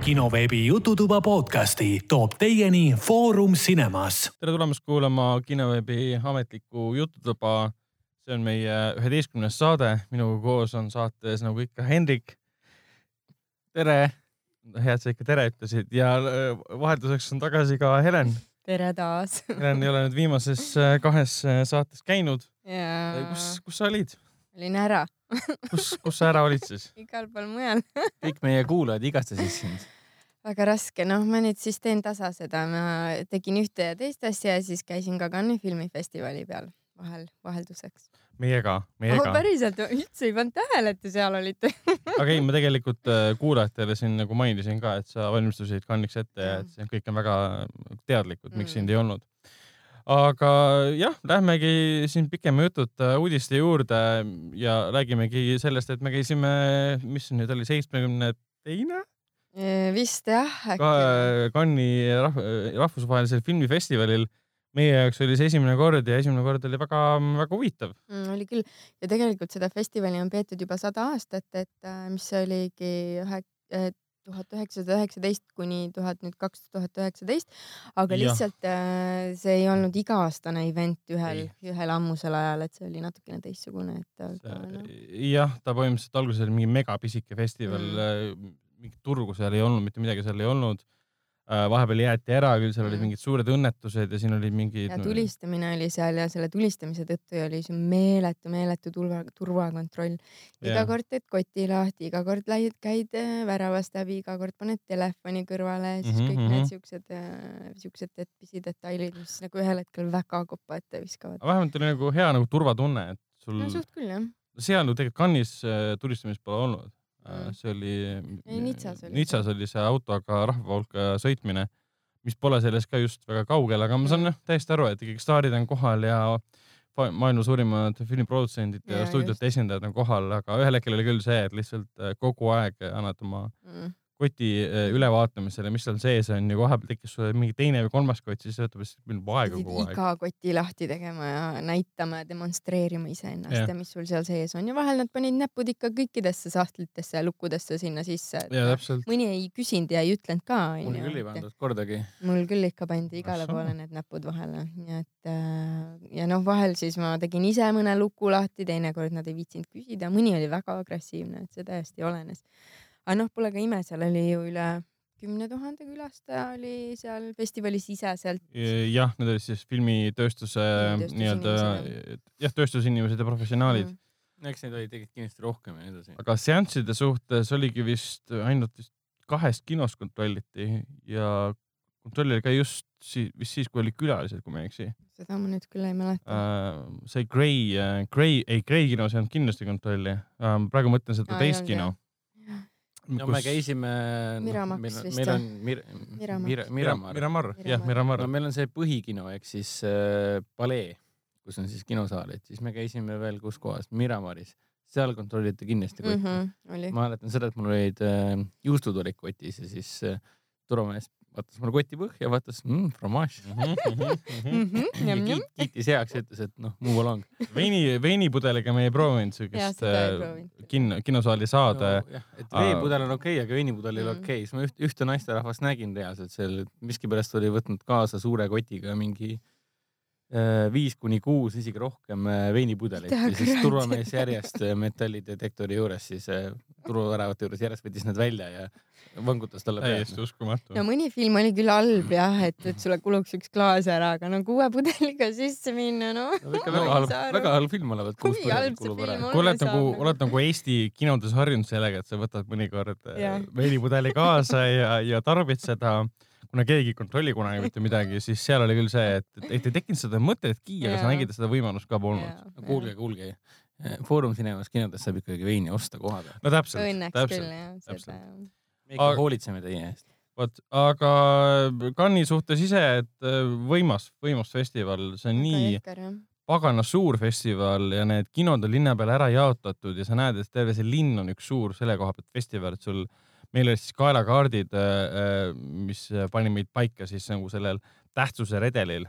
kinoveebi Jututuba podcasti toob teieni Foorum Cinemas. tere tulemast kuulama kinoveebi ametlikku Jututuba. see on meie üheteistkümnes saade, minuga koos on saates nagu ikka Hendrik. tere, hea, et sa ikka tere ütlesid ja äh, vahelduseks on tagasi ka Helen. tere taas. Helen ei ole nüüd viimases äh, kahes äh, saates käinud. jaa. kus, kus sa olid? Olin ära kus, kus sa ära olid siis? igal pool mujal kõik meie kuulajad igastasid sind. väga raske, noh, ma nüüd siis teen tasa seda, ma tegin ühte ja teist asja ja siis käisin ka Cannes'i filmifestivali peal vahel, vahelduseks. meiega, meiega oh,. päriselt, üldse ei pannud tähele, et te seal olite aga ei, ma tegelikult äh, kuulajatele siin nagu mainisin ka, et sa valmistusid Cannes'iks ette ja et see kõik on väga teadlikud, miks Mm. sind ei olnud. Aga jah, lähmegi siin pikema jututa uudiste juurde ja räägimegi sellest, et me käisime, mis nüüd oli, seitsmekümne teine vist jah, äkki. Cannes'i rahv rahvusvahelisel filmifestivalil. meie jaoks oli see esimene kord ja esimene kord oli väga-väga huvitav. Mm, oli küll ja tegelikult seda festivali on peetud juba sada aastat, et äh, mis oligi ühe, tuhat üheksasada üheksateist kuni tuhat nüüd kaks tuhat üheksateist, aga Jah. lihtsalt äh, see ei olnud iga-aastane event ühel, ühel ammusel ajal, et see oli natukene teistsugune, et aga noh. jah, ta põhimõtteliselt alguses oli mingi megapisike festival Mm. mm., mingit turgu seal ei olnud, mitte midagi seal ei olnud. Vahepeal jäeti ära küll, seal olid Mm. mingid suured õnnetused ja siin olid mingid. ja tulistamine oli seal ja selle tulistamise tõttu oli see meeletu, meeletu turva, turvakontroll. iga Jah. kord teed koti lahti, iga kord läid, käid äh, väravast läbi, iga kord paned telefoni kõrvale siis Mhm, kõik mhm. need siuksed, siuksed et- pisidetailid, mis nagu ühel hetkel väga kopa ette viskavad. vähemalt oli nagu hea nagu turvatunne, et sul no suht küll jah. seal ju tegelikult Cannes'is äh, tulistamist pole olnud Mm. mm.. See oli. Ei, Nizzas oli Nizzas oli see autoga rahva hulka sõitmine, mis pole sellest ka just väga kaugel, aga ma saan jah täiesti aru, et ikkagi staarid on kohal ja maailma suurimad filmiprodutsendid ja, ja stuudiote esindajad on kohal, aga ühel hetkel oli küll see, et lihtsalt äh, kogu aeg annad oma Mm. Koti äh, ülevaatamisele, mis seal sees on ja vahepeal tekkis sulle mingi teine või kolmas kott, siis võtab lihtsalt aega kogu aeg. iga koti lahti tegema ja näitama ja demonstreerima iseennast Jah. ja mis sul seal sees on ja vahel nad panid näpud ikka kõikidesse sahtlitesse ja lukkudesse sinna sisse. ja mõni ei küsinud ja ei ütlenud ka mul küll ei pandud kordagi. mul küll ikka pandi igale Ahsoo. poole need näpud vahele, nii et äh, ja noh, vahel siis ma tegin ise mõne luku lahti, teinekord nad ei viitsinud küsida, mõni oli väga agressiivne, et see täiesti olenes. Aga noh, pole ka ime, seal oli ju üle kümne tuhande külastaja oli seal festivali siseselt. jah, need olid siis filmitööstuse nii-öelda jah, tööstusinimesed ja professionaalid Mm. eks neid oli tegelikult kindlasti rohkem ja nii edasi. aga seansside suhtes oligi vist ainult vist kahest kinost kontrolliti ja kontroll oli ka just siis, vist siis, kui olid külalised, kui ma ei eksi seda ma nüüd küll ei mäleta. uh,. see Grey uh,, Grey, ei Grey kinos ei olnud kindlasti kontrolli uh,. praegu mõtlen seda ei teist kino. No me käisime. Miramax meil, meil on Mir, Miramax. Mir, Miramar. Miramar, jah, Miramar. Miramar no. meil on see põhikino ehk siis äh, palee, kus on siis kinosaal, et siis me käisime veel kus kohas, Miramaris, seal kontrolliti kindlasti kotti mm. Mhm, oli. ma mäletan seda, et mul olid äh, juustud olid kotis ja siis äh, turvamees vaatas mulle koti põhja, vaatas mmm, fromaaž. Mhm, ja kiit, kiitis heaks ja ütles, et noh, move along. veini, veinipudeliga me ei proovinud siukest äh, kinno, kinosaali saada no,. et veepudel on okei okay,, aga veinipudel ei ole Mm. okei okay., siis ma üht, ühte naisterahvast nägin reaalselt seal, miskipärast oli võtnud kaasa suure kotiga mingi äh, viis kuni kuus, isegi rohkem äh, veinipudelit Mida ja siis turvamees järjest metallidetektori juures siis turvaväravate juures järjest võttis need välja ja vangutas talle täiesti pead. uskumatu no. mõni film oli küll halb jah, et, et sulle kuluks üks klaas ära, aga no kuue pudeliga sisse minna, noh. no ikka väga halb, väga halb film olevat, Kui halb see film on?. kui oled nagu, oled nagu Eesti kinodes harjunud sellega, et sa võtad mõnikord äh, veinipudeli kaasa ja, ja tarbid seda, kuna keegi ei kontrolli kunagi mitte midagi, siis seal oli küll see, et, et ei tekkinud seda mõtetki, aga sa nägid, et seda võimalust ka polnud. kuulge, kuulge, Foorum Cinemas kinodes saab ikkagi veini osta koha peal. no täpselt, õnneks täpselt küll. jah, seda täpselt. jah. Me ikka Aga- hoolitseme teie eest. vot, aga Cannes'i suhtes ise, et äh, võimas, võimas festival, see on nii pagana suur festival ja need kinod on linna peale ära jaotatud ja sa näed, et terve see linn on üks suur selle koha pealt festival, et sul, meil olid siis kaelakaardid, mis pani meid paika siis nagu sellel tähtsuse redelil.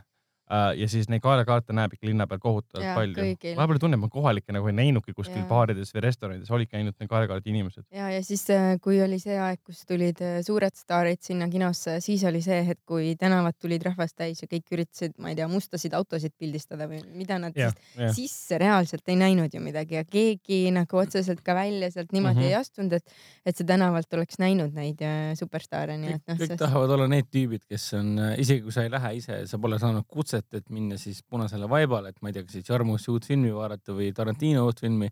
Äh, ja siis neid kaelakaarte näeb ikka linna peal kohutavalt palju. vahepeal tunneb, ma kohalikke nagu ei näinudki kuskil baarides või restoranides, olidki ainult need kaelakaardi inimesed. ja, ja siis, kui oli see aeg, kus tulid äh, suured staarid sinna kinosse, siis oli see hetk, kui tänavad tulid rahvast täis ja kõik üritasid, ma ei tea, mustasid autosid pildistada või mida nad siis, jah. sisse reaalselt ei näinud ju midagi ja keegi nagu otseselt ka välja sealt niimoodi mm -hmm. ei astunud, et, et see tänavalt oleks näinud neid äh, superstaare, nii et, noh, kõik tahavad olla need tüübid, kes on, isegi kui sa ei lähe ise, sa pole saanud kutset, et minna siis punasele vaibale, et ma ei tea, kas siis Jarmusi uut filmi vaadata või Tarantino uut filmi.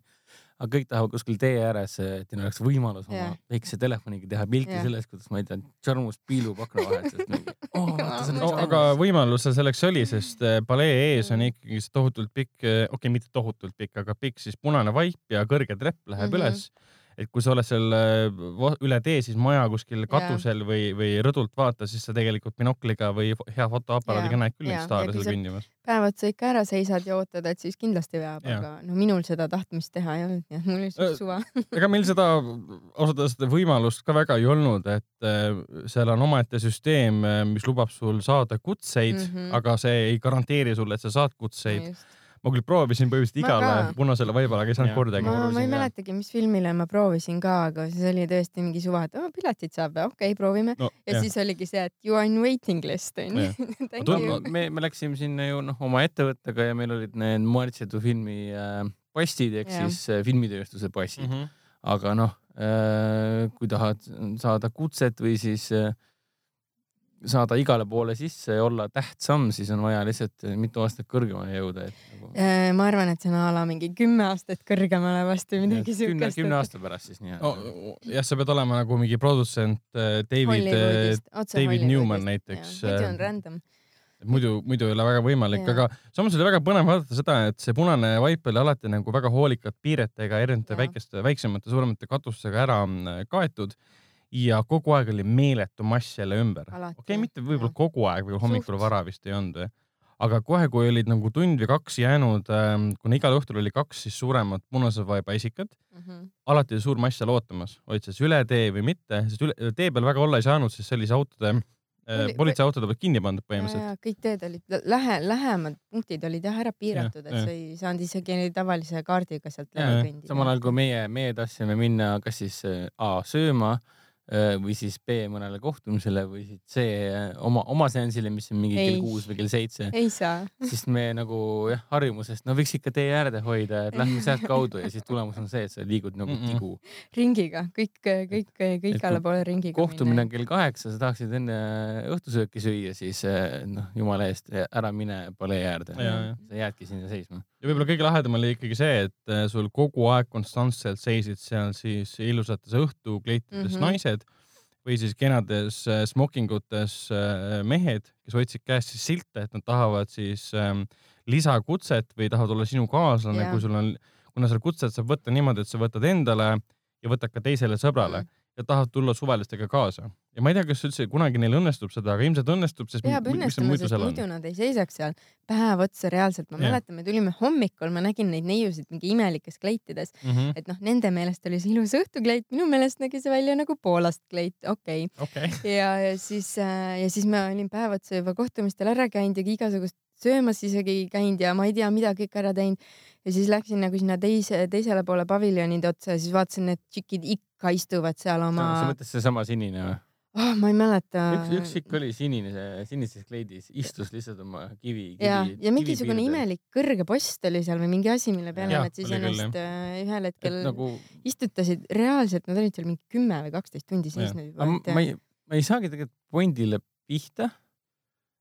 aga kõik tahavad kuskil tee ääres, et neil oleks võimalus oma Jah. väikse telefoniga teha pilti Jah. sellest, kuidas ma ei tea, Jarmus piilub akna vahelt sealt mingi oh,. no aga võimalus seal selleks oli, sest äh, palee ees on ikkagi see tohutult pikk, okei okay,, mitte tohutult pikk, aga pikk siis punane vaip ja kõrge trepp läheb mm. -hmm. üles. Et kui sa oled seal äh, üle tee, siis maja kuskil katusel või, või rõdult vaata, siis sa tegelikult binokliga või hea fotoaparaadiga Jaa, näed küll staare ja kui seal kõndimas. päev otsa ikka ära seisad ja ootad, et siis kindlasti veab, Jaa. aga no minul seda tahtmist teha ei olnud, nii et mul oli Äh, suht suva. ega meil seda ausalt öeldes võimalust ka väga ei olnud, et äh, seal on omaette süsteem, mis lubab sul saada kutseid mm. -hmm. aga see ei garanteeri sulle, et sa saad kutseid. Ma küll proovisin põhimõtteliselt igale punasele vaibale, aga ei saanud kordagi. ma, ma ei mäletagi, mis filmile ma proovisin ka, aga siis oli tõesti mingi suva, et oh, piletid saab, okei okay,, proovime. no, ja jah. siis oligi see, et you are in waiting list onju me, me läksime sinna ju noh, oma ettevõttega ja meil olid need Muertsetu filmi äh, passid ehk siis äh, filmitööstuse passid mm. mm. -hmm. aga noh, kui tahad saada kutset või siis äh, saada igale poole sisse ja olla tähtsam, siis on vaja lihtsalt mitu aastat kõrgemale jõuda, et nagu Äh, ma arvan, et see on a la mingi kümme aastat kõrgemale vast või midagi siukest. kümne aasta pärast siis nii-öelda no,. jah, sa pead olema nagu mingi produtsent äh, David, David Newman näiteks, muidu on äh, random. muidu, muidu ei ole väga võimalik, aga samas oli väga põnev vaadata seda, et see punane vaip oli alati nagu väga hoolikalt piiretega erinevate väikeste, väiksemate, suuremate katustega ära mm, kaetud ja kogu aeg oli meeletu mass jälle ümber. Okei okay,, mitte võib-olla kogu aeg, võib-olla hommikul Suht. vara vist ei olnud või aga kohe, kui olid nagu tund või kaks jäänud, kuna igal õhtul oli kaks siis suuremat punase vaiba esikat, Mhm. alati oli suur mass seal ootamas, olid siis üle tee või mitte, sest üle tee peal väga olla ei saanud, sest see autode, Oli- politseiautod olid kinni pandud põhimõtteliselt. kõik teed olid lähe, lähemad punktid olid jah ära piiratud, et jah. sa ei saanud isegi tavalise kaardiga sealt läbi kõndida. samal ajal kui meie, meie tahtsime minna kas siis äh, A sööma äh, või siis B mõnele kohtumisele või siis C äh, oma, oma seansile, mis on mingi Ei. kell kuus või kell seitse, ei saa. siis me nagu jah, harjumusest, no võiks ikka tee äärde hoida, et lähme sealtkaudu ja siis tulemus on see, et sa liigud nagu Mm-mm. tigu. ringiga, kõik, kõik, kõik igale poole ringiga. kohtumine on kell kaheksa, sa tahaksid enne õhtusööki süüa, siis äh, noh, jumala eest ära mine palee äärde sa jäädki sinna seisma. ja võib-olla kõige lahedam oli ikkagi see, et äh, sul kogu aeg konstantselt seisid seal siis ilusates õhtukleitides mm. -hmm. naised või siis kenades äh, smokingutes äh, mehed, kes hoidsid käes siis silte, et nad tahavad siis ähm, lisakutset või tahavad olla sinu kaaslane Jaa. kui sul on, kuna seda kutset saab võtta niimoodi, et sa võtad endale ja võtad ka teisele sõbrale Mm. ja tahavad tulla suvalistega kaasa. Ja ma ei tea, kas üldse kunagi neil õnnestub seda, aga ilmselt õnnestub, sest peab õnnestuma, sest muidu? nad ei seisaks seal päev otsa reaalselt. ma Jah. mäletan, me tulime hommikul, ma nägin neid neiusid mingi imelikes kleitides, Mhm. et noh, nende meelest oli see ilus õhtukleit, minu meelest nägi see välja nagu Poolast kleit, okei okay.. okei, ja, ja siis, ja siis ma olin päev otsa juba kohtumistel ära käinud ja igasugust söömas isegi käinud ja ma ei tea, mida kõik ära teinud. ja siis läksin nagu sinna teise, teisele poole paviljonide otsa ja siis vaatasin, need tšikid ikka istuvad seal sa oma, mõtled seesama sinine või? Oh, ma ei mäleta. üks, üks ikka oli sinine, sinises kleidis, istus lihtsalt oma kivi, kivi. ja, ja mingisugune imelik kõrge post oli seal või mingi asi, mille peale Jah, nad siis oli küll, ennast äh, ühel hetkel nagu... nagu, istutasid, reaalselt nad olid seal mingi kümme või kaksteist tundi seisnud juba. ma ei, ma ei saagi tegelikult pointile pihta.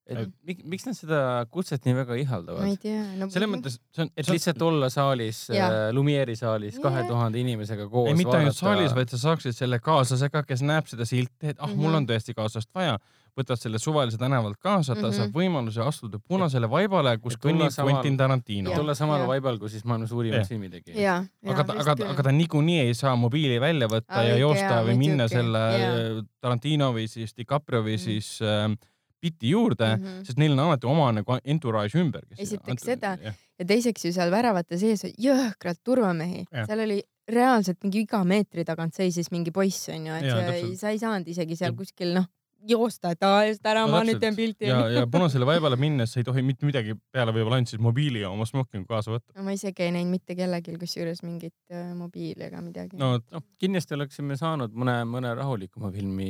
Et Et- miks, miks nad seda kutset nii väga ma ei ihaldavad? tea no,. selles mõttes see on, et lihtsalt olla saalis, Jaa. Lumieri saalis kahe tuhande inimesega koos. ei mitte ainult saalis, vaid sa saaksid selle kaaslasega, kes näeb seda silti, et ah mm, -hmm. mul Mhm. on tõesti kaaslast vaja, võtad selle suvalise tänavalt kaasa, ta mm. -hmm. saab võimaluse astuda punasele vaibale, kus kõnnib Quentin Tarantino. tulla samal vaibal kui siis maailma filmitegijad. ja, ja aga ta, aga, aga ta niikuinii ei saa mobiili välja võtta Aa, ja joosta jaa, või minna selle jaa. Tarantino või siis DiCaprio või Mhm. siis äh, Pitti juurde mm, Mhm. sest neil on alati oma nagu entourage ümber. Esiteks seda. ja teiseks ju seal väravate sees jõhkralt turvamehi, seal oli reaalselt mingi iga meetri tagant seisis mingi poiss onju, et Jaa, sa sa ei saanud isegi seal Ja- kuskil noh, joosta, et aa just ära, No ma nüüd teen pilti ja, ja punasele vaibale minnes sa ei tohi mitte midagi peale võib-olla ainult siis mobiili ja oma smokingu kaasa võtta. no ma isegi ei näinud mitte kellelgi kusjuures mingit äh, mobiili ega midagi no noh, kindlasti oleksime saanud mõne, mõne rahulikuma filmi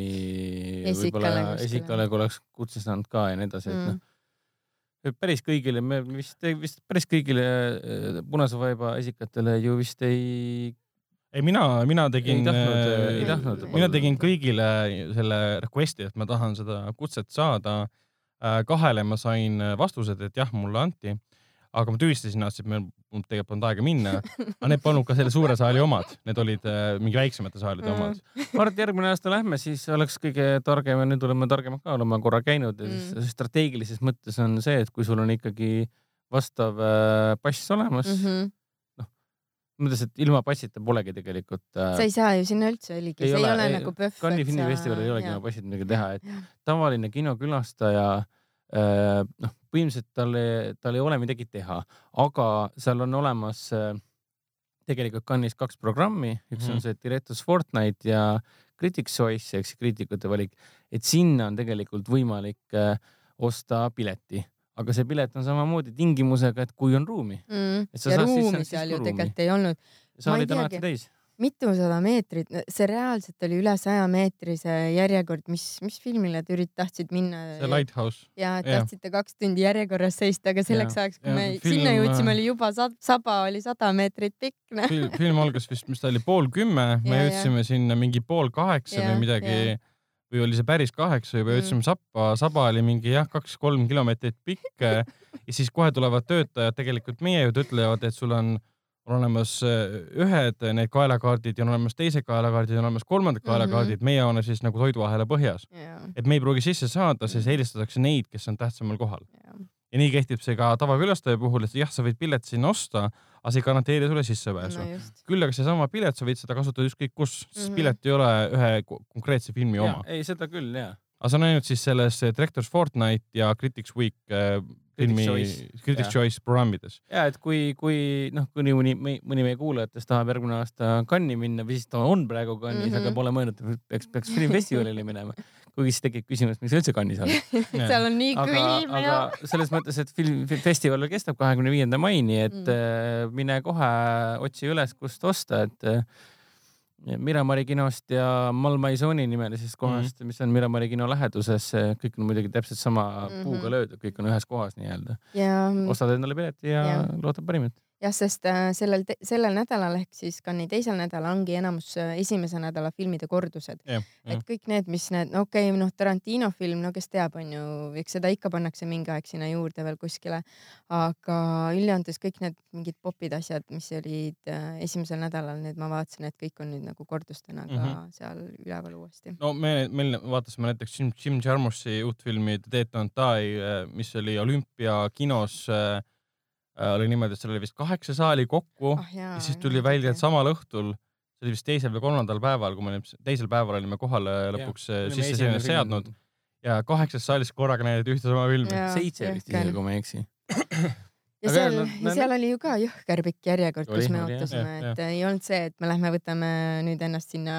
Esikale võib-olla kuskile. esikale, kui oleks kutse saanud ka ja nii edasi, et Mm. noh, päris kõigile, me vist, vist päris kõigile äh, punase vaiba esikatele ju vist ei, ei mina, mina tegin, tahtnud. mina tegin kõigile selle request'i, et ma tahan seda kutset saada. kahele ma sain vastused, et jah, mulle anti, aga ma tühistasin nad, sest meil tegelikult polnud aega minna. aga need polnud ka selle suure saali omad, need olid äh, mingi väiksemate saalide omad. ma arvan, et järgmine aasta lähme, siis oleks kõige targem ja nüüd oleme targemad ka, oleme korra käinud ja siis Mm. strateegilises mõttes on see, et kui sul on ikkagi vastav äh, pass olemas mm, -hmm. mõttes, et ilma passita polegi tegelikult äh, sa ei saa ju sinna üldse oligi, Ei see ei ole, ei- nagu PÖFF. Cannes'i filmifestivalil ei olegi ilma passita midagi teha, et jah. tavaline kinokülastaja äh, noh, põhimõtteliselt tal, tal ei ole midagi teha, aga seal on olemas äh, tegelikult Cannes'is kaks programmi, üks on Mhm. see Directors Fortnite ja Critics Choice ehk siis kriitikute valik, et sinna on tegelikult võimalik äh, osta pileti, aga see pilet on samamoodi tingimusega, et kui on ruumi, mm.. Et sa ja ruumi seal ju tegelikult ei olnud, saalid on alati täis. mitusada meetrit, see reaalselt oli üle saja meetrise järjekord, mis, mis filmile te ürit-, tahtsite minna? see Lighthouse. ja tahtsite kaks tundi järjekorras seista, aga selleks Jaa. ajaks, kui Ja me film, sinna jõudsime, äh, oli juba sa- saba oli sada meetrit pikk. noh. film, film algas vist, mis ta oli, pool kümme, me Ja, ja. jõudsime sinna mingi pool kaheksa Ja, või midagi ja. Või oli see päris kaheksa juba, Mm. jõudsime Sappa, saba oli mingi jah, kaks-kolm kilomeetrit pikk ja siis kohe tulevad töötajad tegelikult meie juurde, ütlevad, et sul on on olemas äh, ühed need kaelakaardid ja on olemas teised kaelakaardid ja on olemas kolmandad Mhm. kaelakaardid, meie oleme siis nagu toiduahela põhjas, et me ei pruugi sisse saada, siis eelistatakse neid, kes on tähtsamal kohal. ja nii kehtib see ka tavakülastaja puhul, et jah, sa võid pileti sinna osta, aga see ei garanteeri sulle sissepääsu no küll aga seesama pilet, sa võid seda kasutada ükskõik kus, sest Mhm. pilet ei ole ühe ko- konkreetse filmi oma. ei, seda küll ja. aga see on ainult siis selles eh, Directors Fortnite ja Critics Week äh, filmi Choice. Critics Jah. Choice programmides. ja et kui, kui noh, kuni mõni, mõni meie kuulajatest tahab järgmine aasta Cannes'i minna või siis ta on praegu Cannes'is mm, -hmm. aga Mhm. pole mõelnud, et peaks, peaks filmifestivalile minema. kuigi siis tekib küsimus, miks üldse Cannes'is oled. seal on nii aga, külm ja aga selles mõttes, et film, festival kestab kahekümne viienda maini, et Mm. mm. mine kohe otsi üles, kust osta, et äh, Miramari kinost ja Malmaisoni nimelisest kohast mm, -hmm. mis on Miramari kino läheduses, kõik on muidugi täpselt sama mm -hmm. puuga Mhm. löödud, kõik on ühes kohas nii-öelda. ja ostad endale pileti ja, ja. loodad parimat. jah, sest äh, sellel, sellel nädalal ehk siis Cannes'i teisel nädalal ongi enamus äh, esimese nädala filmide kordused. et kõik need, mis need, no okei okay,, noh, Tarantino film, no kes teab, onju, eks seda ikka pannakse mingi aeg sinna juurde veel kuskile. aga üldjoontes kõik need mingid popid asjad, mis olid äh, esimesel nädalal, need ma vaatasin, et kõik on nüüd nagu kordustena ka mm. -hmm. seal üleval uuesti. no me, meil vaatasime näiteks Jim, Jim Jarmusi uut filmi The Dead Don't Die, mis oli olümpiakinos äh,. Oli niimoodi, et seal oli vist kaheksa saali kokku ah jaa. ja siis tuli välja, et samal õhtul, see oli vist teisel või kolmandal päeval, kui me olime, teisel päeval olime kohale lõpuks äh, sisse selline seadnud ja kaheksas saalis korraga näidati ühte sama filmi. Seitse vist isegi, kui ma ei eksi. ja seal ja seal oli ju ka jõhker pikk järjekord, kus me ootasime, et ei olnud see, et me lähme võtame nüüd ennast sinna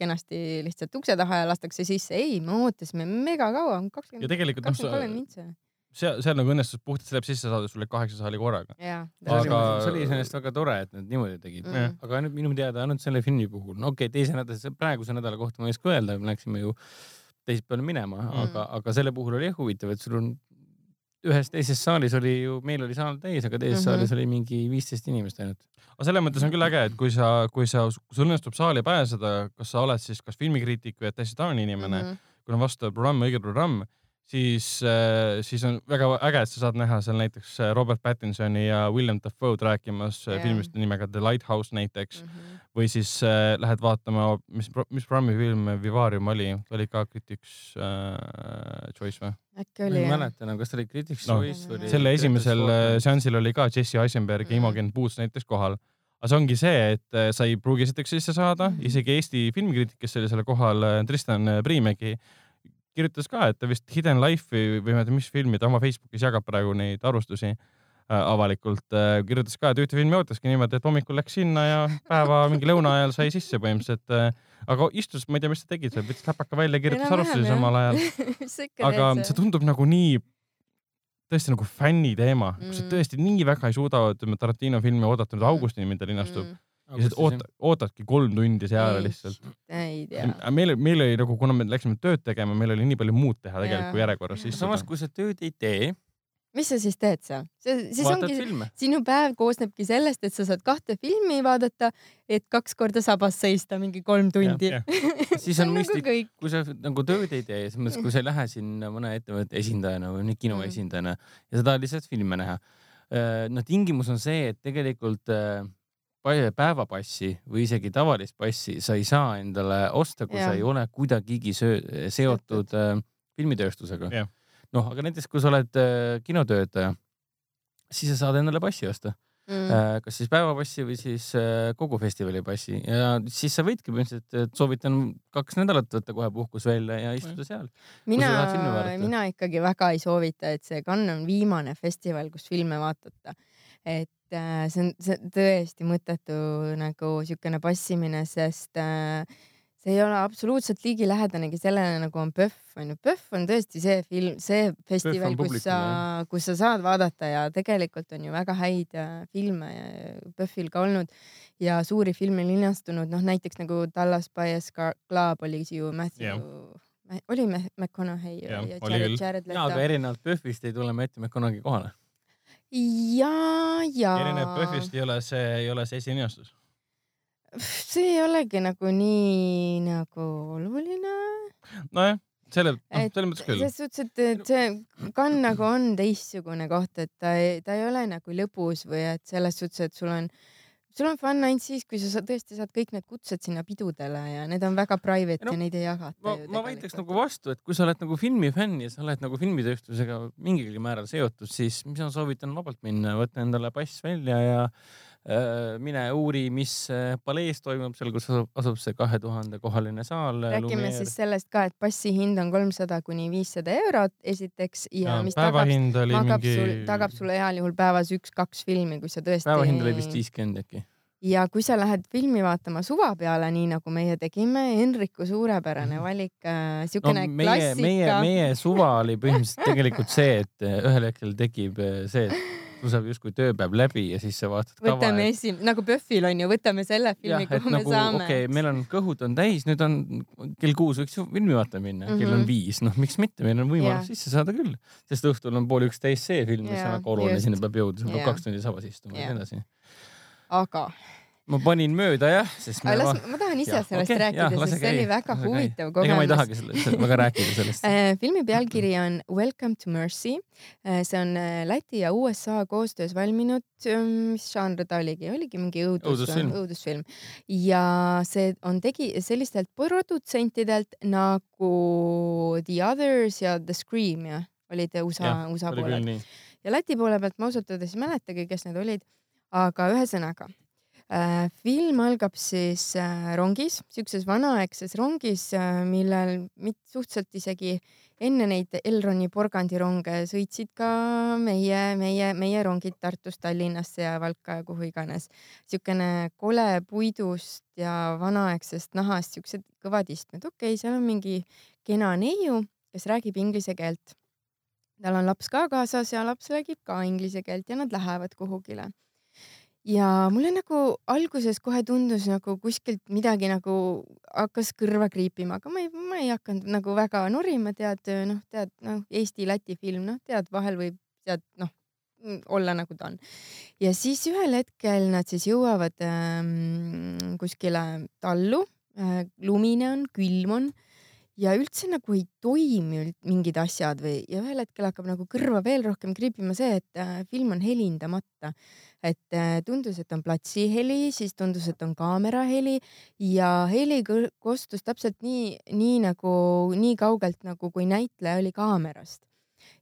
kenasti lihtsalt ukse taha ja lastakse sisse. ei, me ootasime mega kaua, ja kakskümmend, tegelikult noh, kakskümmend kolm mintse. seal, seal nagu õnnestus puhtalt selle sisse saada, sul oli kaheksa saali korraga. Aga- see oli iseenesest väga tore, et nad niimoodi tegid Mm. Jah. aga nüüd minu teada ainult selle filmi puhul, no okei okay,, teise nädala, praeguse nädala kohta ma ei oska öelda, me läksime ju teisipäeval minema mm., Mm. aga, aga selle puhul oli jah huvitav, et sul on ühes teises saalis oli ju, meil oli saal täis, aga teises mm. -hmm. saalis oli mingi viisteist inimest ainult. aga selles mõttes on küll äge, et kui sa, kui sa, kui sul õnnestub saali pääseda, kas sa oled siis kas filmikriitik või täiesti tavaline inimene mm. -hmm. kui on vastav programm, õige programm, siis, siis on väga äge, et sa saad näha seal näiteks äh, Robert Pattinsoni ja William Dafoe'd rääkimas yeah. Jah. filmist nimega The Lighthouse näiteks mm. -hmm. või siis äh, lähed vaatama, mis, mis programmi film Vivarium oli, oli ka Critics äh, Choice või? äkki ma oli ei jah. mäleta enam, kas ta oli Critics No, Choice või selle esimesel äh, seansil oli ka Jesse Eisenberg ja Mhm. Imogen Boots näiteks kohal. aga see ongi see, et äh, sa ei pruugi esiteks sisse saada, Mhm. isegi Eesti filmikriitik, kes oli selle kohal, Tristan äh, Priimägi, kirjutas ka, et ta vist Hidden Life'i või ma ei tea, mis filmi ta oma Facebookis jagab praegu neid arvustusi. avalikult äh, kirjutas ka, et ühte filmi ootaski niimoodi, et hommikul läks sinna ja päeva mingi lõuna ajal sai sisse põhimõtteliselt äh, aga istus, ma ei tea, mis sa tegid seal, võtsid läpaka välja, kirjutas arvustusi samal ajal. aga see tundub nagu nii, tõesti nagu fänniteema mm., kui sa Mm. tõesti nii väga ei suuda, ütleme Tarantino filmi oodata nüüd Mm. augustini, mil ta linastub mm. Ja siis oota, ootadki kolm tundi seal Ei, lihtsalt. ei tea. meil, meil oli nagu, kuna me läksime tööd tegema, meil oli nii palju muud teha tegelikult järjekorras samas, kui sa tööd ei tee, mis sa siis teed seal? see, siis vaatad ongi, sinu päev koosnebki sellest, et sa saad kahte filmi vaadata, et kaks korda sabas seista mingi kolm tundi. Siis on nagu mõistlik- kui sa nagu tööd ei tee, selles mõttes, kui sa ei lähe sinna mõne ettevõtte esindajana või kino Mm. esindajana ja sa tahad lihtsalt filme näha. no tingimus on see, et tegelikult äh, päevapassi või isegi tavalist passi sa ei saa endale osta, kui Jah. sa ei ole kuidagigi söö- seotud äh, filmitööstusega noh, aga näiteks kui sa oled äh, kinotöötaja, siis sa saad endale passi osta. Mm. Äh, kas siis päevapassi või siis äh, kogu festivali passi ja siis sa võidki põhimõtteliselt, et soovitan kaks nädalat võtta kohe puhkus välja ja istuda seal. mina mina ikkagi väga ei soovita, et see Cannes on viimane festival, kus filme vaadata. et see on, see on tõesti mõttetu nagu siukene passimine, sest äh, see ei ole absoluutselt ligilähedanegi sellele, nagu on PÖFF onju. PÖFF on tõesti see film, see festival, kus sa, kus sa saad vaadata ja tegelikult on ju väga häid äh, filme PÖFFil ka olnud ja suuri filme linastunud, noh näiteks nagu Dallas Buyers Club oli ju Matthew yeah. oli McConaughey ja, ja Jared. Jared ja, aga Leto. erinevalt PÖFFist ei tule Matthew McConaughey kohale. ja, ja. erinev PÖFFist ei ole see, ei ole see esilinastus. see ei olegi nagu nii nagu oluline. nojah, selle, noh, selles mõttes küll. selles suhtes, et, et see kann nagu on teistsugune koht, et ta ei, ta ei ole nagu lõbus või et selles suhtes, et sul on, sul on fun ainult siis, kui sa sa tõesti saad kõik need kutsed sinna pidudele ja need on väga private No, ja neid ei jagata ma, ma tegelikult. nagu vastu, et kui sa oled nagu filmifänn ja sa oled nagu filmitööstusega mingilgi määral seotud, siis mis ma soovitan vabalt minna, võtta endale pass välja ja mine uuri, mis äh, palees toimub seal, kus asub, asub see kahe tuhande kohaline saal. räägime siis sellest ka, et passi hind on kolmsada kuni viissada eurot esiteks ja, ja mis tagab, tagab mingi sul, tagab sulle heal juhul päevas üks-kaks filmi, kui sa tõesti. päevahind oli vist viiskümmend äkki. ja kui sa lähed filmi vaatama suva peale, nii nagu meie tegime, Henriku suurepärane valik äh,, no siukene meie, meie, klassika. meie suva oli põhimõtteliselt tegelikult see, et äh, ühel hetkel tekib äh, see, et sul saab justkui tööpäev läbi ja siis sa vaatad kava võtame ja esim-, nagu PÖFFil on ju, võtame selle filmi, et kuhu me nagu saame okei okay,, meil on kõhud on täis, nüüd on kell kuus võiks ju filmi vaatama minna mm, -hmm. kell on Mhm. viis, noh, miks mitte, meil on võimalus Jah. sisse saada küll, sest õhtul on pool üksteist see film, mis Jaa, on väga oluline, sinna peab jõudma, sa pead Jaa. kaks tundi sabas istuma ja Jaa. nii edasi. aga ma panin mööda jah, sest va- las, ma tahan ise Jah, sellest okei, rääkida sest see oli käia, väga huvitav ega ma ei kogemus. tahagi selle, selle, väga rääkida sellest. Äh, filmi pealkiri on Welcome to Mercy. see on äh, Läti ja USA koostöös valminud, mis žanr ta oligi, oligi mingi õudus, Õudusfilm. õudusfilm ja see on tegi sellistelt produtsentidelt nagu The Others ja The Scream ja olid USA USA oli poolel ja Läti poole pealt ma ausalt öeldes ei mäletagi, kes need olid, aga ühesõnaga äh, film algab siis äh, rongis, siukses vanaaegses rongis äh,, millel mit- suhteliselt isegi enne neid Elroni porgandironge sõitsid ka meie, meie, meie rongid Tartust Tallinnasse ja Valka ja kuhu iganes. siukene kole puidust ja vanaaegsest nahast siuksed kõvad istmed, okei okay,, seal on mingi kena neiu, kes räägib inglise keelt tal on laps ka kaasas ja laps räägib ka inglise keelt ja nad lähevad kuhugile. Ja mulle nagu alguses kohe tundus nagu kuskilt midagi nagu hakkas kõrva kriipima, aga ma ei, ma ei hakanud nagu väga norima, tead, noh, tead, noh, Eesti-Läti film, noh, tead, vahel võib tead, noh, olla nagu ta on. ja siis ühel hetkel nad siis jõuavad ähm, kuskile tallu äh,, lumine on, külm on ja üldse nagu ei toimi mingid asjad või ja ühel hetkel hakkab nagu kõrva veel rohkem kriipima see, et äh, film on helindamata. Et äh, tundus, et on platsiheli, siis tundus, et on kaameraheli ja heli kostus täpselt nii, nii nagu nii kaugelt nagu kui näitleja oli kaamerast.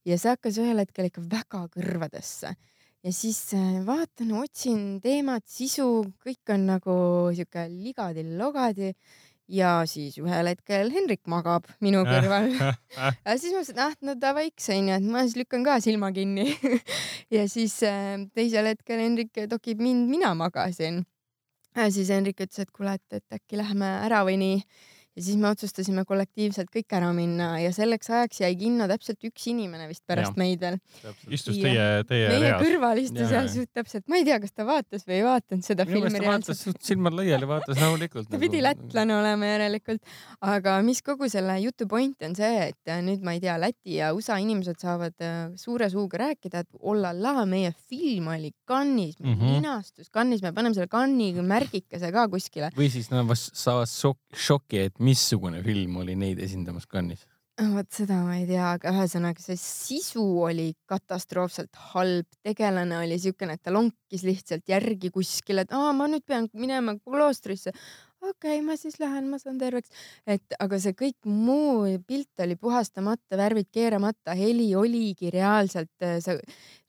ja see hakkas ühel hetkel ikka väga kõrvadesse ja siis äh, vaatan, otsin teemat, sisu, kõik on nagu sihuke ligadi-logadi ja siis ühel hetkel Hendrik magab minu kõrval. Ja siis ma mõtlesin, et ah, no davaiks onju, et ma siis lükkan ka silma kinni. Ja siis äh, teisel hetkel Hendrik tokib mind, mina magasin. ja siis Hendrik ütles, et kuule, et, et äkki lähme ära või nii ja siis me otsustasime kollektiivselt kõik ära minna ja selleks ajaks jäi kinno täpselt üks inimene vist pärast ja. meid veel. istus teie, teie meie reas. kõrval istus suht täpselt, ma ei tea, kas ta vaatas või ei vaadanud seda minu filmi vaatas reaalselt. suht silmad laiali, vaatas rahulikult. ta pidi lätlane olema järelikult, aga mis kogu selle jutu point on see, et äh, nüüd ma ei tea, Läti ja USA inimesed saavad äh, suure suuga rääkida, et ollala, meie film oli Cannes'is mm, Mhm. -hmm. linastus Cannes'is, me paneme selle Cannes'i märgikese ka kuskile. või siis nad vast saavad šok- šoki, et missugune film oli neid esindamas Cannes'is. vot seda ma ei tea, aga ühesõnaga see sisu oli katastroofselt halb, tegelane oli siukene, et ta lonkis lihtsalt järgi kuskile, et aa, ma nüüd pean minema kloostrisse. okei okay,, ma siis lähen, ma saan terveks. et aga see kõik muu pilt oli puhastamata, värvid keeramata, heli oligi reaalselt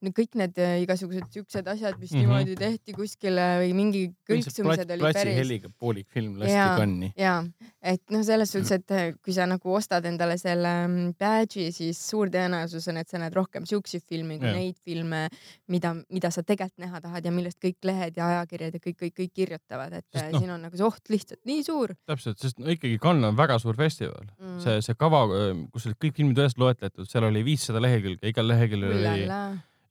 see, kõik need äh, igasugused siuksed asjad, mis mm. -hmm. niimoodi tehti kuskile või mingi kõlksumised oli platsi päris heliga poolik film lasti Jaa. kanni. ja et noh, selles suhtes, et äh, kui sa nagu ostad endale selle mm, badge'i, siis suur tõenäosus on, et sa näed rohkem siukseid filme kui Jah. neid filme, mida, mida sa tegelikult näha tahad ja millest kõik lehed ja ajakirjad ja kõik, kõik, kõik kirjutavad, et Sest äh, noh- siin on nagu see oht lihtsalt nii suur täpselt, sest no ikkagi Cannes on väga suur festival mm.. see, see kava, kus olid kõik filmid üles loetletud, seal oli viissada lehekülge, igal leheküljel oli.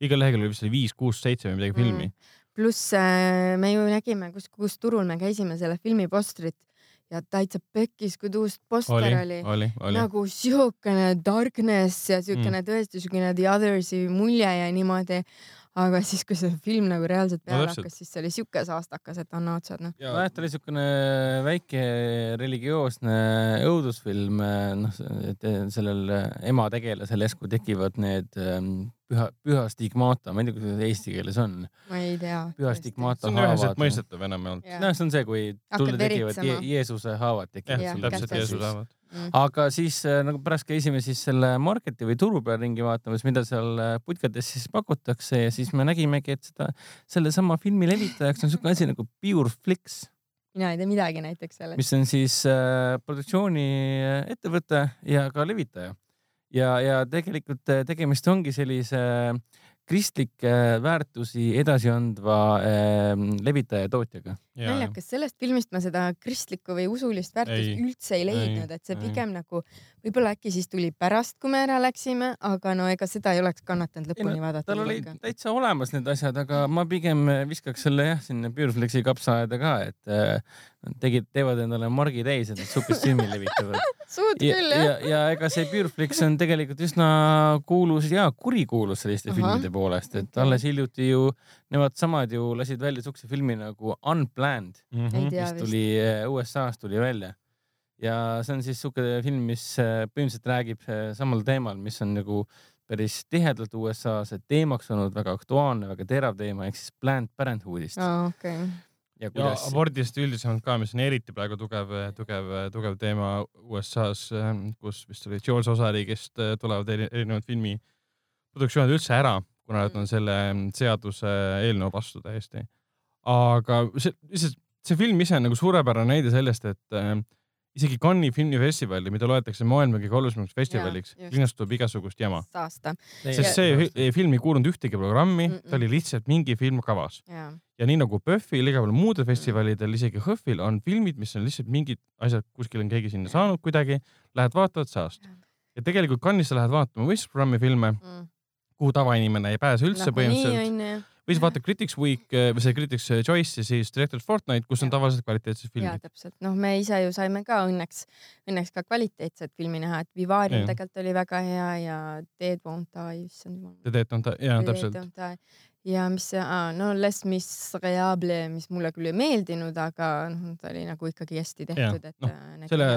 Igal leheküljel oli vist oli viis, kuus, seitse või midagi filmi Mm. pluss äh, me ju nägime, kus, kus turul me käisime selle filmi postrit ja täitsa pekkis, kui tuust poster oli oli, oli., oli, nagu siukene darkness ja siukene mm. tõesti siukene The Others'i mulje ja niimoodi. aga siis, kui see film nagu reaalselt No peale täpselt. hakkas, siis see oli siuke saastakas, et anna otsad noh. nojah, ta oli siukene väike religioosne õudusfilm, noh, et sellel ema tegelasel järsku tekivad need ähm, püha, püha stigmata, ma ei tea, kuidas eesti keeles on. ma ei tea. püha stigmata see on üheselt haavad. mõistetav enamjaolt. Noh, see on see, kui tulle tekivad. Je Jeesuse haavad tekivad täpselt täpselt. Jeesus lähevad. Mm. aga siis äh, nagu pärast käisime siis selle marketi või turu peal ringi vaatamas, mida seal äh, putkades siis pakutakse ja siis me nägimegi, et seda, sellesama filmi levitajaks on siuke asi nagu Pureflix, mina ei tea midagi näiteks sellest. mis on siis äh, produktsiooniettevõte ja ka levitaja. ja, ja tegelikult äh, tegemist ongi sellise kristlikke väärtusi edasiandva äh, levitaja ja tootjaga. naljakas, sellest filmist ma seda kristlikku või usulist väärtust Ei, üldse ei leidnud, et see ei. pigem nagu võib-olla äkki siis tuli pärast, kui me ära läksime, aga no ega seda ei oleks kannatanud lõpuni vaadata. tal oli täitsa olemas need asjad, aga ma pigem viskaks selle jah sinna Pureflexi kapsaaeda ka, et äh, tegid, teevad endale margi täis, et supist filmi levitavad. suud ja, küll ja jah., ja ega see Pureflix on tegelikult üsna kuulus ja kurikuulus selliste Ahah. filmide poolest, et alles hiljuti ju nemad samad ju lasid välja siukse filmi nagu Unplanned, ei tea mis tuli äh, USA-s tuli välja. ja see on siis siuke film, mis äh, põhimõtteliselt räägib äh, samal teemal, mis on nagu päris tihedalt USA-s, et teemaks olnud väga aktuaalne, väga terav teema ehk siis Planned Parenthoodist aa, okei. ja ja kuidas abordist üldisemalt ka, mis on eriti praegu tugev, tugev, tugev teema USA-s, kus vist oli George osariigist tulevad eri- erinevad filmiproduktsioonid üldse ära, kuna nad on selle seaduse eelnõu vastu täiesti. aga see, lihtsalt see film ise on nagu suurepärane näide sellest, et äh, isegi Cannes'i filmifestivali, mida loetakse maailma kõige olulisemaks festivaliks linastub igasugust jama. sest see fi- film ei kuulunud ühtegi programmi, Mm-mm. ta oli lihtsalt mingi film kavas. Ja nii nagu PÖFFil, igal pool muudel festivalidel, isegi HÖFFil on filmid, mis on lihtsalt mingid asjad, kuskil on keegi sinna saanud kuidagi, lähed vaatavad saast. ja tegelikult Cannes'is sa lähed vaatama võistlusprogrammi filme, kuhu tavainimene ei pääse üldse nagunii põhimõtteliselt. või siis vaatad Critics Week eh, või see Critics Choice ja siis Director's Fortnite, kus on tavaliselt kvaliteetsed jaa, filmid. täpselt. noh, me ise ju saime ka õnneks, õnneks ka kvaliteetset filmi näha, et Vivarium tegelikult oli väga hea ja Dead Won't Die, issand jumal. Te teete, on ta, jaa, täpselt. Ja mis see, no Les Miserables, mis mulle küll ei meeldinud, aga noh, ta oli nagu ikkagi hästi tehtud, et noh, äh, selle.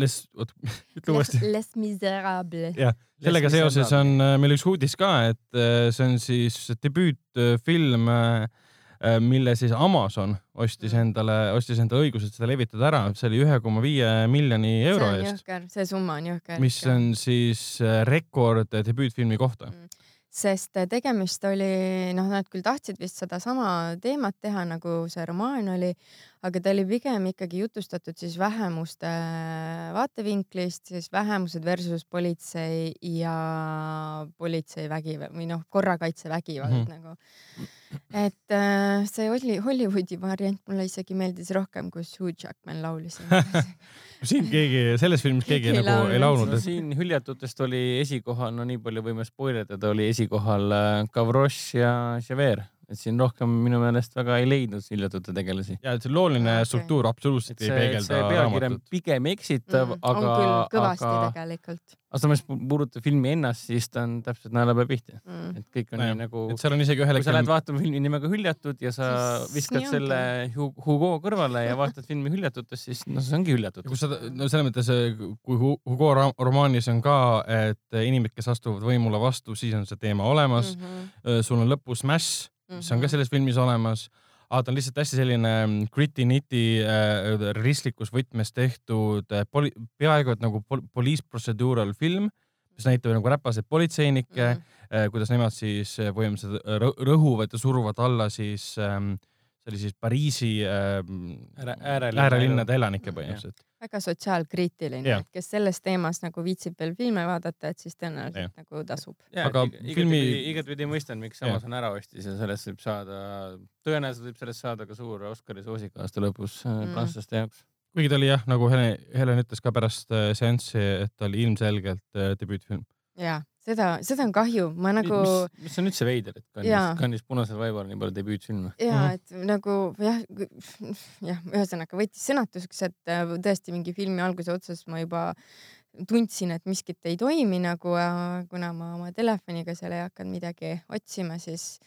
Les, oot, ütle uuesti. Les Miserables. Jah. sellega seoses on äh, meil üks uudis ka, et äh, see on siis debüütfilm, mille siis Amazon ostis Mm. endale, ostis endale õigused seda levitada ära, see oli ühe koma viie miljoni euro see on eest, jõhker, see summa on jõhker. mis on siis rekord debüütfilmi kohta. Sest äh, tegemist oli, noh, nad küll tahtsid vist sedasama teemat teha, nagu see romaan oli, aga ta oli pigem ikkagi jutustatud siis vähemuste vaatevinklist, siis vähemused versus politsei ja politsei vägivald või noh, korrakaitse vägivald mm -hmm. nagu. Et äh, see oli Hollywoodi variant mulle isegi meeldis rohkem, kus Hugh Jackman laulis siin keegi, selles filmis keegi, keegi nagu ei laulnud no,. siin hüljatutest oli esikohal, no nii palju võime spoilerdada, oli esikohal äh, Gavroche ja Javert et siin rohkem minu meelest väga ei leidnud hiljutute tegelasi. ja et see looline okay. struktuur absoluutselt ei peegelda raamatut. pigem eksitav mm,, aga. on küll kõvasti aga... tegelikult. aga samas puudutab filmi ennast, siis ta on täpselt naelapea pihta mm.. et kõik on nii nagu. et seal on isegi ühel hetkel. kui sa lähed vaatama filmi nimega Hüljatud ja sa siis viskad selle Hugo kõrvale ja vaatad filmi Hüljatutest, siis noh, see ongi hüljatud. kui sa, no selles mõttes, kui Hugo romaanis on ka, et inimesed, kes astuvad võimule vastu, siis on see teema olemas mm. -hmm. sul on lõpus mäss mis on ka selles filmis olemas. aga ta on lihtsalt hästi selline mm, gritty-nitty äh, realistlikus võtmes tehtud äh, poli, peaaegu et nagu pol, police procedural film, mis näitab nagu räpaseid politseinikke mm, -hmm. äh, kuidas nemad siis äh, põhimõtteliselt rõhuvad ja suruvad alla siis ähm, see oli siis Pariisi äh, äärelinnade elanikke põhimõtteliselt väga sotsiaalkriitiline, et kes selles teemas nagu viitsib veel filme vaadata, et siis tõenäoliselt ja. nagu tasub. aga filmi igatpidi mõistan, miks Amazon ära ostis ja sellest võib saada, tõenäoliselt võib sellest saada ka suur Oscari soosik aasta lõpus mm. prantslaste jaoks. kuigi ta oli jah, nagu Helen, Helen ütles ka pärast äh, seanssi, et ta oli ilmselgelt äh, debüütfilm. jaa seda, seda on kahju, ma nagu. mis on üldse veider, et Cannes'is, Cannes'is Punasel vaibal nii palju debüütfilme. ja -hmm. et nagu jah, jah, ühesõnaga võttis sõnatuseks, et äh, tõesti mingi filmi alguse otsas ma juba tundsin, et miskit ei toimi nagu, kuna ma oma telefoniga seal ei hakanud midagi otsima, siis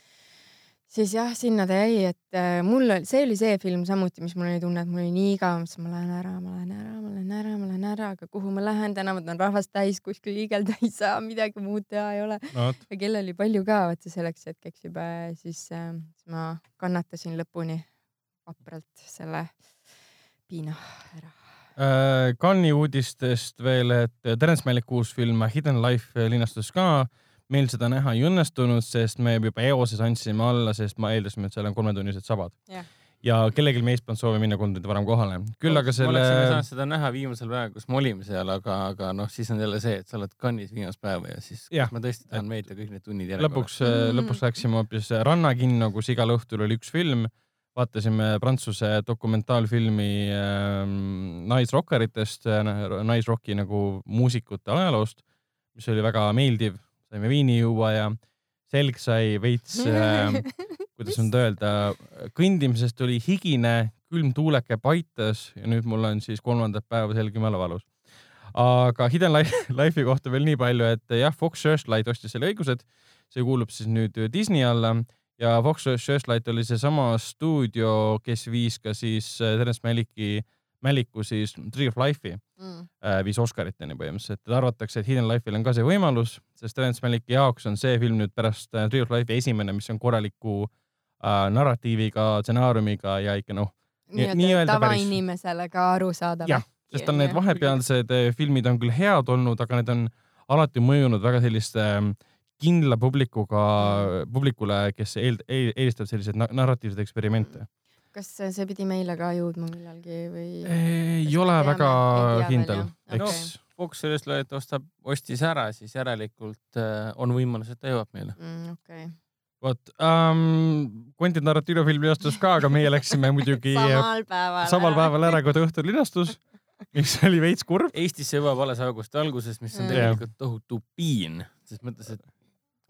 siis jah, sinna ta jäi, et äh, mul oli, see oli see film samuti, mis mul oli tunne, et mul oli nii igav, mõtlesin, ma lähen ära, ma lähen ära, ma lähen ära, ma lähen ära, aga kuhu ma lähen, tänavad on rahvast täis, kuskil liigelda ei saa, midagi muud teha ei ole no,. ja kell oli palju ka, vaata selleks hetkeks juba, siis äh,, siis ma kannatasin lõpuni vapralt selle piina ära äh,. Cannes'i uudistest veel, et Terence Malick uus film Hidden Life linastus ka meil seda näha ei õnnestunud, sest me juba eoses andsime alla, sest ma eeldasime, et seal on kolmetunnised sabad yeah. ja kellelgi meist polnud soovi minna kolm tundi varem kohale. küll aga selle. oleksime saanud seda näha viimasel päeval, kus me olime seal, aga, aga noh, siis on jälle see, et sa oled Cannes'is viimast päeva ja siis ja. ma tõesti tahan veeta kõik need tunnid järele. lõpuks mm, -hmm. lõpuks läksime hoopis Rannakinno, kus igal õhtul oli üks film vaatasime Prantsuse dokumentaalfilmi äh, naisrokkaritest, naisrocki nagu muusikute ajaloost, mis oli väga meeldiv, saime viini juua ja selg sai veits äh,, kuidas nüüd öelda, kõndimisest oli higine, külm tuuleke paitas ja nüüd mul on siis kolmandat päeva selg jumala valus. aga Hidden Life'i kohta veel nii palju, et jah, Fox Searchlight ostis selle õigused, see kuulub siis nüüd Disney alla ja Fox Searchlight oli seesama stuudio, kes viis ka siis äh, Terence Malicki Mälliku siis Tree of Life'i mm. äh, viis Oscariteni põhimõtteliselt, et arvatakse, et Hidden Life'il on ka see võimalus, sest Terence Mäliki jaoks on see film nüüd pärast äh, Tree of Life'i esimene, mis on korraliku äh, narratiiviga, stsenaariumiga ja ikka noh. nii-öelda tavainimesele ka arusaadav. jah, sest on need vahepealsed äh, filmid on küll head olnud, aga need on alati mõjunud väga selliste äh, kindla publikuga, mm. publikule, kes eel, eelistab selliseid narratiivseid eksperimente kas see pidi meile ka jõudma millalgi või? ei ole väga kindel, eks no, Fox sellest loet ostab, ostis ära, siis järelikult äh, on võimalus, et ta jõuab meile mm,. okei okay. vot um,, Quentin Tarantino film linastus ka, aga meie läksime muidugi samal päeval, samal päeval ära, kui ta õhtul linastus, mis oli veits kurb. Eestisse jõuab alles augusti alguses, mis on mm. tegelikult tohutu piin, ses mõttes, et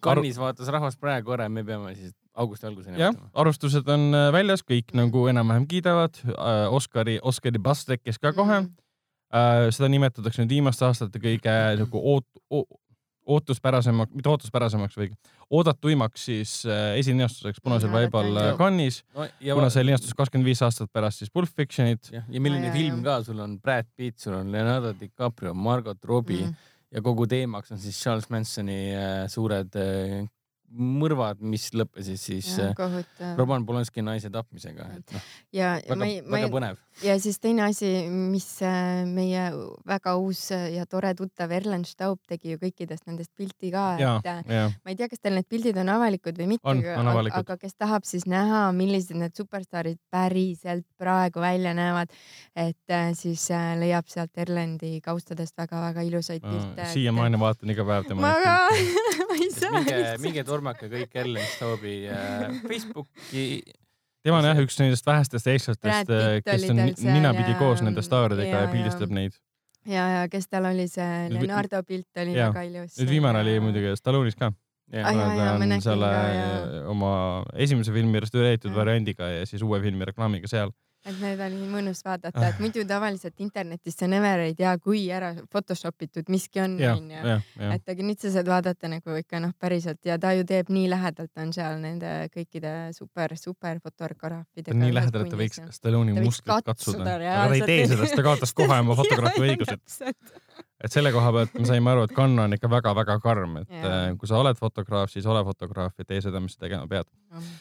Cannes'is vaatas rahvas praegu ära, me peame siis augusti alguseni. jah, arvustused on äh, väljas, kõik nagu enam-vähem kiidavad. Äh, Oscari, Oscari bass tekkis ka kohe mm. -hmm. seda nimetatakse nüüd viimaste aastate kõige nagu oot-, ootuspärasemaks, mitte ootuspärasemaks, vaid oodatuimaks siis esilinastuseks Punasel vaibal Cannes'is no,, kuna see linastus kakskümmend viis aastat pärast siis Pulp Fictionit. ja milline ja, film ka, sul on Brad Pitt, sul on Leonardo DiCaprio, Margot Robbie mm. Ja kogu teemaks on siis Charles Mansoni suured mõrvad, mis lõppesid siis ja äh. Roman Polanski naise tapmisega, et noh, ja, ja väga ma ei, ma väga ei, põnev. ja siis teine asi, mis äh, meie väga uus ja tore tuttav Erlen Staub tegi ju kõikidest nendest pilti ka, ja et, äh, ja ma ei tea, kas teil need pildid on avalikud või mitte, aga, aga kes tahab siis näha, millised need superstaarid päriselt praegu välja näevad, et äh, siis äh, leiab sealt Erlendi kaustadest väga-väga ilusaid pilte. siiamaani vaatan iga päev tema ma ka ma ei saa minge, minge tormake kõik Ellen Staubi äh, Facebooki. tema on jah üks nendest vähestest eestlastest, Pitt kes on ninapidi ja- koos nende staaridega ja- ja pildistab neid. ja, ja kes tal oli see Leonardo pilt oli jaa. väga ilus. nüüd viimane oli muidugi Stallone'is ka. Ah, jaa, jaa, ma nägin ka, jaa. oma esimese filmi restaureeritud Jaa. variandiga ja siis uue filmi reklaamiga seal. Et need oli mõnus vaadata, et muidu tavaliselt internetis sa never ei tea, kui ära Photoshop itud miski on, onju. et aga nüüd sa saad vaadata nagu ikka noh, päriselt ja ta ju teeb nii lähedalt on seal nende kõikide super, super fotograafidega. nii lähedal, et ta võiks Stallone'i Ta võiks musklit katsuda. aga ta ei tee seda, sest ta kaotas kohe oma fotograafi õigused. et selle koha pealt me saime aru, et Cannes on ikka väga-väga karm, et Jaa. äh, kui sa oled fotograaf, siis ole fotograaf ja tee seda, mis sa tegema pead. Äh,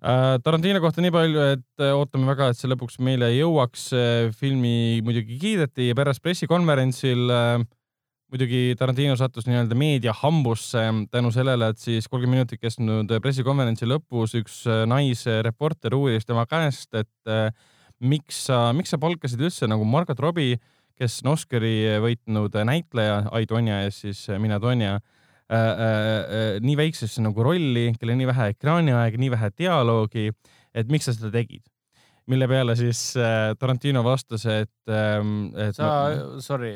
Tarantino kohta nii palju, et äh, ootame väga, et see lõpuks meile jõuaks. filmi muidugi kiideti ja pärast pressikonverentsil äh, muidugi Tarantino sattus nii-öelda meedia hambusse tänu sellele, et siis kolmkümmend minutit kestnud pressikonverentsi lõpus üks äh, naisreporter uuris tema käest, et äh, miks sa, miks sa palkasid üldse nagu Margot Robbie, kes on Oscari võitnud näitleja Ai Tonja ees siis äh, Mina Tonja äh, äh, nii väiksesse nagu rolli, kellel nii vähe ekraaniaega, nii vähe dialoogi, et miks sa seda tegid? mille peale siis äh, Tarantino vastas, et ähm,, et sa, sorry,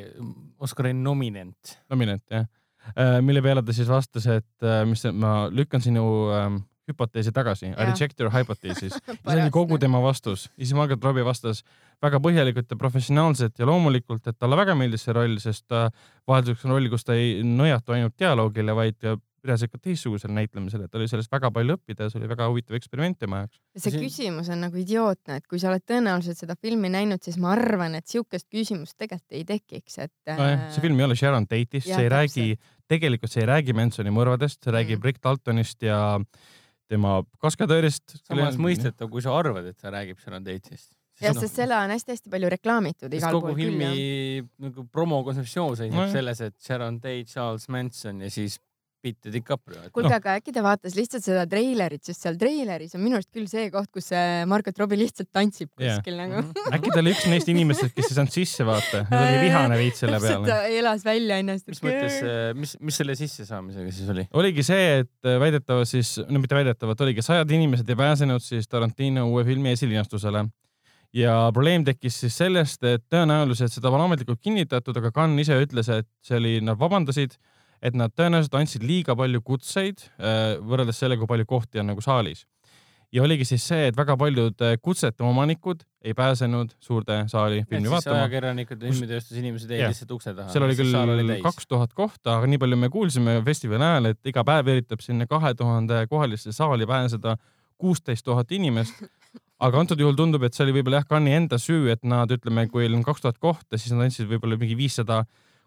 Oscari nominent. nominent jah äh,, mille peale ta siis vastas, et äh, mis ma lükkan sinu ähm, hüpoteesi tagasi, I reject your hypothesis. see oli kogu tema vastus ja siis Margaret Robbie vastas väga põhjalikult ja professionaalselt ja loomulikult, et talle väga meeldis see roll, sest ta vahelduseks on roll, kus ta ei nõjatu ainult dialoogile, vaid ka pidas ikka teistsugusel näitlemisel, et oli sellest väga palju õppida ja see oli väga huvitav eksperiment tema jaoks. see See- küsimus on nagu idiootne, et kui sa oled tõenäoliselt seda filmi näinud, siis ma arvan, et siukest küsimust tegelikult ei tekiks, et. nojah, see film ei ole Sharon Tate'ist, see ei räägi, tegelikult see ei räägi Mansoni mõrvadest, see räägib Mm. Rick Daltonist ja tema kaskadöörist. samas mõistetav, kui sa arvad, et ta räägib Sharon Tate'ist. jah, sest seda on hästi-hästi palju reklaamitud igal kogu pool küll filmi nagu promokontseptsioon seisneb Nojah. selles, et Sharon Tate, Charles Manson ja siis Ja DiCaprio. kuulge Noh., aga äkki ta vaatas lihtsalt seda treilerit, sest seal treileris on minu arust küll see koht, kus see Margot Robbie lihtsalt tantsib kuskil nagu. äkki ta oli üks neist inimestest, kes ei saanud sisse vaata, ta oli vihane veits selle ta peale. elas välja ennast. mis mõttes, mis, mis selle sissesaamisega siis oli? oligi see, et väidetavalt siis, no mitte väidetavalt, oligi sajad inimesed ei pääsenud siis Tarantino uue filmi esilinastusele. ja probleem tekkis siis sellest, et tõenäoliselt seda pole ametlikult kinnitatud, aga Cannes ise ütles, et see oli, nad vabandasid, et nad tõenäoliselt andsid liiga palju kutseid äh, võrreldes sellega, kui palju kohti on nagu saalis. ja oligi siis see, et väga paljud äh, kutsete omanikud ei pääsenud suurde saali filmi vaatama. ajakirjanikud ja filmitööstuse inimesed jäid lihtsalt ukse taha. seal oli küll kaks tuhat kohta, aga nii palju me kuulsime festivali ajal, et iga päev üritab sinna kahe tuhande kohalisse saali pääseda kuusteist tuhat inimest. aga antud juhul tundub, et see oli võib-olla jah, Cannes'i enda süü, et nad ütleme, kui on kaks tuhat kohta, siis nad andsid võib-olla mingi viissada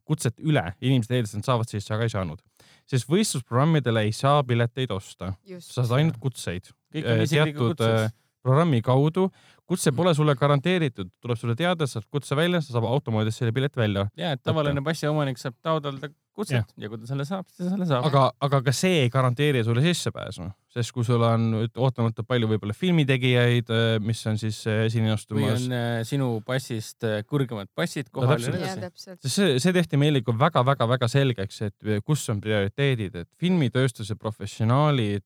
kutset üle, inimesed eeldasid, et nad saavad sisse, aga ei saanud. sest võistlusprogrammidele ei saa pileteid osta, sa saad ainult kutseid. Kõik on äh, teatud äh, programmi kaudu. kutse pole sulle garanteeritud, tuleb sulle teada, saad kutse välja, sa saad automaadist selle pileti välja. Ja, et tavaline passiomanik saab taotleda kutset ja kui ta selle saab, siis ta selle saab. aga, aga ka see ei garanteeri sulle sissepääsu, sest kui sul on ootamatult palju võib-olla filmitegijaid, mis on siis äh, või esinestumas on, äh, sinu passist äh, kõrgemad passid kohal ja täpselt. nii ja edasi. see, see tehti meile ikka väga-väga-väga selgeks, et kus on prioriteedid, et filmitööstuse professionaalid,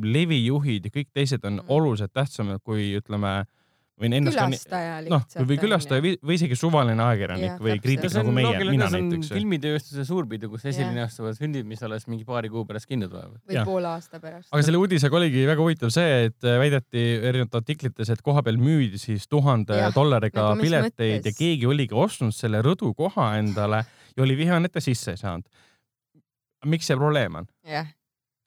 levijuhid ja kõik teised on Mhm. oluliselt tähtsamad kui ütleme, võin ennast ka nii- külastaja noh, lihtsalt. või külastaja või, või isegi suvaline ajakirjanik Jah, või kriitik on nagu meie, mina see on näiteks. filmitööstuse suurpidu, kus Jah. esilinastuvad filmid, mis alles mingi paari kuu pärast kinno tulevad. või jah. poole aasta pärast. aga selle uudisega oligi väga huvitav see, et väideti erinevates artiklites, et kohapeal müüdi siis tuhande dollariga nagu pileteid ja mõttes? keegi oligi ostnud selle rõdukoha endale ja oli vihane, et ta sisse ei saanud. miks see probleem on? jah,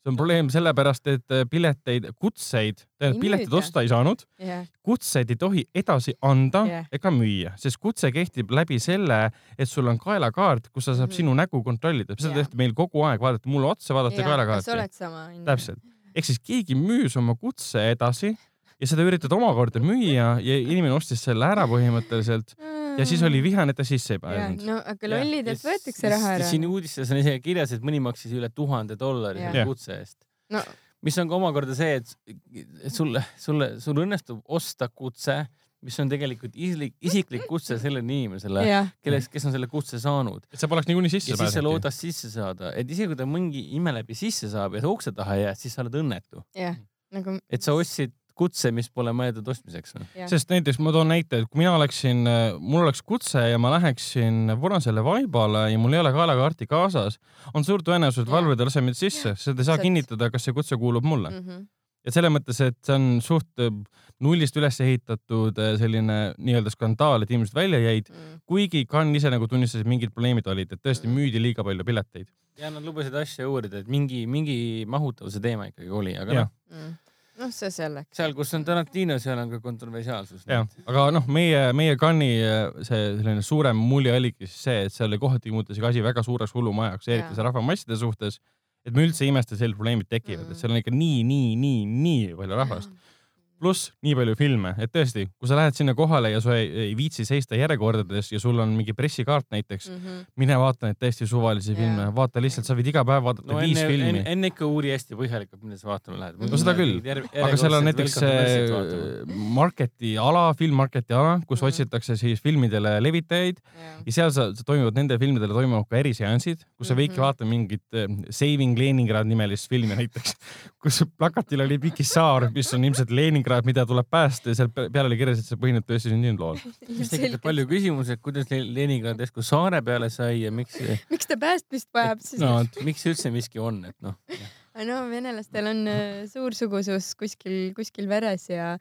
see on probleem sellepärast, et äh, pileteid, kutseid, tähendab Ei pileteid osta ei saanud, jah, kutseid ei tohi edasi anda Jah. ega müüa, sest kutse kehtib läbi selle, et sul on kaelakaart, kus sa saab Mhm. sinu nägu kontrollida, seda Jah. tehti meil kogu aeg, vaadata mulle otsa, vaadata kas kaelakaarti. oled sama? Täpselt, ehk siis keegi müüs oma kutse edasi ja seda üritati omakorda müüa ja inimene ostis selle ära põhimõtteliselt ja siis oli vihane, et ta sisse ei pääsenud. no aga lollidelt võetakse raha ära. siin uudistes on isegi kirjas, et mõni maksis üle tuhande dollari selle kutse eest. no mis on ka omakorda see, et et sulle, sulle, sul õnnestub osta kutse, mis on tegelikult isiklik, isiklik kutse sellele inimesele, jah, kellest, kes on selle kutse saanud. et sa poleks niikuinii sisse ja siis sa pääsenud. loodad sisse saada, et isegi kui ta mingi ime läbi sisse saab ja sa ukse taha jääd, siis sa oled õnnetu, jah, nagu. et sa ostsid kutse, mis pole mõeldud ostmiseks. noh. sest näiteks ma toon näite, et kui mina oleksin, mul oleks kutse ja ma läheksin Voronsele vaibale ja mul ei ole kaelakaarti kaasas, on suur tõenäosus, et Jah. valvurid ei lase mind sisse, sest ei saa Täpselt. kinnitada, kas see kutse kuulub mulle. -hmm. et selles mõttes, et see on suht äh, nullist üles ehitatud äh, selline nii-öelda skandaal, et inimesed välja jäid, Mm. kuigi Cannes ise nagu tunnistas, et mingid probleemid olid, et tõesti Mm. müüdi liiga palju pileteid. ja nad lubasid asja uurida, et mingi, mingi mahutavuse teema ikkagi oli, aga noh, Mm. noh, see selleks. seal, kus on Tarantino, seal on ka kontroversiaalsus. jah, aga noh, meie, meie Cannes'i äh, see selline suurem mulje oligi siis see, et seal oli kohati muutus asi väga suureks hullumajaks, eriti see rahvamasside suhtes. et me üldse ei imesta, sellised probleemid tekivad, Mm. et seal on ikka nii, nii, nii, nii palju rahvast. Pluss nii palju filme, et tõesti, kui sa lähed sinna kohale ja sa ei, ei viitsi seista järjekordades ja sul on mingi pressikaart näiteks, -hmm. mine vaata neid täiesti suvalisi Jaa. filme, vaata lihtsalt, sa võid iga päev vaadata no viis enne, filmi enne, enne ikka uuri hästi põhjalikult, mida sa vaatama lähed. No seda küll. aga seal on näiteks see marketi ala, filmmarketi ala, kus Mhm. otsitakse siis filmidele levitajaid ja seal sa, sa toimuvad nendele filmidele toimuvad ka eriseansid, kus sa võidki Mhm. vaadata mingit äh, Saving Leningrad nimelist filmi näiteks, kus plakatil oli pikk saar, mis on ilmselt Leningrad, mida tuleb päästa ja seal pe- peal oli kirjas, et see põhineb tõesti sündinud lool. mis tekitab palju küsimusi, et kuidas Le- Leningrad järsku saare peale sai ja miks, miks ta päästmist vajab siis no vot, miks üldse miski on, et noh. no venelastel on äh, suur sugusus kuskil, kuskil veres ja,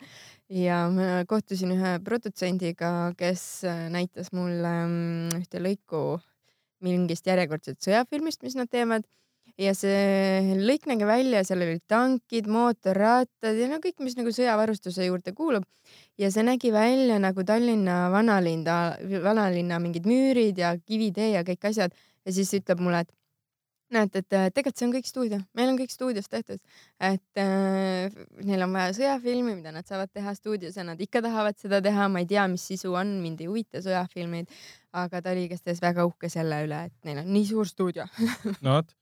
ja ma kohtusin ühe produtsendiga, kes äh, näitas mulle mm, ühte lõiku mingist järjekordsest sõjafilmist, mis nad teevad ja see lõik nägi välja, seal olid tankid, mootorrattad ja no kõik, mis nagu sõjavarustuse juurde kuulub. ja see nägi välja nagu Tallinna vanalinna, vanalinna mingid müürid ja kivitee ja kõik asjad ja siis ütleb mulle, et näed, et tegelikult see on kõik stuudio, meil on kõik stuudios tehtud, et äh, neil on vaja sõjafilmi, mida nad saavad teha stuudios ja nad ikka tahavad seda teha, ma ei tea, mis sisu on, mind ei huvita sõjafilmid, aga ta oli igastahes väga uhke selle üle, et neil on nii suur stuudio. no vot.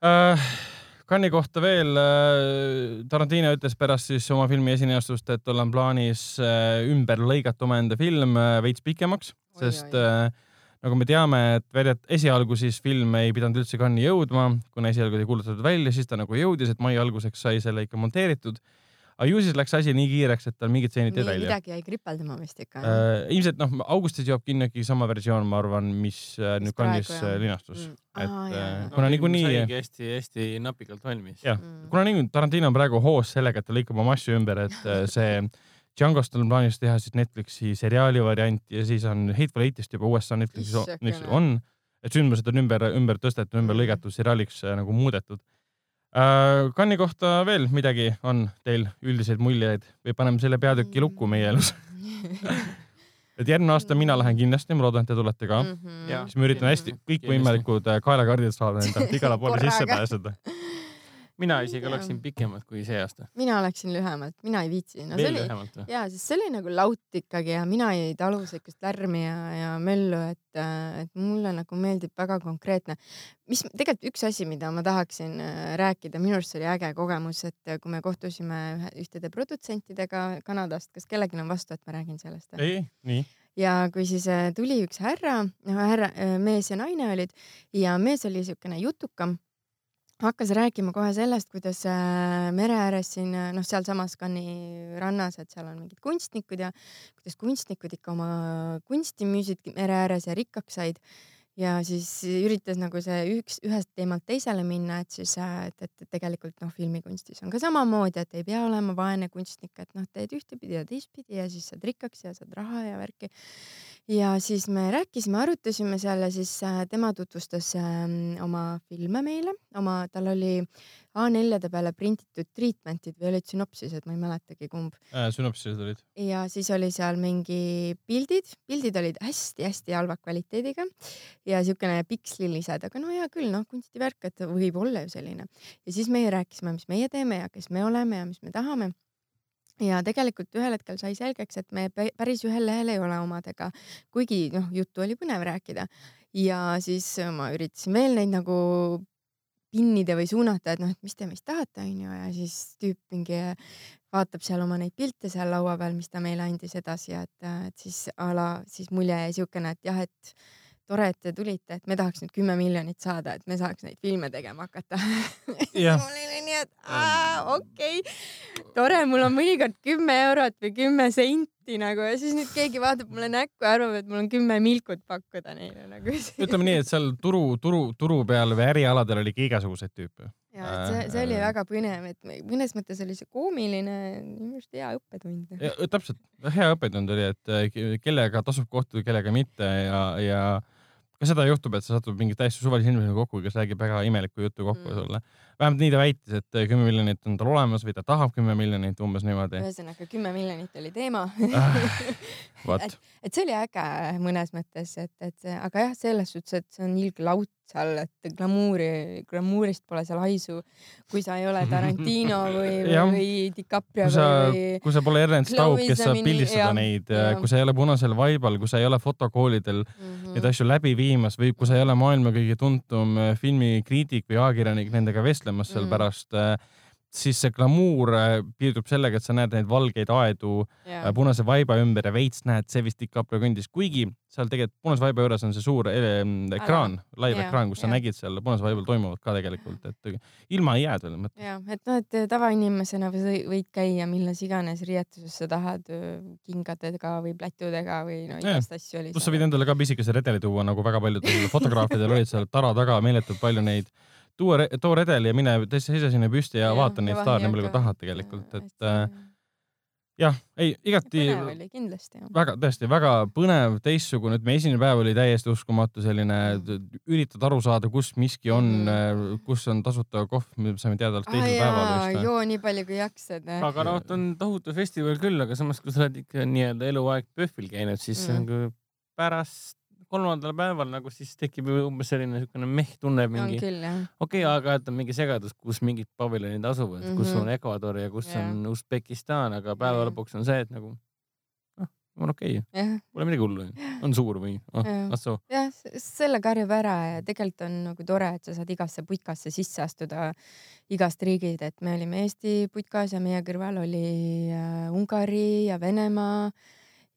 Cannes'i kohta veel äh,, Tarantino ütles pärast siis oma filmi esineastust, et tal on plaanis äh, ümber lõigata omaenda film äh, veits pikemaks, Oi, sest oi. äh, nagu me teame, et väidetavalt esialgu siis film ei pidanud üldse Cannes'i jõudma, kuna esialgu oli kuulutatud välja, siis ta nagu jõudis, et mai alguseks sai selle ikka monteeritud. Aga ju siis läks asi nii kiireks, et tal mingid stseenid jäid välja. midagi jäi kripeldama vist ikka. Äh, ilmselt noh, augustis jõuab kinno ikkagi sama versioon, ma arvan, mis äh, nüüd jah. äh, linastus Mm. et Aa, jaa, äh, kuna niikuinii, saigi hästi-hästi napikalt valmis. jah, Mm. kuna niikuinii Tarantino on praegu hoos sellega, et ta lõikab oma asju ümber, et äh, see Djangost on plaanis teha siis Netflixi seriaali variant ja siis on Hateful Eightist juba USA Netflixis o- Issakene. Netflixis on, et sündmused on ümber, ümber tõstetud, ümber Mhm. lõigatud seriaaliks äh, nagu muudetud. Cannes'i kohta veel midagi on teil üldiseid muljeid või paneme selle peatüki lukku meie elus? et järgmine aasta mina lähen kindlasti, ma loodan, et te tulete ka. Mhm. Jaa. siis ma üritan hästi kõikvõimalikud äh, kaelakaardid saada endale, igale poole sisse pääseda. mina isegi Jaa. oleksin pikemalt kui see aasta. mina oleksin lühemalt, mina ei viitsi. no veel oli, lühemalt või? ja siis see oli nagu laut ikkagi ja mina ei talu siukest lärmi ja, ja möllu, et, et mulle nagu meeldib väga konkreetne. mis tegelikult üks asi, mida ma tahaksin äh, rääkida, minu arust see oli äge kogemus, et äh, kui me kohtusime ühe, ühtede produtsentidega Kanadast, kas kellelgi on vastu, et ma räägin sellest? ei, nii. ja kui siis äh, tuli üks härra, härra, mees ja naine olid ja mees oli siukene jutukam, hakkas rääkima kohe sellest, kuidas äh, mere ääres siin äh, noh, sealsamas Cannes'i rannas, et seal on mingid kunstnikud ja kuidas kunstnikud ikka oma kunsti müüsid mere ääres ja rikkaks said ja siis üritas nagu see üks, ühest teemalt teisele minna, et siis, et, et tegelikult noh, filmikunstis on ka samamoodi, et ei pea olema vaene kunstnik, et noh, teed ühtepidi ja teistpidi ja siis saad rikkaks ja saad raha ja värki. Ja siis me rääkisime, arutasime seal ja siis äh, tema tutvustas ähm, oma filme meile, oma, tal oli A4-de peale prinditud treatment'id või olid sünopsised, ma ei mäletagi kumb. äh,. sünopsised olid. ja siis oli seal mingi pildid, pildid olid hästi-hästi halva kvaliteediga ja siukene pikslilised, aga no hea küll, noh kunstivärk, et võib olla ju selline. ja siis meie rääkisime, mis meie teeme ja kes me oleme ja mis me tahame ja tegelikult ühel hetkel sai selgeks, et me pä- päris ühel lehel ei ole omadega, kuigi noh, juttu oli põnev rääkida. Ja siis ma üritasin veel neid nagu pinnida või suunata, et noh, et mis te meist tahate, onju, ja siis tüüp mingi vaatab seal oma neid pilte seal laua peal, mis ta meile andis edasi ja et, et siis a la siis mulje jäi siukene, et jah, et tore, et te tulite, et me tahaks nüüd kümme miljonit saada, et me saaks neid filme tegema hakata. Jah. mul oli nii, et okei okay., tore, mul on mõnikord kümme eurot või kümme senti nagu ja siis nüüd keegi vaatab mulle näkku ja arvab, et mul on kümme milkut pakkuda neile nagu. ütleme nii, et seal turu, turu, turu peal või ärialadel oli ikka igasuguseid tüüpe. ja et see, see oli Äh, väga põnev, et mõnes mõttes oli see koomiline, minu arust hea õppetund. täpselt, hea õppetund oli, et äh, ke- kellega tasub kohtuda, kellega mitte ja, ja ka seda juhtub, et sa satud mingi täiesti suvalise inimesega kokku, kes räägib väga imelikku juttu kokku Mm. sulle. vähemalt nii ta väitis, et äh, kümme miljonit on tal olemas või ta tahab kümme miljonit, umbes niimoodi. ühesõnaga kümme miljonit oli teema. vot, et see oli äge mõnes mõttes, et, et aga jah, selles suhtes, et see on ilge laut seal, et glamuuri, glamuurist pole seal haisu, kui sa ei ole Tarantino või, või DiCaprio kui sa või, kui sa pole Ernst Staub, kes saab pildistada Zamini- neid kui sa ei ole punasel vaibal, kui sa ei ole fotokoolidel Mhm. neid asju läbi viimas või kui sa ei ole maailma kõige tuntum äh, filmikriitik või ajakirjanik nendega vestlemas seal Mm. pärast, siis see glamuur äh, piirdub sellega, et sa näed neid valgeid aedu ja. äh, punase vaiba ümber ja veits näed, see vist DiCaprio kõndis, kuigi seal tegelikult punase vaiba juures on see suur eh, ekraan, live Jaa, ekraan, kus sa jaa. nägid seal punasel vaibal toimuvat ka tegelikult, et ilma ei jää selles mõttes. ja et noh, et tavainimesena või- võid käia milles iganes riietuses sa tahad, kingadega või plätudega või no igast asju oli. pluss sa võid endale ka pisikese redeli tuua, nagu väga paljudel fotograafidel olid seal tara taga meeletult palju neid. tuua, too redel ja mine seisa sinna püsti ja, ja vaata neid staare nii palju kui tahad tegelikult, et äh, jah, ei igati põnev oli kindlasti väga, tõesti väga põnev, teistsugune, ütleme esimene päev oli täiesti uskumatu, selline üritad aru saada, kus miski on Mhm., kus on tasuta kohv, me saime teada alles teisel päeval jaa, vist. joo nii palju kui jaksad. aga noh, ta on tohutu festival küll, aga samas, kui sa oled ikka nii-öelda eluaeg PÖFFil käinud, siis Mm. nagu pärast kolmandal päeval nagu siis tekib ju umbes selline siukene meh tunne on mingi, okei okay,, aga et on mingi segadus, kus mingid paviljonid asuvad mm, -hmm. kus Mhm. on Ecuador ja kus Jah. on Usbekistan, aga päeva Jah. lõpuks on see, et nagu noh, on okei okay., jah, pole midagi hullu, on suur või oh, Jah. las soo. jah, selle karjub ära ja tegelikult on nagu tore, et sa saad igasse putkasse sisse astuda igast riigid, et me olime Eesti putkas ja meie kõrval oli äh, Ungari ja Venemaa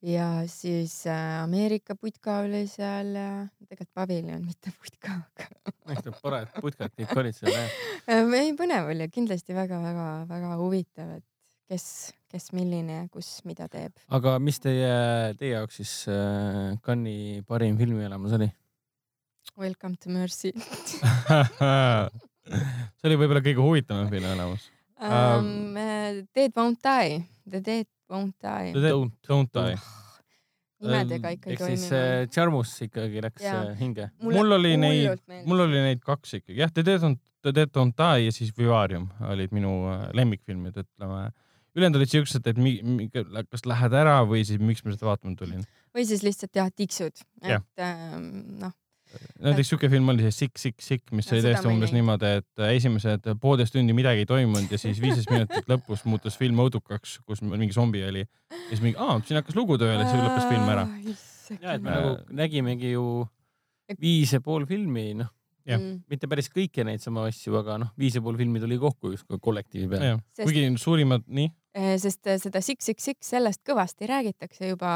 ja siis äh, Ameerika putka oli seal ja tegelikult paviljon, mitte putka, aga näitab tore, et putkad kõik olid seal jah. äh, ei põnev oli kindlasti väga-väga-väga huvitav, et kes, kes milline ja kus mida teeb. aga mis teie, teie jaoks siis äh, Cannes'i parim filmielamus oli? Welcome to Mercy see oli võib-olla kõige huvitavam filmielamus. um,. Dead won't die, The Dead won't die. Don't, don't die. nimedega ikka ei ehk siis äh, Charmus ikkagi läks Jaa. äh, hinge. mul oli neid, mul oli neid kaks ikkagi, jah, The Dead Don't, The Dead Don't Die ja siis Vivarium olid minu äh, lemmikfilmid, ütleme. ülejäänud olid siuksed, et mi, mi, kas lähed ära või siis miks ma seda vaatama tulin. või siis lihtsalt jah, tiksud, et ähm, noh, näiteks siuke film oli see Sick, Sick, Sick, mis Ja oli ei umbes niimoodi, et äh, esimesed poolteist tundi midagi ei toimunud ja siis viisteist minutit lõpus muutus film õudukaks, kus mingi zombi oli. ja siis mingi, aa, siin hakkas lugu tööle, siis lõppes film ära. ja, et me nagu nägimegi ju viis ja pool filmi, noh, jah. Mm. mitte päris kõiki neid samu asju, aga noh, viis ja pool filmi tuli kokku justkui kollektiivi peale. Kuigi suurimad, nii, sest äh, seda Six Six Six sellest kõvasti räägitakse juba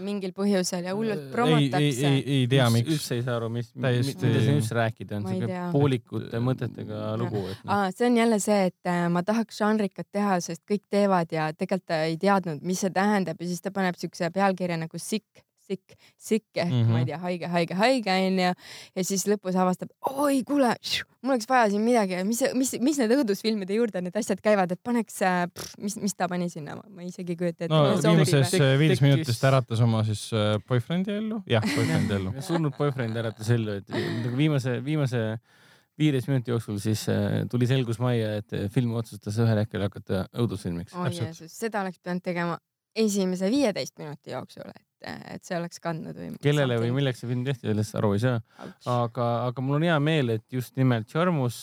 mingil põhjusel ja hullult ei, ei, promotakse. ei, ei tea, miks. üldse ei saa aru, mis, Täiesti- mida siin üldse rääkida on, ei siuke poolikute mõtetega lugu, et Aa, see on jälle see, et äh, ma tahaks žanrikat teha, sest kõik teevad ja tegelikult ta ei teadnud, mis see tähendab ja siis ta paneb siukse pealkirja nagu sick, sick, sick ehk mm Mhm. -hmm. ma ei tea, haige, haige, haige onju. ja siis lõpus avastab, oi kuule, mul oleks vaja siin midagi, mis, mis, mis need õudusfilmide juurde need asjad käivad, et paneks, mis, mis ta pani sinna, ma isegi ei kujuta ette. no viimases Tek- viies minutist äratas oma siis äh, boyfriend'i ellu, jah, boyfriend'i ellu. surnud boyfriend äratas ellu, et nagu viimase, viimase viieteist minuti jooksul siis äh, tuli selgus majja, et äh, film otsustas ühel hetkel hakata õudusfilmiks. Jeesus, seda oleks pidanud tegema esimese viieteist minuti jooksul, et, et see oleks kandnud või. kellele või milleks see film tehti, sellest aru ei saa, aga, aga mul on hea meel, et just nimelt Charmus,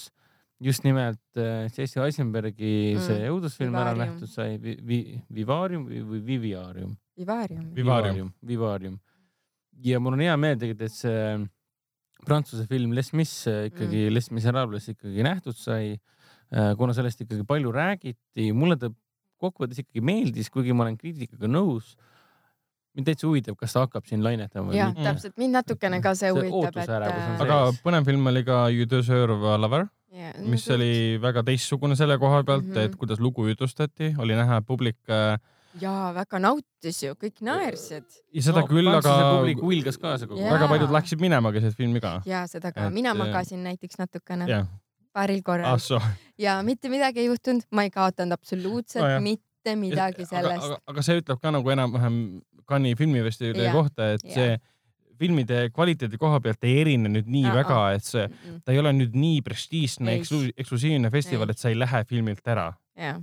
just nimelt äh, Jesse Eisenbergi Mm, see õudusfilm ära nähtud sai vi,, vi, Vivarium või, Viviarium. Vivarium. Vivarium. Vivarium. ja mul on hea meel tegelikult, et see prantsuse film Les Mis äh, ikkagi mm., Les Miserables ikkagi nähtud sai. kuna sellest ikkagi palju räägiti, mulle ta kokkuvõttes ikkagi meeldis, kuigi ma olen kriitikaga nõus. Mind täitsa huvitab, kas ta hakkab siin lainetama või jah, mitte. täpselt, mind natukene ka see See huvitab, et äh, aga põnev film oli ka You Deserve a Lover, yeah, mis oli väga teistsugune selle koha pealt mm, Mhm. -hmm. et kuidas lugu jutustati, oli näha, et publik äh, jaa, väga nautis ju, kõik naersid ja seda no, küll, aga publik huilgas kaasa kogu aeg. väga paljud läksid minema keset filmi ka. ja seda ka, Et, mina äh, magasin näiteks natukene jah, paaril korral ah ja mitte midagi ei juhtunud, ma ei kaotanud absoluutselt Nojah. no, mitte midagi aga, sellest aga,. aga see ütleb ka nagu enam-vähem Cannes'i filmifestivali Jah, kohta, et jah. see filmide kvaliteedi koha pealt ei erine nüüd nii Aa, väga aa., et see, ta ei ole nüüd nii prestiižne Ei. eksklu- eksklusiivne festival, Ei. et sa ei lähe filmilt ära.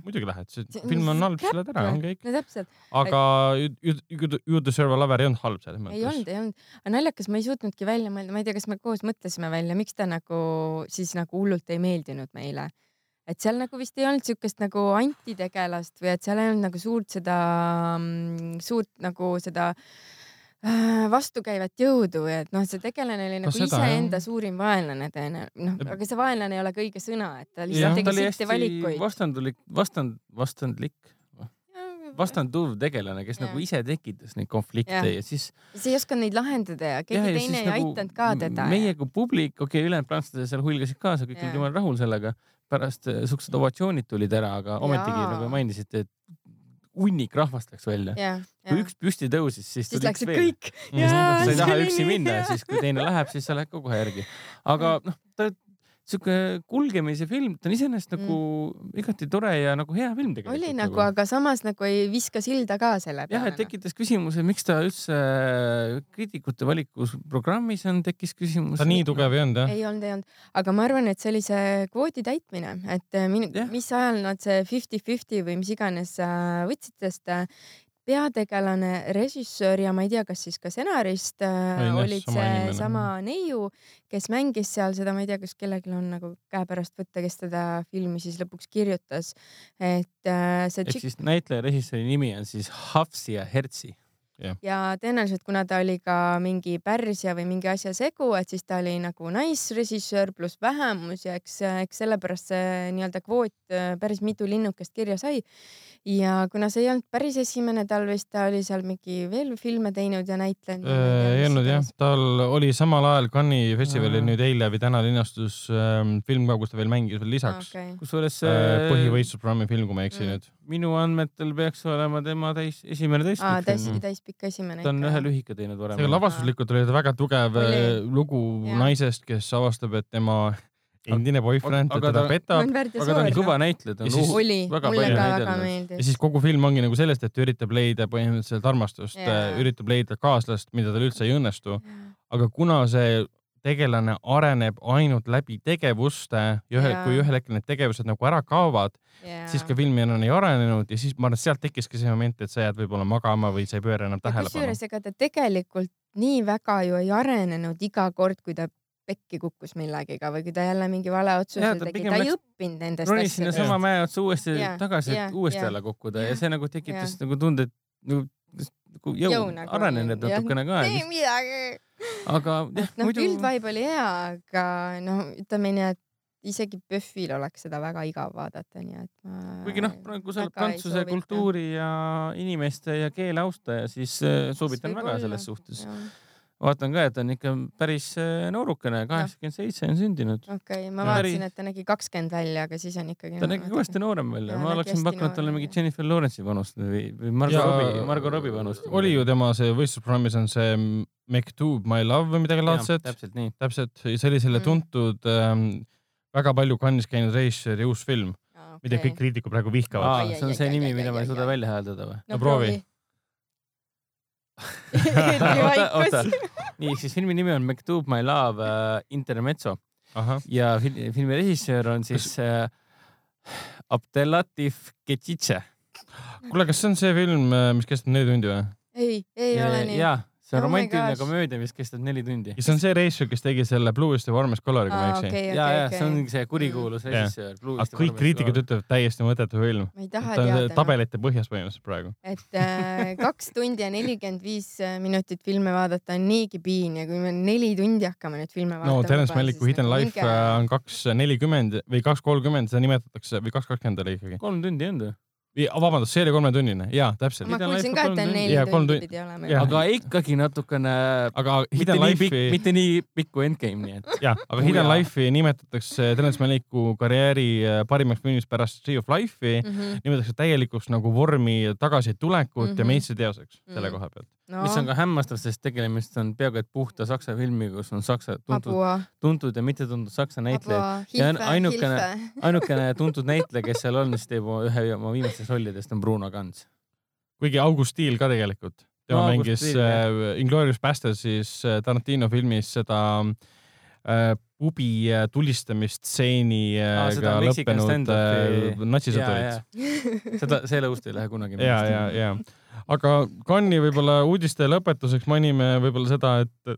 muidugi lähed, see film on halb, sa lähed ära, on kõik. no täpselt, aga You- You- You- Deserve a Lover ei olnud halb selles ei mõttes olnud,. ei olnud, aga naljakas, ma ei suutnudki välja mõelda, ma ei tea, kas me koos mõtlesime välja, miks ta nagu siis nagu hullult ei meeldinud meile. Et seal nagu vist ei olnud siukest nagu antitegelast või et seal ei olnud nagu suurt seda, suurt nagu seda äh, vastukäivat jõudu või et noh, see tegelane oli nagu seda, iseenda suurim vaenlane tõenäoliselt, noh, aga see vaenlane ei ole ka õige sõna, et ta lihtsalt ta tegi sitte valikuid. vastandulik, vastand, vastandlik, vastanduv tegelane, kes Jah. nagu ise tekitas neid konflikte Jah. ja siis sa ei osanud neid lahendada ja keegi ja teine siis ei nagu aidanud ka teda. meie kui publik, okei okay,, ülejäänud prantslased seal huilgasid kaasa, kõik olid jumala rahul sellega. Pärast äh, siuksed ovatsioonid tulid ära, aga ometigi Jaa. nagu mainisite, et hunnik rahvast läks välja. jah, kui jah. üks püsti tõusis, siis siis tuli üks veel. sa ei taha üksi minna siis, kui teine läheb, siis sa lähed ka kohe järgi. aga noh, ta sihuke kulgemise film, ta on iseenesest nagu igati tore ja nagu hea film tegelikult. Mm. oli nagu, aga samas nagu ei viska silda ka selle jah, peale. et tekitas küsimuse, miks ta üldse kriitikute valikus programmis on, tekkis küsimus. ta nii tugev ei olnud jah. ei olnud, ei olnud, aga ma arvan, et see oli see kvoodi täitmine, et äh, min- Jah., mis ajal nad see fifty-fifty või mis iganes äh, võtsid, sest äh, peategelane, režissöör ja ma ei tea, kas siis ka stsenarist äh, olid sama see inimene. sama neiu, kes mängis seal seda, ma ei tea, kas kellelgi on nagu käepärast võtta, kes seda filmi siis lõpuks kirjutas. et äh, see ehk tšikk siis näitleja režissööri nimi on siis Hafsia Hertzi. ja tõenäoliselt, kuna ta oli ka mingi pärsia või mingi asja segu, et siis ta oli nagu naisrežissöör pluss vähemus ja eks, eks sellepärast see nii-öelda kvoot äh, päris mitu linnukest kirja sai. ja kuna see ei olnud päris esimene tal vist, ta oli seal mingi veel filme teinud ja näitlenud. ei olnud jah, tal oli samal ajal Cannes'i festivalil nüüd eile või täna linastus ähm, film ka, kus ta veel mängis veel lisaks okay.. kusjuures äh, äh, põhivõistlusprogrammi film, kui ma ei eksi Mm. nüüd. minu andmetel peaks olema tema täis, esimene aa, täispikk täispikk esimene. ta on ühe lühika teinud varem lavastuslikult oli ta väga tugev Oli. äh, lugu Jah. naisest, kes avastab, et tema endine boyfriend aga teda ta- petab aga ta on kõva näitleja, ta Ja on siis- oli, väga mulle palju ka väga näidelnud. ja siis kogu film ongi nagu sellest, et ta üritab leida põhimõtteliselt armastust Jaa., üritab leida kaaslast, mida tal üldse ei õnnestu, aga kuna see tegelane areneb ainult läbi tegevuste ja ühe, Jaa. kui ühel hetkel need tegevused nagu ära kaovad, siis ka film enam ei arenenud ja siis ma arvan, et sealt tekkiski see moment, et sa jääd võib-olla magama või sa ei pööra enam tähelepanu. kusjuures ega ta tegelikult nii väga ju ei arenenud iga kord, kui ta pekki kukkus millegiga või kui ta jälle mingi vale otsuse tegi, ta ei õppinud nendest ronis sinna asjadest. sama mäe otsa uuesti Jah, tagasi, et uuesti alla kukkuda ja Jah, see nagu tekitas jah. nagu tunde, et nagu nagu jõu, Jõu jõu nagu arenenud natukene ka, ei midagi. aga jah, noh, muidu üldvibe oli hea, aga no ütleme nii, et isegi PÖFFil oleks seda väga igav vaadata, nii et ma. kuigi noh, praegu sa oled prantsuse. kultuuri ja inimeste ja keele austaja, siis äh, soovitan väga selles suhtes. Vaatan ka, et ta on ikka päris äh, noorukene, kaheksakümmend seitse on sündinud. okei, ma Ja. vaatasin, et ta nägi kakskümmend välja, aga siis on ikkagi. ta ikka kõvasti noorem veel ja Jaa, ma nägi oleksin pakkunud talle välja. Jennifer Lawrence'i vanust või, või Margo Robbie, Margo Robbie vanust. oli ju tema see võistlusprogrammis on see Maktub My Love või midagi laadset. täpselt nii. täpselt, see oli selle Mm. tuntud ähm,, väga palju Cannes'is käinud režissööri uus film, mida kõik kriitikud praegu vihkavad. see on see nimi, mida ma ei suuda välja hääldada või? No proovi. oota, oota. nii, siis filmi nimi on Maktub My Love äh, Intermezzo ahah, ja fil filmi režissöör on siis äh, Abdelatif Ketitše. kuule, kas see on see film, mis kestab neli tundi või? ei, ei ole nii. jaa, see on Oh romantiline komöödia, mis kestab neli tundi. ja see on see režissöör, kes tegi selle Bluest ja Warmest Coloriga, kui ma ei eksi. ja, ja okei, see on see kurikuulus Mm. Režissöör. aga kõik kriitikud ütlevad täiesti mõttetu film. ma ei taha ta on teada. tabelite põhjas põhimõtteliselt praegu. et äh, kaks tundi ja nelikümmend viis minutit filme vaadata on niigi piin ja kui me neli tundi hakkame nüüd filme vaatama. no Terence Maliku Hidden Life äh, on kaks nelikümmend või kaks kolmkümmend, seda nimetatakse või kaks kakskümmend oli ikkagi. kolm tundi olnud ju. vabandust, see oli kolmetunnine, jaa, täpselt ma. Hidden kuulsin ka, on et ta neli tundi tundi. pidi olema. Aga ikkagi natukene, aga mitte Hidden Life'i, mitte nii pikk kui Endgame, nii et. jah, aga Hidden. Life'i nimetatakse Terence Maliku karjääri äh, parimaks filmiks pärast Tree of Life'i. Mhm. nimetatakse täielikuks nagu vormi tagasitulekut mm -hmm. ja Mhm. meistriteoseks selle Mhm. koha pealt. no mis on ka hämmastav, sest tegemist on peaaegu et puhta saksa filmi, kus on saksa tuntud, tuntud ja mittetuntud saksa näitlejad. Ja ainukene- ainukene tuntud näitleja, kes seal on, siis teeb ühe oma viimastest rollidest on Bruno Ganz. kuigi August Stiel ka tegelikult. tema No mängis äh, Inglourious Basterds äh, Tarantino filmis seda äh, pubi äh, tulistamisstseeni Aa, äh, Mexican lõppenud äh, natsisõdurit. seda, see lõust ei lähe kunagi ja, ja, ja, aga Cannes'i võib-olla uudiste lõpetuseks mainime võib-olla seda, et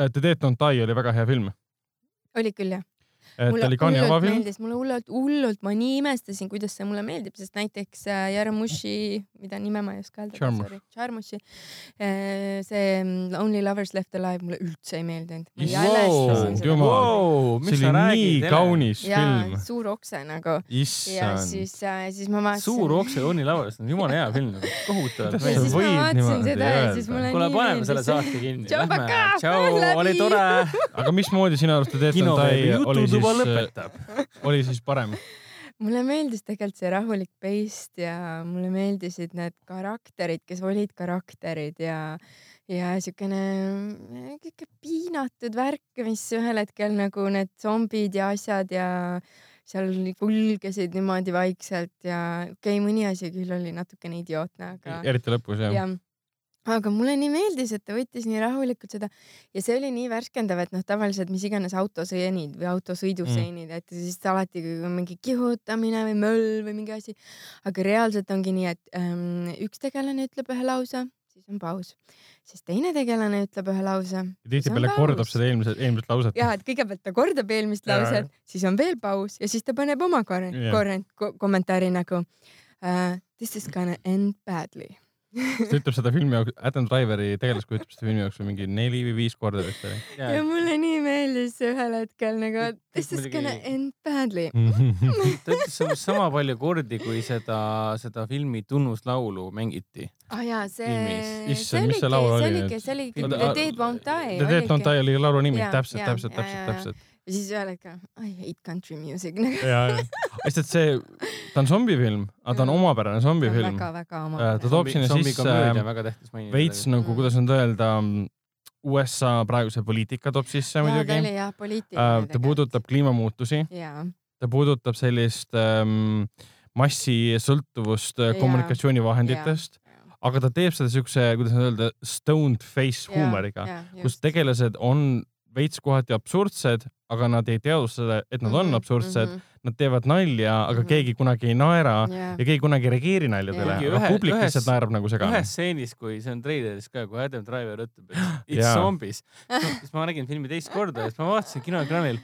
et The Dead Don't Die oli väga hea film. oli küll jah. Et mulle ta oli hullult avafilm. meeldis, mulle hullult, hullult, ma nii imestasin, kuidas see mulle meeldib, sest näiteks äh, Jarmuši, mida nime ma ei oska öelda. Jarmuši. see mm, Only Lovers Left Alive mulle üldse ei meeldinud. wow,. see oli nii kaunis ja film. suur okse nagu ja siis, siis ma vaatasin. suur okse Onni lauas, see on jumala hea film, kohutavalt Kuidas ja siis ma vaatasin seda ja siis mulle kuule, nii paneme selle meeldis. saate kinni. Tšau oli tore. aga mismoodi sinu arust Dead Don't kinoveebi Die oli jututuba siis, lõpetab. oli siis parem? mulle meeldis tegelikult see rahulik paist ja mulle meeldisid need karakterid, kes olid karakterid ja, ja siukene siuke piinatud värk, mis ühel hetkel nagu need zombid ja asjad ja seal kulgesid niimoodi vaikselt ja okei okay,, mõni asi küll oli natukene idiootne, aga eriti lõpus jah ja.. Aga mulle nii meeldis, et ta võttis nii rahulikult seda ja see oli nii värskendav, et noh, tavaliselt mis iganes autoseenid või autosõiduseenid mm., et siis alati mingi kihutamine või möll või mingi asi, aga reaalselt ongi nii, et ähm, üks tegelane ütleb ühe lause, siis on paus, siis teine tegelane ütleb ühe lause. tihtipeale kordab seda eelmise, eelmist lauset. ja, et kõigepealt ta kordab eelmist Jaa. lauset, siis on veel paus ja siis ta paneb oma korre- Jah. korre- ko kommentaari nagu uh, this is gonna end badly. Ta ütleb seda filmi jaoks, Adam Driveri tegelaskuju ütleb seda filmi jooksul mingi neli või viis korda vist oli. ja mulle nii meeldis see ühel hetkel nagu this is gonna end badly. ta ütles umbes sama palju kordi, kui seda, seda filmi tunnuslaulu mängiti. ah jaa, see see Issand, mis oligi, see laul see oli oligi, nüüd? see oligi Oota, The a- Dead Won't Die The Dead Don't Die oli laulu nimi, täpselt, täpselt, täpselt, täpselt. Ja siis ühel hetkel I hate country music nagu. ja, ja, sest et see, ta on zombifilm, aga ta on Mm. omapärane zombifilm. väga-väga oma Äh, ta toob sinna sisse mainida. veits nagu, kuidas nüüd öelda, USA praeguse poliitika toob sisse ta muidugi. oli jah poliitiline. ta puudutab kliimamuutusi, ta puudutab sellist ähm, massisõltuvust äh, Jaa. kommunikatsioonivahenditest, aga ta teeb seda siukse, kuidas nüüd öelda, stoned face huumoriga, kus tegelased on veits kohati absurdsed, aga nad ei teadvusta seda, et nad on Mhm, absurdsed, mhm, nad teevad nalja, aga Mhm. keegi kunagi ei naera jaa. ja keegi kunagi ei reageeri naljadele, Jaa. aga publik lihtsalt naerab nagu segane ühes. stseenis, kui see on treileris ka, kui Adam Driver ütleb, et it's Jaa. zombies, siis ma nägin filmi teist korda ja siis ma vaatasin kinoekraanil,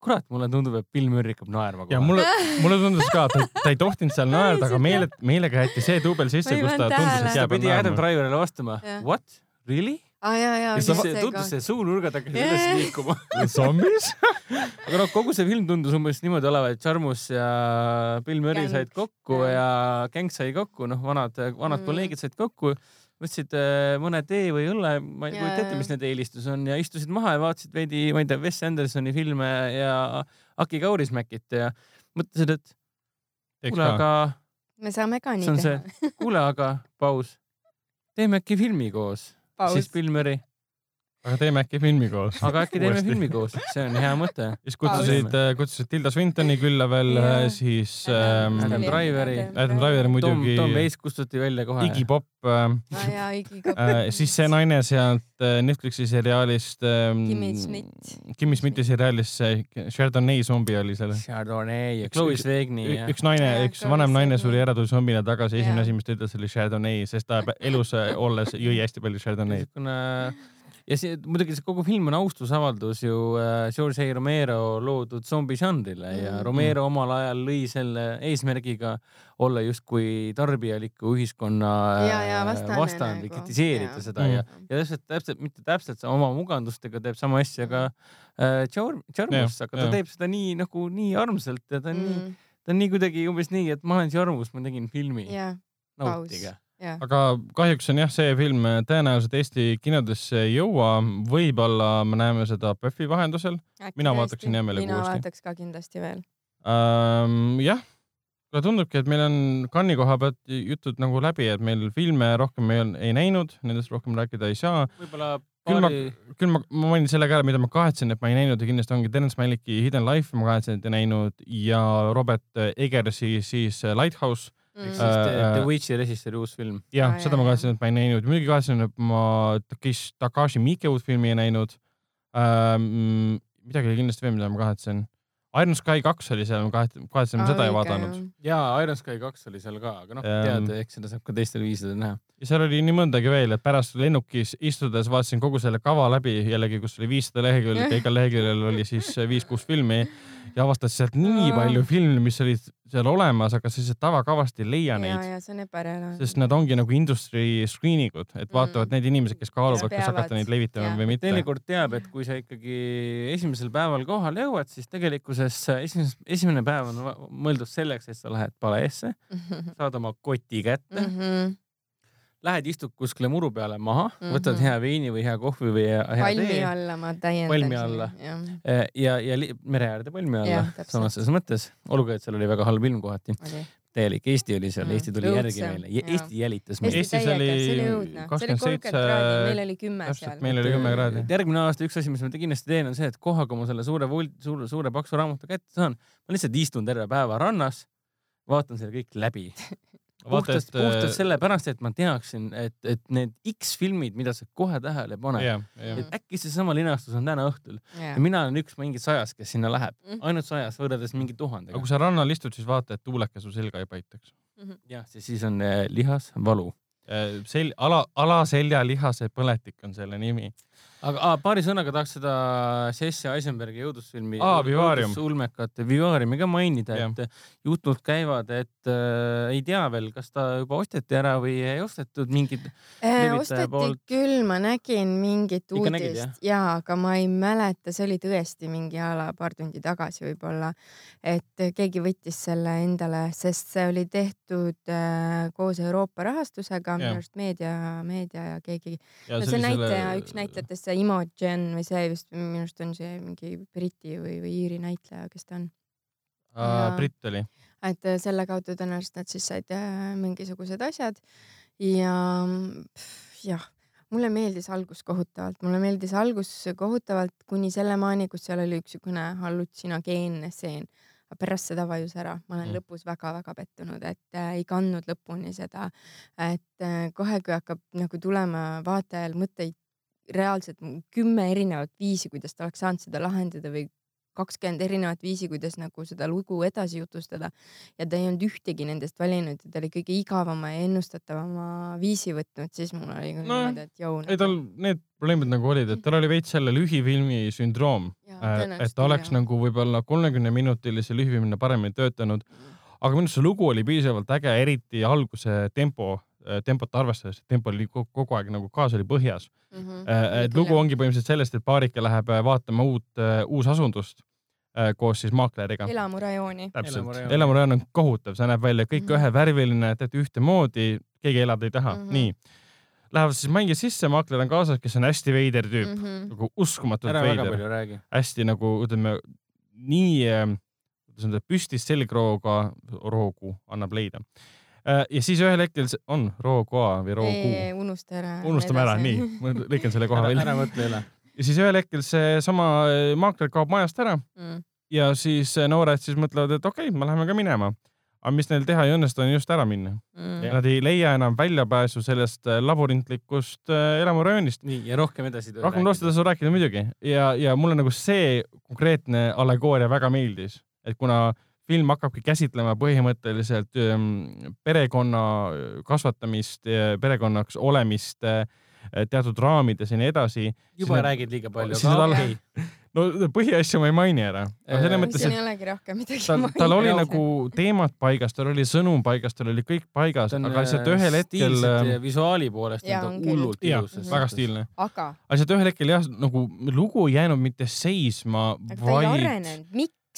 kurat, mulle tundub, et Bill Murray hakkab naerma ja kohe. mulle, mulle tundus ka, ta, ta ei tohtinud seal naerda, aga meele, meelega jäeti see duubel sisse, kus ta tundus, et jääb pidi Adam naerma. Driverile vastama Jah., what, really? jaa, jaa. ja siis see tundus, see suunurgad hakkasid Jaa. üles liikuma. zombis? aga noh, kogu see film tundus umbes niimoodi olevat, et Charmus ja Bill Murray Gäng. said kokku Jah. ja gäng sai kokku, noh, vanad, vanad Mm. kolleegid said kokku võtsid äh, mõne tee või õlle, ma ei Jaa, kujuta ette, mis nende eelistus on ja istusid maha ja vaatasid veidi, ma ei tea, Wes Andersoni filme ja Aki Kaurismäkit ja mõtlesid, et kuule, aga, me saame ka See nii on teha. kuule, aga paus, teeme äkki filmi koos, siis paus. Bill Murray, aga teeme äkki filmi koos. aga äkki teeme Uuesti. filmi koos, see on hea mõte. siis kutsusid, kutsusid Tilda Swintoni külla veel Jaa., siis ähm, Adam Driveri. Adam Driveri Tom, muidugi, Tom Waits kustuti välja kohe. Iggy Pop äh,, aa jaa, Iggy Pop. äh, siis see naine sealt äh, Netflixi seriaalist ähm, Kimmy Schmidt. Kimmy Schmidti seriaalist see Chardonnay zombi oli seal. Chardonnay ja Üks- Chloe üks- Svegni ja üks naine üks vanem naine suri ära, tuli zombina tagasi, esimene asi, mis ta ütles, oli Chardonnay, sest ta elus äh, olles jõi hästi palju Chardonnay'd. niisugune ja see muidugi see kogu film on austusavaldus ju äh, George A Romero loodud zombižanrile ja Mm. Romero omal ajal lõi selle eesmärgiga olla justkui tarbijaliku ühiskonna ja, ja äh, vastane vastane nagu, kritiseerida jaa. seda ja, ja täpselt, täpselt, mitte täpselt oma mugandustega teeb sama asja ka äh, Jah, aga ta jah. teeb seda nii nagu nii armsalt ja ta on nii, Mm, ta on nii kuidagi umbes nii, et ma olen Charmus, ma tegin filmi, nautige. jaa. aga kahjuks on jah, see film tõenäoliselt Eesti kinodesse ei jõua, võib-olla me näeme seda PÖFFi vahendusel Mina vaataksin hea meelega mina uuesti. vaataks ka kindlasti veel. ähm,. jah, aga tundubki, et meil on Cannes'i koha pealt jutud nagu läbi, et meil filme rohkem ei, ei näinud, nendest rohkem rääkida ei saa. võib-olla küll ma paari, küll ma, ma mainin selle ka ära, mida ma kahetsen, et ma ei näinud ja kindlasti ongi Terence Malicki Hidden Life, ma kahetsen, et ei näinud ja Robert Egersi siis Lighthouse. Ehk siis. Äh, The, äh, The Witchi režissööri uus film. jah seda ma kahetsen, et ma ei näinud, muidugi kahetsen, et ma Takeshi, Takashi Miike uut filmi ei näinud ähm,. midagi oli kindlasti veel, mida ma kahetsen. Iron Sky kaks oli seal, ma kahetsen, kahetsen, ma seda ei vaadanud. ja Iron Sky kaks oli seal ka, aga noh, Ähm, tead, eks seda saab ka teistel viisidel näha. ja seal oli nii mõndagi veel, et pärast lennukis istudes vaatasin kogu selle kava läbi jällegi, kus oli viissada lehekülge, igal leheküljel oli siis viis-kuus filmi ja avastasin sealt nii palju filme, mis olid seal olemas, aga sa lihtsalt tavakavast ei leia ja, neid, ja see on ebareaalne. sest nad ongi nagu industry screening ud, et vaatavad Mm. need inimesed, kes kaaluvad, kas hakata neid levitama jah. või mitte. teinekord teab, et kui sa ikkagi esimesel päeval kohale jõuad, siis tegelikkuses esimene, esimene päev on mõeldud selleks, et sa lähed paleesse, saad oma koti kätte, Mhm. Lähed istud kuskile muru peale maha, võtad Mhm. hea veini või hea kohvi või hea, hea palmi tee alla ma täiendan. Palmi alla. Eh, ja, ja li- mere äärde palmi alla samas selles mõttes, olgugi et seal oli väga halb ilm kohati, oli. täielik Eesti oli seal, Mm, Eesti tuli õudse, järgi meile. Eesti jälitas meid. Eestis täiega, oli see oli õudne, see oli 27 kolmkümmend kraadi, meil oli kümme seal. meil oli kümme kraadi. järgmine aasta üks asi, mis ma kindlasti teen, on see, et kohe, kui ma selle suure suure, suure paksu raamatu kätte saan, ma lihtsalt istun terve päeva rannas, vaatan selle kõik läbi. puhtalt, puhtalt sellepärast, et ma teaksin, et, et need X filmid, mida sa kohe tähele ei pane, jah, jah. et äkki seesama linastus on täna õhtul ja mina olen üks mingi sajas, kes sinna läheb, Mm. ainult sajas võrreldes mingi aga tuhandega kui. sa rannal istud, siis vaata, et tuuleke su selga ei paitaks. jah, siis on eh, lihas valu. sel-, ala, alaseljalihase põletik on selle nimi. Aga aa, paari sõnaga tahaks seda Jesse Eisenbergi õudusfilmi Aa, Vivarium. ulmekat Vivariumi ka mainida, et jutud käivad, et äh, ei tea veel, kas ta juba osteti ära või ei ostetud mingid levitaja osteti poolt- küll, ma nägin mingit Ikka nägid, uudist. ja, aga ma ei mäleta, see oli tõesti mingi a la paar tundi tagasi võib-olla, et keegi võttis selle endale, sest see oli tehtud äh, koos Euroopa rahastusega, minu arust meedia, meedia ja keegi ja no see näitleja, üks näitlejatest, see Imogen või see vist minu arust on see mingi Briti või, või Iiri näitleja, kes ta on. uh,. britt oli. et äh, selle kaudu tõenäoliselt nad siis said äh, mingisugused asjad ja jah, mulle meeldis algus kohutavalt, mulle meeldis algus kohutavalt kuni sellemaani, kus seal oli üks niisugune hallutsinogeenne stseen. aga pärast seda vajus ära, ma olen mm. lõpus väga-väga pettunud, et äh, ei kandnud lõpuni seda, et äh, kohe, kui hakkab nagu tulema vaatajal mõtteid reaalselt kümme erinevat viisi, kuidas ta oleks saanud seda lahendada või kakskümmend erinevat viisi, kuidas nagu seda lugu edasi jutustada ja ta ei olnud ühtegi nendest valinud ja ta oli kõige igavama ja ennustatavama viisi võtnud, siis mul oli No, niimoodi, et jõu. ei tal need probleemid nagu olid, et tal oli veits selle lühifilmi sündroom, et ta oleks nagu võib-olla kolmekümne minutilise lühifilmina paremini töötanud. aga minu arust see lugu oli piisavalt äge, eriti alguse tempo, tempot arvestades, tempo oli kogu, kogu aeg nagu gaas oli põhjas. Mhm. et lugu ongi põhimõtteliselt sellest, et paarike läheb äh, vaatama uut, uusasundust äh, koos siis maakleriga. elamurajooni. täpselt, Elamurajoon. on kohutav, see näeb välja kõik Mhm. ühevärviline, tead ühtemoodi, keegi elada ei taha mm. -hmm. nii. lähevad siis mängi sisse, maakler on kaasas, kes on hästi veider tüüp mm, Mhm. nagu uskumatult ära veider, hästi nagu ütleme nii, kuidas öelda, püstis selgrooga, roogu annab leida. Ja siis ühel hetkel on roogoa või rooguu, unusta ära. unustame ära, nii, ma lõikan selle koha välja ära mõtle üle. ja siis ühel hetkel seesama maakler kaob majast ära Mm. ja siis noored siis mõtlevad, et okei okay,, me läheme ka minema. aga mis neil teha ei õnnestu, on just ära minna. Mm. Nad ei leia enam väljapääsu sellest äh, labürintlikust äh, elamurajoonist. nii ja rohkem edasi. rohkem loost ei tasu rääkida muidugi ja, ja mulle nagu see konkreetne allegooria väga meeldis, et kuna film hakkabki käsitlema põhimõtteliselt ähm, perekonna kasvatamist, perekonnaks olemist äh, teatud raamides ja nii edasi. juba Siis räägid liiga palju, aga okei. no põhiasju ma ei maini ära, aga selles Äh, mõttes, siin et ei olegi rohkem midagi tal, tal oli mainida. nagu teemad paigas, tal oli sõnum paigas, tal oli kõik paigas, ta aga lihtsalt äh, ühel hetkel ja visuaali poolest Jaa, on ta hullult ilus. väga stiilne, aga, aga lihtsalt ühel hetkel jah, nagu lugu ei jäänud mitte seisma, ta vaid arenenud,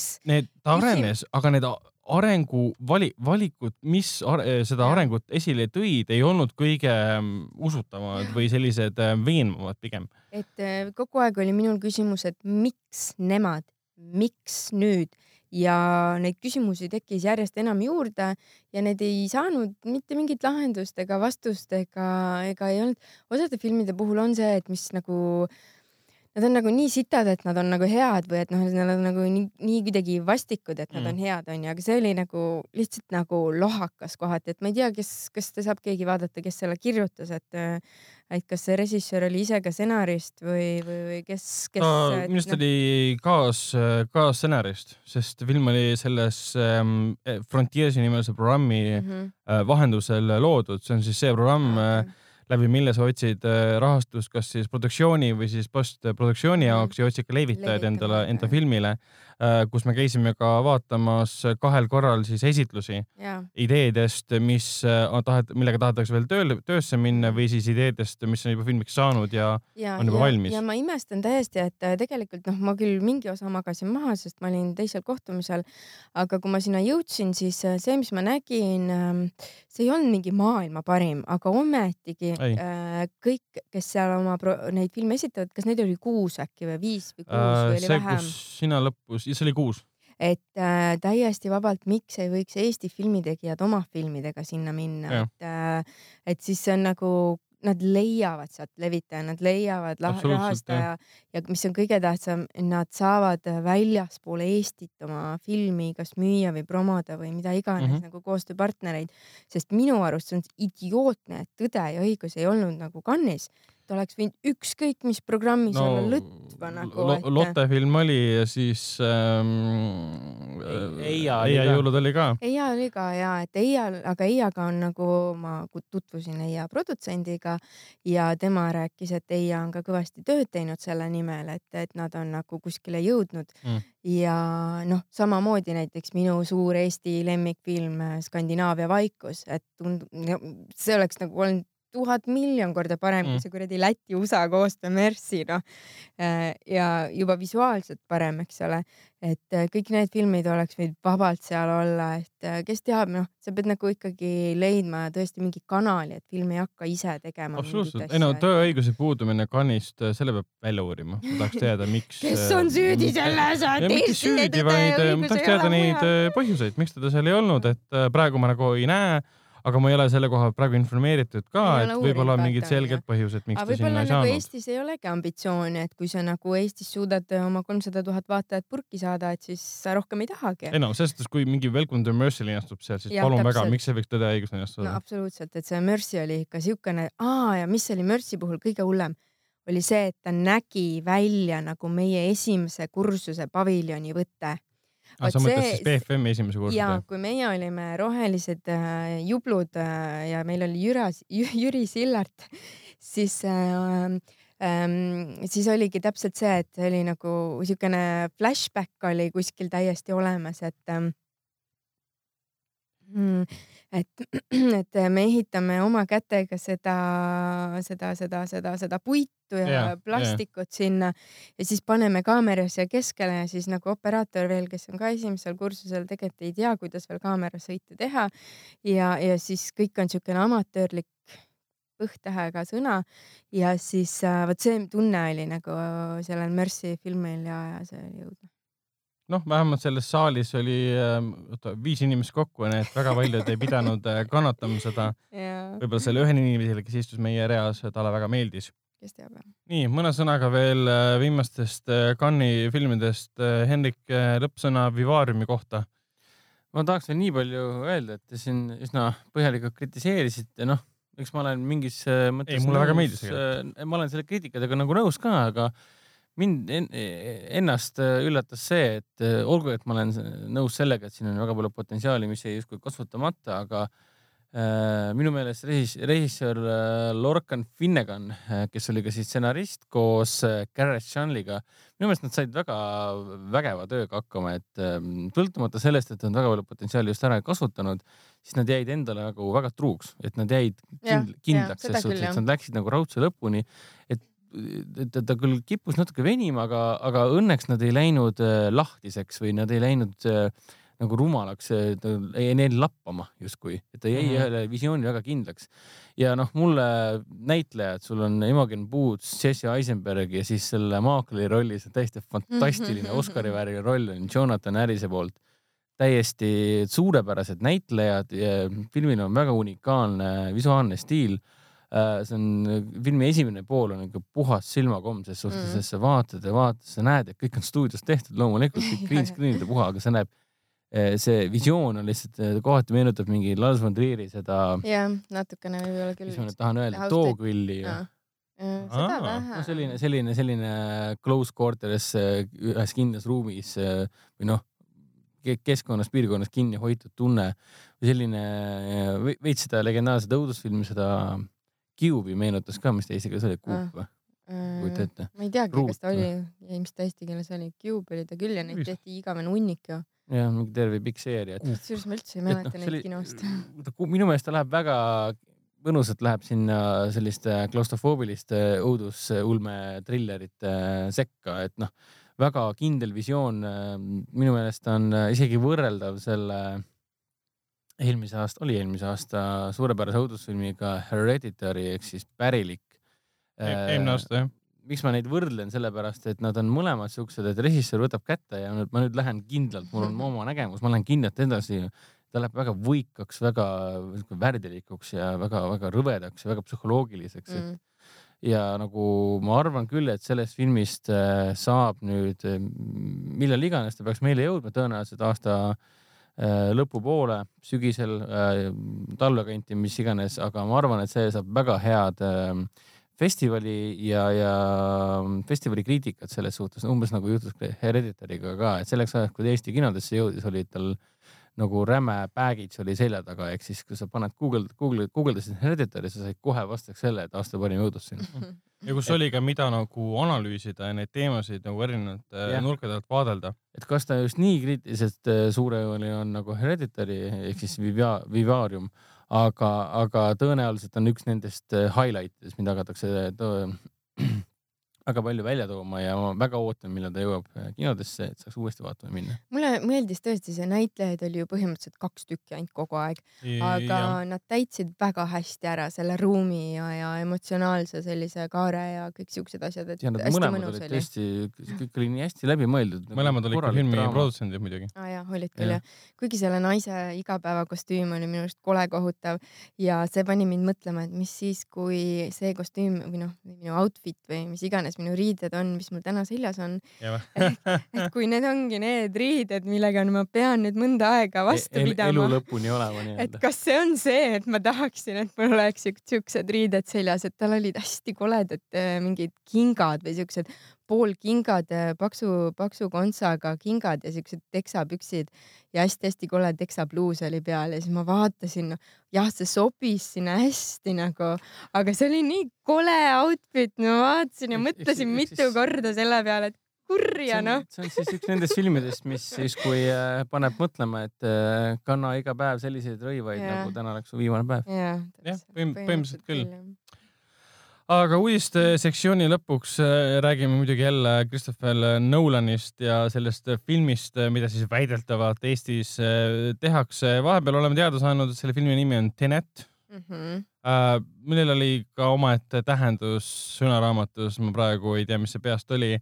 miks? need, ta arenes, aga need arengu vali-, valikud, mis ar seda Jah. arengut esile tõid, ei olnud kõige mm, usutavamad või sellised äh, veenvamad pigem. et äh, kogu aeg oli minul küsimus, et miks nemad, miks nüüd ja neid küsimusi tekkis järjest enam juurde ja need ei saanud mitte mingit lahendust ega vastust ega, ega ei olnud, osade filmide puhul on see, et mis nagu Nad on nagu nii sitad, et nad on nagu head või et noh, nad on nagu nii, nii kuidagi vastikud, et nad Mm. on head, onju, aga see oli nagu lihtsalt nagu lohakas kohati, et ma ei tea, kes, kas ta saab keegi vaadata, kes selle kirjutas, et et kas see režissöör oli ise ka stsenarist või, või, või kes, kes. ta minu arust oli kaas, kaasstsenarist, sest film oli selles ähm, Frontiersi nimelise programmi mm. -hmm. äh, vahendusel loodud, see on siis see programm äh,, läbi mille sa otsid äh, rahastust kas siis produktsiooni või siis postproduktsiooni Mhm. jaoks ja otsid ka Levitajaid, endale, enda filmile, kus me käisime ka vaatamas kahel korral siis esitlusi ja, ideedest, mis äh, tahet-, millega tahetakse veel tööle, töösse minna või siis ideedest, mis on juba filmiks saanud ja ja, On juba ja, valmis. ja ma imestan täiesti, et äh, tegelikult noh, ma küll mingi osa magasin maha, sest ma olin teisel kohtumisel, aga kui ma sinna jõudsin, siis äh, see, mis ma nägin, see ei olnud mingi maailma parim, aga ometigi Ei. äh, kõik, kes seal oma neid filme esitavad, kas neid oli kuus äkki või viis või kuus äh, või oli see, vähem sina lõpus, see oli kuus. et äh, täiesti vabalt, miks ei võiks Eesti filmitegijad oma filmidega sinna minna, et äh, et siis see on nagu nad leiavad sealt levitaja, nad leiavad rahastaja ja mis on kõige tähtsam, nad saavad väljaspool Eestit oma filmi kas müüa või promoda või mida iganes mm. -hmm. nagu koostööpartnereid, sest minu arust see on idiootne, et Tõde ja õigus ei olnud nagu kannis. Ta oleks võinud ükskõik mis programmis no, olla lõtva nagu Lo- et- Lotte film oli ja siis ähm, Eia oli Eia ka. jõulud oli ka. Eia oli ka ja, et Eia, aga Eiaga on nagu ma tutvusin Eia produtsendiga ja tema rääkis, et Eia on ka kõvasti tööd teinud selle nimel, et, et nad on nagu kuskile jõudnud Mm. ja noh, samamoodi näiteks minu suur Eesti lemmikfilm äh, Skandinaavia vaikus, et tundub, see oleks nagu olnud tuhat miljon korda parem Mm. kui see kuradi Läti-USA koostöö Mercy noh. ja juba visuaalselt parem, eks ole, et äh, kõik need filmid oleks võinud vabalt seal olla, et äh, kes teab, noh, sa pead nagu ikkagi leidma tõesti mingi kanali, et film ei hakka ise tegema. absoluutselt, ei no tööõiguse puudumine Cannes'ist, selle peab välja uurima, ma tahaks teada, miks. kes on süüdi selles, et Eesti süüdi, vaid äh, ma tahaks teada neid äh, põhjuseid, miks teda seal ei olnud, et äh, praegu ma nagu ei näe, aga ma ei ole selle koha praegu informeeritud ka, et võib-olla on mingid selged põhjused, miks aga ta sinna ei nagu saanud. Eestis ei olegi ambitsiooni, et kui sa nagu Eestis suudad oma kolmsada tuhat vaatajat purki saada, et siis sa rohkem ei tahagi. ei no selles suhtes, kui mingi Welcome to Mercy linastub seal, siis Jah, palun väga, täpselt. miks ei võiks Tõde ja õigus no linastada? absoluutselt, et see Mercy oli ikka siukene, aa ja mis oli Mercy puhul kõige hullem, oli see, et ta nägi välja nagu meie esimese kursuse paviljoni võte. Ah, sa mõtled see- siis BFM-i esimese kursi ja kui meie olime rohelised äh, jublud äh, ja meil oli Jüras, Jüri Sillart, siis äh, ähm, siis oligi täpselt see, et see oli nagu siukene flashback oli kuskil täiesti olemas, et ähm, mm, et, et me ehitame oma kätega seda, seda, seda, seda, seda puitu ja yeah, plastikut yeah. sinna ja siis paneme kaamera siia keskele ja siis nagu operaator veel, kes on ka esimesel kursusel, tegelikult ei tea, kuidas veel kaamerasõitu teha. ja, ja siis kõik on siukene amatöörlik, põhtähega sõna ja siis äh, vot see tunne oli nagu sellel Mercy filmil ja, ja see oli õudne noh, vähemalt selles saalis oli äh, viis inimest kokku, nii et väga paljud ei pidanud äh, kannatama seda. võib-olla selle ühele inimesele, kes istus meie reas, talle väga meeldis. kes teab jah. nii, mõne sõnaga veel äh, viimastest äh, Cannes'i filmidest. Hendrik, äh, lõppsõna Vivariumi kohta. ma tahaks veel nii palju öelda, et te siin üsna põhjalikult kritiseerisite, noh, eks ma olen mingis mõttes. ei, mulle nõus, väga meeldis ma olen selle kriitikaga nagu nõus ka, aga mind en, ennast üllatas see, et olgu, et ma olen nõus sellega, et siin on väga palju potentsiaali, mis jäi justkui kasutamata, aga äh, minu meelest režissöör Lorcan Finnegan, kes oli ka siis stsenarist koos Gareth Shanley'ga, minu meelest nad said väga vägeva tööga hakkama, et sõltumata sellest, et nad väga palju potentsiaali just ära ei kasutanud, siis nad jäid endale nagu väga truuks, et nad jäid kindl kindlaks selles suhtes, et nad läksid nagu raudse lõpuni, et ta, ta küll kippus natuke venima, aga, aga õnneks nad ei läinud äh, lahtiseks või nad ei läinud äh, nagu rumalaks, ei neil lappama justkui, et ta jäi mm ühele visioonile väga kindlaks. ja noh, mulle näitlejad, sul on Imogen Boots, Jesse Eisenberg ja siis selle maakleri rollis on täiesti fantastiline mm -hmm. Oscari vääriline roll on Jonathan Harrise poolt. täiesti suurepärased näitlejad, filmil on väga unikaalne visuaalne stiil Äh, see on, filmi esimene pool on ikka puhas silmakomm ses suhtes mm., sest sa vaatad ja vaatad, sa näed, et kõik on stuudios tehtud, loomulikult kõik green screen'ide puha, aga sa näed, äh, see visioon on lihtsalt, äh, kohati meenutab mingi Lars von Trieri seda. jah, natukene võib-olla küll. mis ma nüüd tahan öelda, Dogvilli ju. seda vähe. no selline, selline, selline close quarters ühes kindlas ruumis või noh, keskkonnas, piirkonnas kinni hoitud tunne või selline veits seda legendaarset õudusfilmi, seda Cube'i meenutas ka, mis ta eesti keeles oli, Cube või? kujuta ette. ma ei teagi, kas ta oli, ei, mis ta eesti keeles oli, Cube oli ta küll ja neid tehti igavene hunnik ju. jah, mingi terve pikk seeria et.... kusjuures ma üldse ei mäleta no, neid kinost. minu meelest ta läheb väga mõnusalt läheb sinna selliste klaustrofoobiliste õudusulme trillerite sekka, et noh, väga kindel visioon. minu meelest on isegi võrreldav selle eelmise aasta, oli eelmise aasta suurepärase õudusfilmiga Hereditary ehk siis Pärilik e. eelmine aasta jah. miks ma neid võrdlen, sellepärast et nad on mõlemad siuksed, et režissöör võtab kätte ja nüüd ma nüüd lähen kindlalt, mul on oma nägemus, ma lähen kindlalt edasi. ta läheb väga võikaks, väga värdilikuks ja väga-väga rõvedaks ja väga psühholoogiliseks mm. ja nagu ma arvan küll, et sellest filmist äh, saab nüüd, millal iganes ta peaks meile jõudma, tõenäoliselt aasta Äh, lõpupoole, sügisel, äh, talvekanti, mis iganes, aga ma arvan, et see saab väga head ähm, festivali ja, ja festivali kriitikat selles suhtes, umbes nagu juhtus Hereditariga ka, et selleks ajaks, kui ta Eesti kinodesse jõudis, olid tal nagu räme package oli selja taga, ehk siis kui sa paned Google, Google, guugeldasid Hereditary, sa said kohe vastaks selle, et aasta parim õudusfilm ja kus oli ka, mida nagu analüüsida ja neid teemasid nagu erinevate yeah. nurkade alt vaadelda. et kas ta just nii kriitiliselt äh, suurejooneline on nagu Hereditary ehk siis Vivia, Vivarium, aga, aga tõenäoliselt on üks nendest äh, highlight idest, mida hakatakse väga palju välja tooma ja ma väga ootan, millal ta jõuab äh, kinodesse, et saaks uuesti vaatama minna. mulle meeldis tõesti, see näitlejaid oli ju põhimõtteliselt kaks tükki ainult kogu aeg, aga ja. nad täitsid väga hästi ära selle ruumi ja, ja emotsionaalse sellise kaare ja kõik siuksed asjad, et ja, hästi mõnus oli. tõesti, kõik oli nii hästi läbimõeldud. Nagu mõlemad olid ka filmi produtsendid muidugi. aa ah, jaa, olid küll jah. kuigi selle naise igapäevakostüüm oli minu arust kole kohutav ja see pani mind mõtlema, et mis siis, kui see kostüüm või noh, minu outfit või mis iganes milles minu riided on, mis mul täna seljas on. et, et kui need ongi need riided, millega ma pean nüüd mõnda aega vastu e pidama. elu lõpuni olema nii-öelda. et kas see on see, et ma tahaksin, et mul oleks siuksed riided seljas, et tal olid hästi koledad äh, mingid kingad või siuksed poolkingad, äh, paksu, paksu kontsaga kingad ja siuksed teksapüksid ja hästi-hästi kole teksapluus oli peal ja siis ma vaatasin, noh jah, see sobis sinna hästi nagu, aga see oli nii kole outfit, ma vaatasin ja mõtlesin mitu korda selle peale, et kurja noh. see on siis üks nendest filmidest, mis siis, kui äh, paneb mõtlema, et äh, kanna iga päev selliseid rõivaid ja. nagu täna oleks su viimane päev. jah, põhimõtteliselt küll aga uudistesektsiooni lõpuks äh, räägime muidugi jälle Christopher Nolanist ja sellest filmist, äh, mida siis väidetavalt Eestis äh, tehakse. vahepeal oleme teada saanud, et selle filmi nimi on Tenet mm. -hmm. millel oli ka omaette tähendus sõnaraamatus, ma praegu ei tea, mis see peast oli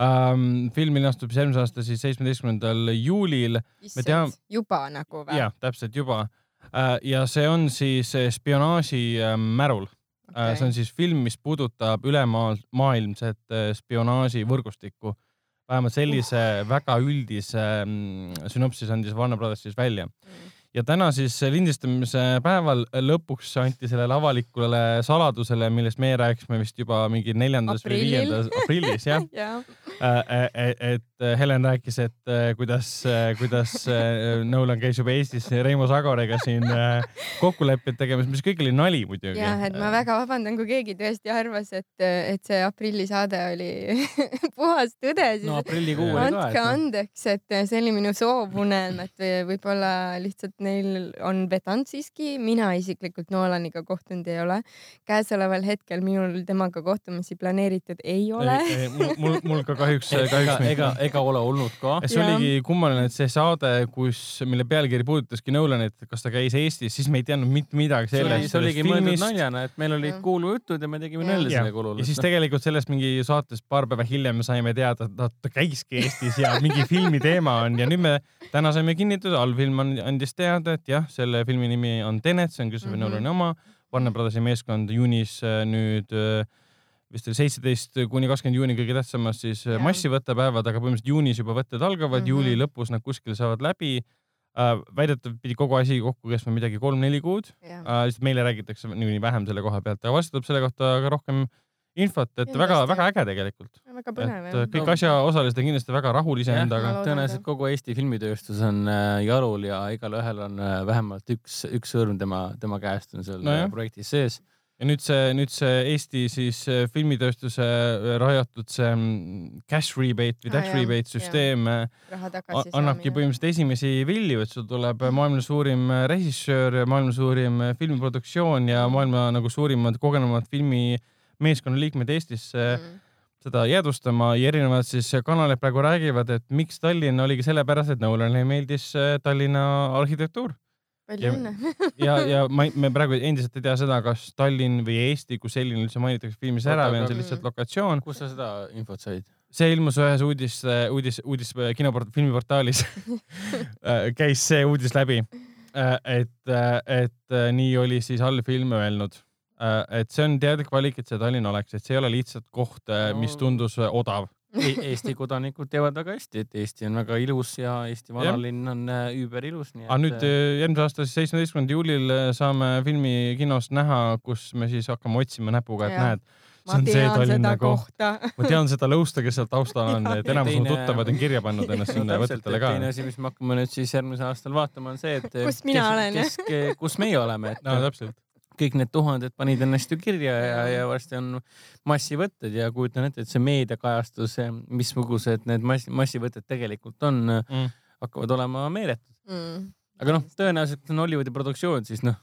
ähm,. film linastub siis järgmise aasta siis seitsmeteistkümnendal juulil issand, juba nagu või? ja täpselt juba ja see on siis spionaaži märul okay.. see on siis film, mis puudutab ülemaailmset äh, spionaaživõrgustikku. vähemalt sellise uh. väga üldise mm, sünopsis andis Warner Brothers siis välja Mm. Ja täna siis lindistamise päeval lõpuks anti sellele avalikule saladusele, millest meie rääkisime vist juba mingi neljandas või Aprillil. viiendas aprillis jah, jah, et Helen rääkis, et äh, kuidas, kuidas äh, Nolan käis juba Eestis Reimo Sagorega siin äh, kokkuleppeid tegemas, mis kõik oli nali muidugi. jah, et ma väga vabandan, kui keegi tõesti arvas, et, et see aprillisaade oli puhas tõde, siis no andke et noh, andeks, et see oli minu soovunelm, et võib-olla lihtsalt neil on vedanud siiski, mina isiklikult Nolaniga kohtunud ei ole. käesoleval hetkel minul temaga kohtumisi planeeritud ei ole. mul, mul, mul ka kahjuks, ega, kahjuks ega, ega, ega ole olnud ka. see Jah. oligi kummaline, et see saade, kus, mille pealkiri puudutaski Nolanit, kas ta käis Eestis, siis me ei teadnud mitte midagi sellest. see oligi mõeldud naljana, et meil olid kuulujutud ja me tegime nalja ja selle kulul. ja siis tegelikult sellest mingi saates paar päeva hiljem saime teada, et ta, käiski Eestis ja mingi filmi teema on ja nüüd me täna saime kinnitada, allfilm on, andis teada, et jah, selle filmi nimi on Tenet, see on Christopher Mhm. mm -hmm. Nolani oma. Warner Brothersi meeskond juunis äh, nüüd äh, vist oli seitseteist kuni kakskümmend juuni kõige tähtsamad siis Jah. äh, massivõttepäevad, aga põhimõtteliselt juunis juba võtted algavad mm, Mhm. -hmm. juuli lõpus nad kuskil saavad läbi äh,. väidetavalt pidi kogu asi kokku kestma midagi kolm-neli kuud äh,, lihtsalt meile räägitakse niikuinii vähem selle koha pealt, aga varsti tuleb selle kohta ka rohkem infot, et väga-väga äge tegelikult. väga põnev et jah. äh,. kõik asjaosalised on kindlasti väga rahul iseendaga. tõenäoliselt kogu Eesti filmitööstus on äh, jalul ja igalühel on äh, vähemalt üks, üks sõrm tema, tema käest on seal no projektis sees. ja nüüd see, nüüd see Eesti siis filmitööstuse rajatud see mm, cash rebate või Aa, tax jah, rebate süsteem raha a- tagasi annabki põhimõtteliselt esimesi vilju, et sul tuleb maailma suurim režissöör, maailma suurim filmiproduktsioon ja maailma nagu suurimad kogenumad filmimeeskonna liikmed Eestisse mm. seda jäädvustama ja erinevad siis kanalid praegu räägivad, et miks Tallinn oligi sellepärast, et Nolanile meeldis äh, Tallinna arhitektuur palju Ja- õnne. ja, ja ma, me praegu endiselt ei tea seda, kas Tallinn või Eesti kui selline üldse mainitakse filmis ära või on see lihtsalt lokatsioon. kust sa seda infot said? see ilmus ühes uudis, uudis, uudis kinoport-, filmiportaalis käis see uudis läbi. et, et nii oli siis allfilm öelnud. Et see on teadlik valik, et see Tallinn oleks, et see ei ole lihtsalt koht, mis No. tundus odav. Eesti kodanikud teavad väga hästi, et Eesti on väga ilus ja Eesti vanalinn on äh, üüberilus. aga nüüd äh, järgmise aasta siis seitsmeteistkümnendal juulil äh, saame filmi kinos näha, kus me siis hakkame otsima näpuga, et Jah. näed, ma see on see tean Tallinna seda koht. kohta. ma tean seda lõusta, kes seal taustal on, et Ja enamus mu tuttavad on kirja pannud ennast sinna võtetele ka. teine asi, mis me hakkame nüüd siis järgmisel aastal vaatama, on see, et Kus mina kes, olen, kes, kus meie oleme, et no täpselt. Kõik need tuhanded panid ennast ju kirja ja, ja varsti on massivõtted ja kujutan ette, et see meediakajastus, missugused need mass, massivõtted tegelikult on, Mm. hakkavad olema meeletud. Mm. aga noh, tõenäoliselt on Hollywoodi produktsioon, siis noh,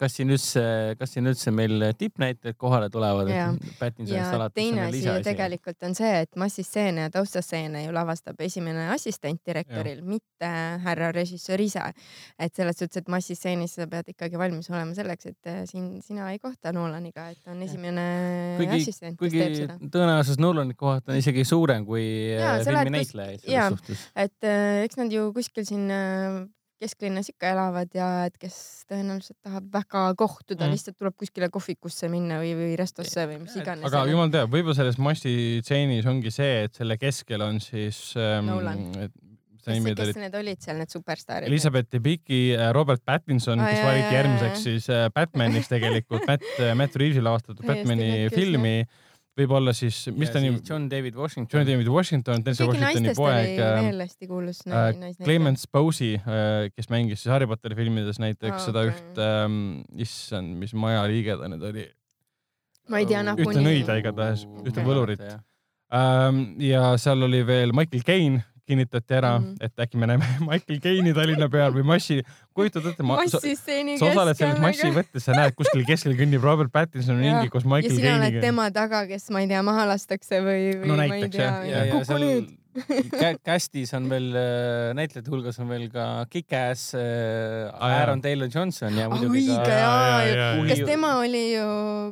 kas siin üldse, kas siin üldse meil tippnäitlejad kohale tulevad, ja alates teine asi ju tegelikult on see, et massistseene ja taustastseene ju lavastab esimene assistent direktoril, mitte härra režissöör ise. et selles suhtes, et massistseenis sa pead ikkagi valmis olema selleks, et äh, siin sina ei kohta Nolaniga, et on esimene kuigi assistent, kes teeb seda. tõenäosus Nolani kohata on isegi suurem kui äh, sa lähed filmi kus- näitlejaid jaa. selles suhtes. et äh, eks nad ju kuskil siin kesklinnas ikka elavad ja et kes tõenäoliselt tahab väga kohtuda Mm. lihtsalt tuleb kuskile kohvikusse minna või, või restosse või mis iganes. aga jumal teab, võib-olla selles massitseenis ongi see, et selle keskel on siis ähm, Nolan., kes, kes, need olid seal, need superstaarid? Elizabeth Debicki, Robert Pattinson, Aa, kes jaa, valiti järgmiseks siis äh, Batmaniks tegelikult, Matt, Matt Reaves'i lavastatud Batmani filmi. Võib-olla siis, mis ta nimi, John David Washington. John David Washington, Denzel Washingtoni poeg äh, veel hästi kuulus äh, naisnäitleja. Clemens Posey, kes mängis siis Harry Potteri filmides näiteks Aa, seda okei. üht ähm,, issand, mis maja liige ta nüüd oli ma ei tea ühte nagunii. nõida igatahes, ühte võlurit. ähm,. ja seal oli veel Michael Caine kinnitati ära mm. -hmm. et äkki me näeme Michael Caine'i Tallinna peal või massi, kujutad ette, sa, massistseeni sa osaled selles keskel. massivõttes, sa näed kuskil keskel kõnnib Robert Pattinson ringi koos ja Michael sina oled Caine'iga. tema taga, kes ma ei tea, maha lastakse või, või No ma ei näiteks, tea ja, ja kuku nüüd. Kä- Castis on veel äh, näitlejate hulgas on veel ka Kick-Ass äh, Ah. Aaron Taylor Johnson ja Ah, muidugi õige ka jaa, jaa, kas tema oli ju,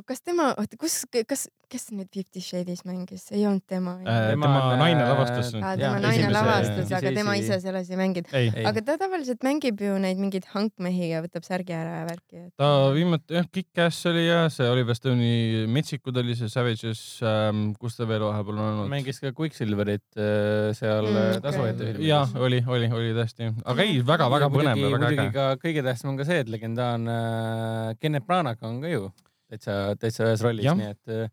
kas tema, oota, kus, kas, kes nüüd Fifty Shades mängis, ei olnud tema? Äh, Tema tema on, naine äh, lavastas aa, nüüd. tema naine lavastas, aga tema ise- selles ei mänginud. aga ta tavaliselt mängib ju neid mingeid hankmehi ja võtab särgi ära ja värki. ta viimati jah, Kick-Ass oli ja see Oliver Stone'i Metsikud oli see Savages ähm,, kus ta veel vahepeal on olnud? mängis ka Quicksilverit äh, seal Mm, mm, okei. tasuvõetu filmis. jah, oli, oli, oli tõesti, aga ei, väga-väga põnev ja väga äge. ka kõige tähtsam on ka see, et legendaarne äh, Kennet Branagh on ka ju täitsa, täitsa ühes rollis nii et äh,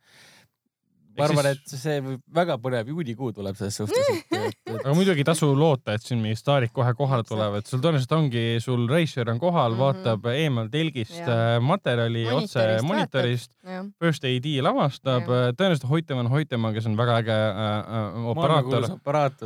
ma arvan, et see väga põnev juulikuu tuleb selles suhtes, et, et, et aga muidugi ei tasu loota, et siin mingid staarid kohe kohale tulevad, sul tõenäoliselt ongi, sul reisijal on kohal, Mhm. vaatab eemal telgist Jaa. äh, materjali otse Monitorist monitorist, jah, First AD lavastab, tõenäoliselt Hoitemann Hoitemann, kes on väga äge äh, äh, operaator.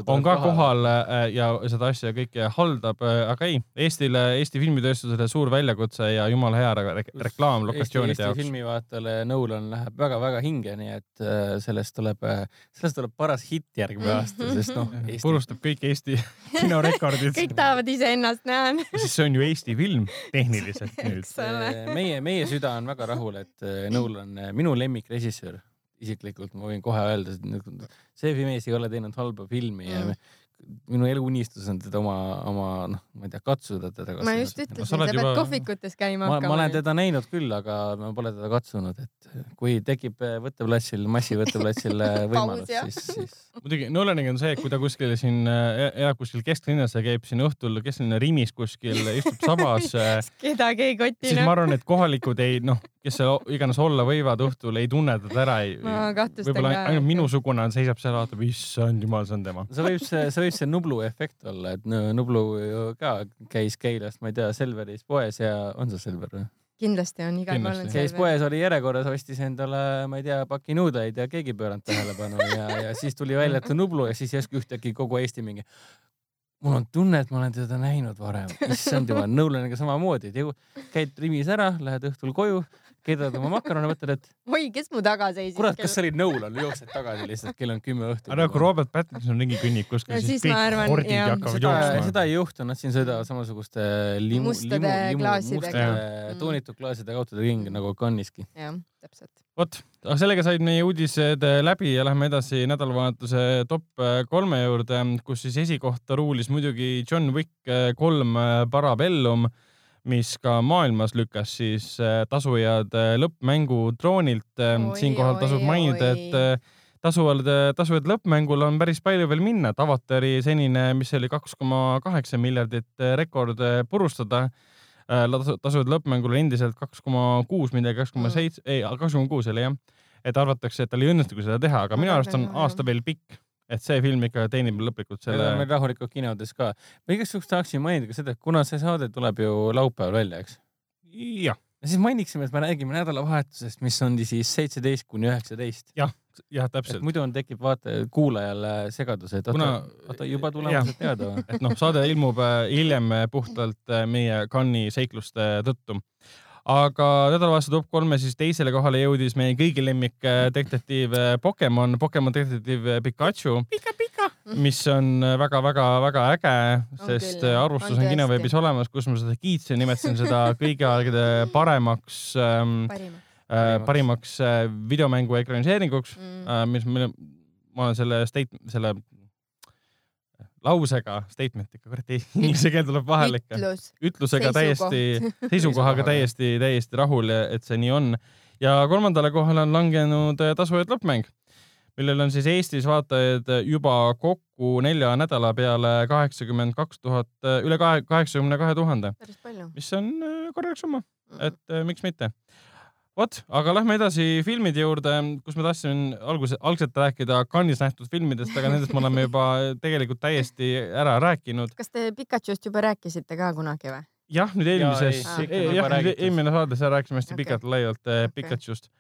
on ka kohal äh, ja seda asja kõike haldab, aga ei, Eestile, Eesti filmitööstusele suur väljakutse ja jumala hea re re reklaam lokatsioonide Eesti, Eesti jaoks. filmivaatajale Nolan läheb väga-väga hinge, nii et äh, sellest tuleb, sellest tuleb paras hitt järgmine aasta, sest noh, Eesti purustab kõik Eesti kinorekordid. kõik tahavad iseennast näha. siis see on ju Eesti film tehniliselt nüüd. Meie, meie süda on väga rahul, et Nolan, minu lemmikrežissöör, isiklikult ma võin kohe öelda, et see mees ei ole teinud halba filmi ja Minu eluunistus on teda oma, oma noh, ma ei tea, katsuda teda. ma just ütlesin, sa pead juba- kohvikutes käima ma, ma hakkama olen. teda näinud küll, aga ma pole teda katsunud, et kui tekib eh, võtteplatsil, massivõtteplatsil eh, võimalus, siis, siis muidugi Nolaniga on see, et kui ta kuskil siin äh, elab kuskil kesklinnas ja käib siin õhtul kesklinna Rimis kuskil, istub sabas, kedagi ei koti siis ma arvan, et kohalikud ei noh, kes seal iganes olla võivad õhtul, ei tunne teda ära. Ma kahtlustan võib-olla ka, ainult et- minusugune seisab seal, vaatab, issand jumal, see on tema. see võib see võib see Nublu efekt olla, et Nõ- Nublu ju ka käis Keilas, ma ei tea, Selveris poes ja on see Selver või? kindlasti on igal pool on käis poes, oli järjekorras, ostis endale, ma ei tea, paki nuudeid ja keegi ei pööranud tähelepanu ja, ja siis tuli välja, et on Nublu ja siis järsku ühtäkki kogu Eesti mingi. mul on tunne, et ma olen teda näinud varem, issand jumal, Nolaniga samamoodi, käid Rimis ära, lähed õhtul koju, keedad oma makarone, mõtled, et oi, kes mu taga seisis? kurat, kas see oli Nolan, jooksed tagasi lihtsalt, kell on kümme õhtul. aga kui Robert Pattinson ringi kõnnib kuskil, No siis siis ma kõik arvan, hordid jah. hakkavad seda, jooksma. seda ei juhtu, nad siin sõidavad samasuguste limu, Mustade limu, limu, klaasidega. mustade Mm. toonitud klaasidega autode ringi nagu Canneski. jah, täpselt. vot, aga sellega said meie uudised äh, läbi ja lähme edasi nädalavahetuse top äh, kolme juurde, kus siis esikohta ruulis muidugi John Wick äh, kolm Parabellum, mis ka maailmas lükkas siis äh, tasujad äh, lõppmängu troonilt. Oi, siinkohal tasub mainida, et äh, tasuvalt, tasuvalt lõppmängul on päris palju veel minna, et avatari senine, mis oli kaks koma kaheksa miljardit äh, rekord äh, purustada. tasuvalt lõppmängul on endiselt kaks koma kuus midagi, kaks koma seitse, ei, kaks koma kuus oli jah. et arvatakse, et tal ei õnnestugi seda teha, aga minu arust on aasta veel pikk, et see film ikka teenib lõplikult Selle... meil rahulikult kinodes ka. ma igaks juhuks tahaksin mainida ka seda, et kuna see saade tuleb ju laupäeval välja, eks. jah, siis mainiksime, et me räägime nädalavahetusest, mis on siis seitseteist kuni üheksateist. jah, et täpselt. muidu on, tekib vaata kuulajal segadus, et oota Kuna-, oota juba tulemused teada või? et noh, saade ilmub äh, hiljem äh, puhtalt äh, meie Cannes'i seikluste tõttu. Aga nädalavahetuse top kolme siis teisele kohale jõudis meie kõigi lemmik äh, detektiiv äh, Pokemon, Pokemon detektiiv äh, Pikachu, mis on väga-väga-väga äge, On sest jah. arvustus On on kinoveebis olemas, kus ma seda kiitsin, nimetasin seda kõigi aegade paremaks ähm,, parim äh, parimaks äh, videomängu ekraniseeringuks mm.. äh,, mis mille, ma olen selle state, selle lausega statement ikka, kurat, inglise keel tuleb vahele ikka, ütlus. ütlusega Seisukoht. täiesti, seisukohaga täiesti, täiesti rahul, et see nii on. ja kolmandale kohale on langenud äh, tasujad lõppmäng, millel on siis Eestis vaatajaid juba kokku nelja nädala peale kaheksakümmend kaks tuhat, üle kahe, kaheksakümne kahe tuhande, päris palju. mis on äh, korralik summa, et äh, miks mitte. vot, aga lähme edasi filmide juurde, kus ma tahtsin alguse, algselt rääkida Cannes'is nähtud filmidest, aga nendest me oleme juba tegelikult täiesti ära rääkinud. kas te Pikachust juba rääkisite ka kunagi või? jah, nüüd eelmises Jaa, ei,, jah, juba räägitud. eelmine saade, seal rääkisime hästi Okei. pikalt-laialt okay. Okei. Pikachust.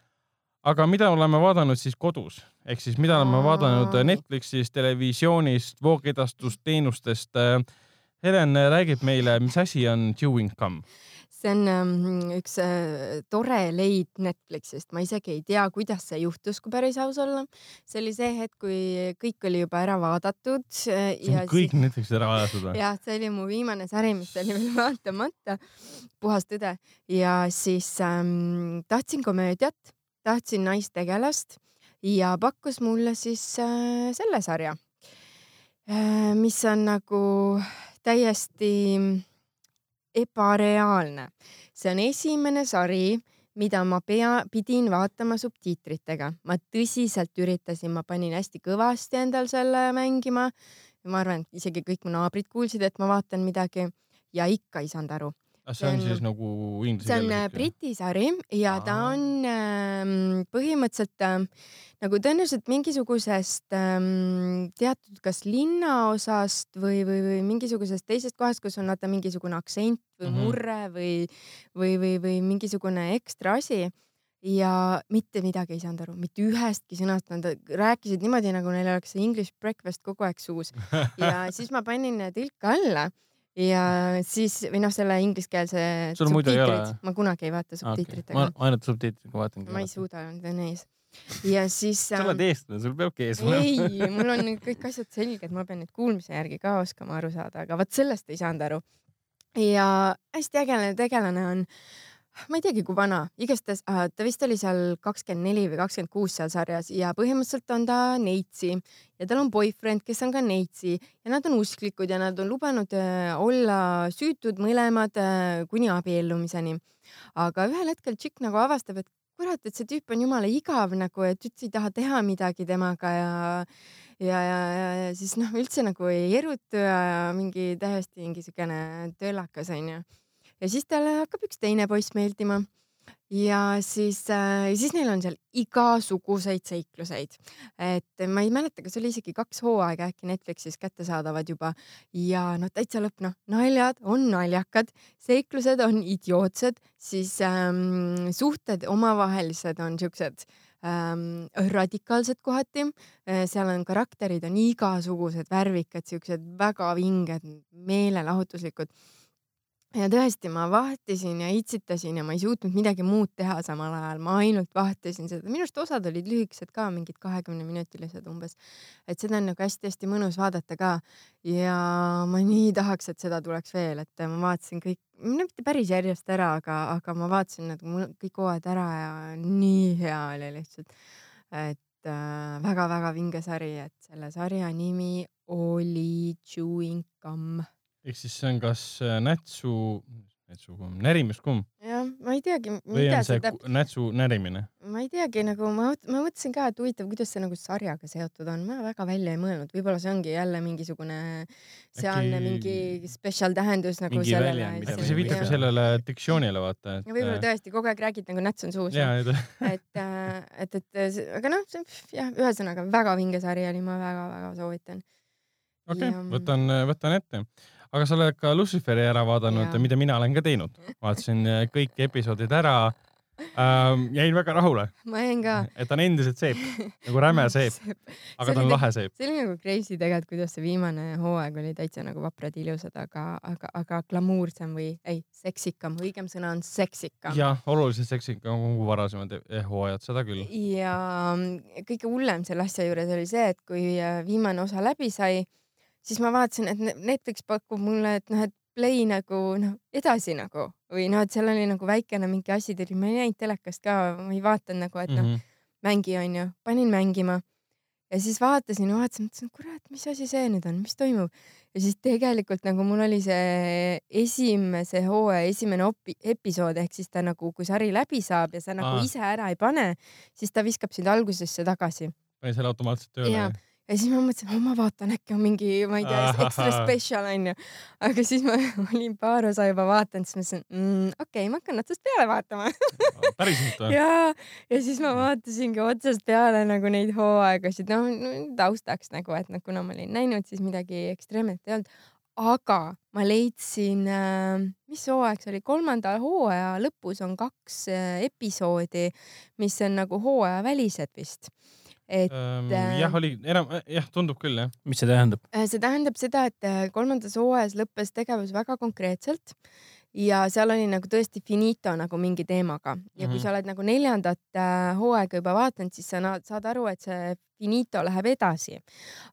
aga mida oleme vaadanud siis kodus, ehk siis mida oleme Aa. vaadanud Netflixist, televisioonist, voogedastusteenustest. Helen räägib meile, mis asi on chewing gum. See on ähm, üks äh, tore leid Netflixist, ma isegi ei tea, kuidas see juhtus, kui päris aus olla. see oli see hetk, kui kõik oli juba ära vaadatud. on kõik Netflixis ära vaadatud või? jah, see oli mu viimane sari, mis oli veel vaatamata, puhas tõde ja siis ähm, tahtsin komöödiat, tahtsin naistegelast ja pakkus mulle siis äh, selle sarja äh,, mis on nagu täiesti ebareaalne. see on esimene sari, mida ma pea, pidin vaatama subtiitritega. ma tõsiselt üritasin, ma panin hästi kõvasti endal selle mängima. ma arvan, et isegi kõik mu naabrid kuulsid, et ma vaatan midagi ja ikka ei saanud aru. See on see on- siis nagu inglise see on äh, keeles? Briti sari ja ta Aa. on ähm, põhimõtteliselt äh, nagu tõenäoliselt mingisugusest ähm, teatud kas linnaosast või, või, või mingisugusest teisest kohast, kus on vaata mingisugune aktsent või Mhm. murre või, või, või, või mingisugune ekstra asi ja mitte midagi ei saanud aru, mitte ühestki sõnast, nad rääkisid niimoodi, nagu neil oleks see English breakfast kogu aeg suus ja siis ma panin tõlke alla ja siis või noh, selle ingliskeelse Sul muidu ei ole? ma kunagi ei vaata okay.. subtiitritega ma ainult subtiitritega vaatangi. ma ei. suuda, need on ees. ja siis. sa oled eestlane, sul peabki ees olema. ei, mul on kõik asjad selged, ma pean nüüd kuulmise järgi ka oskama aru saada, aga vot sellest ei saanud aru. ja hästi äge tegelane on, ma ei teagi, kui vana, igastahes äh, ta vist oli seal kakskümmend neli või kakskümmend kuus seal sarjas ja põhimõtteliselt on ta neitsi ja tal on boyfriend, kes on ka neitsi ja nad on usklikud ja nad on lubanud äh, olla süütud mõlemad äh, kuni abiellumiseni. aga ühel hetkel tšikk nagu avastab, et kurat, et see tüüp on jumala igav nagu, et üldse ei taha teha midagi temaga ja ja, ja, ja, siis noh, üldse nagu ei erutu ja, ja mingi täiesti mingi siukene töllakas onju. Ja siis talle hakkab üks teine poiss meeldima ja siis äh,, siis neil on seal igasuguseid seikluseid, et ma ei mäleta, kas oli isegi kaks hooaega äkki Netflixis kättesaadavad juba ja noh, täitsa lõpp, noh, naljad on naljakad, seiklused on idiootsed, siis ähm, suhted omavahelised on siuksed ähm, radikaalsed kohati. seal on karakterid on igasugused värvikad, siuksed väga vinged, meelelahutuslikud. Ja tõesti, ma vahtisin ja itsitasin ja ma ei suutnud midagi muud teha samal ajal, ma ainult vahtisin seda, minu arust osad olid lühikesed ka, mingid kahekümneminutilised umbes. et seda on nagu hästi-hästi mõnus vaadata ka ja ma nii tahaks, et seda tuleks veel, et ma vaatasin kõik, no mitte päris järjest ära, aga, aga ma vaatasin mul- kõik hooajad ära ja nii hea oli lihtsalt. et äh, väga-väga vinge sari, et selle sarja nimi oli Chewing Gum. Ehk siis see on kas äh, nätsu, nätsukumm, närimiskumm jah, ma ei teagi, või on see täp-, nätsu närimine? ma ei teagi nagu ma, ma mõtlesin ka, et huvitav, kuidas see nagu sarjaga seotud on, ma väga välja ei mõelnud, võib-olla see ongi jälle mingisugune sealne Äkki- mingi spetsial tähendus nagu Mingi sellele äkki see viitab sellele diktsioonile, vaata, et. võib-olla tõesti kogu aeg räägid nagu näts on suus. ja, et et, et, et aga noh, see jah, ühesõnaga väga vinge sari oli, ma väga-väga soovitan. okei Ja-, võtan, võtan ette. Aga sa oled ka Luciferi ära vaadanud mida mina olen ka teinud. vaatasin äh, kõik episoodid ära ähm,. jäin väga rahule, ma jäin ka. et ta on endiselt seep, nagu räme seep, aga ta on lahe seep. see oli nagu crazy tegelikult, kuidas see viimane hooaeg oli täitsa nagu vaprad ilusad, aga, aga, aga glamuursem või ei, seksikam, õigem sõna on seksikam. jah, oluliselt seksikam kui varasemad eh, hooajad, seda küll. ja kõige hullem selle asja juures oli see, et kui äh, viimane osa läbi sai, siis ma vaatasin, et Ne- Netflix pakub mulle, et noh, et play nagu noh, edasi nagu või noh, et seal oli nagu väikene mingi asi tuli, ma ei näinud telekast ka, ma ei vaadanud nagu, et noh, Mhm. mängi onju, panin mängima ja siis vaatasin vaatasin, mõtlesin, kurat, mis asi see nüüd on, mis toimub ja siis tegelikult nagu mul oli see esimese hooaja esimene opi- episood ehk siis ta nagu, kui sari läbi saab ja sa nagu Aa. ise ära ei pane, siis ta viskab sind algusesse tagasi panin selle automaatselt tööle. Ja siis ma mõtlesin, ma vaatan, äkki on mingi, ma ei tea, ekstra special onju. aga siis ma olin paar osa juba vaadanud, siis mõtlesin mm,, okei okay,, ma hakkan otsast peale vaatama päriselt või? ja, ja siis ma vaatasingi otsast peale nagu neid hooaegasid, noh no, taustaks nagu, et noh, kuna ma olin näinud, siis midagi ekstreemset ei olnud. aga ma leidsin äh,, mis hooaeg see oli, kolmanda hooaja lõpus on kaks äh, episoodi, mis on nagu hooajavälised vist. Et Ähm, äh, jah, oli enam, jah, tundub küll jah. mis see tähendab? Äh, see tähendab seda, et äh, kolmandas hooajas lõppes tegevus väga konkreetselt ja seal oli nagu tõesti finito nagu mingi teemaga ja kui Mhm. sa oled nagu neljandat hooaega juba vaadanud, siis sa saad aru, et see finito läheb edasi.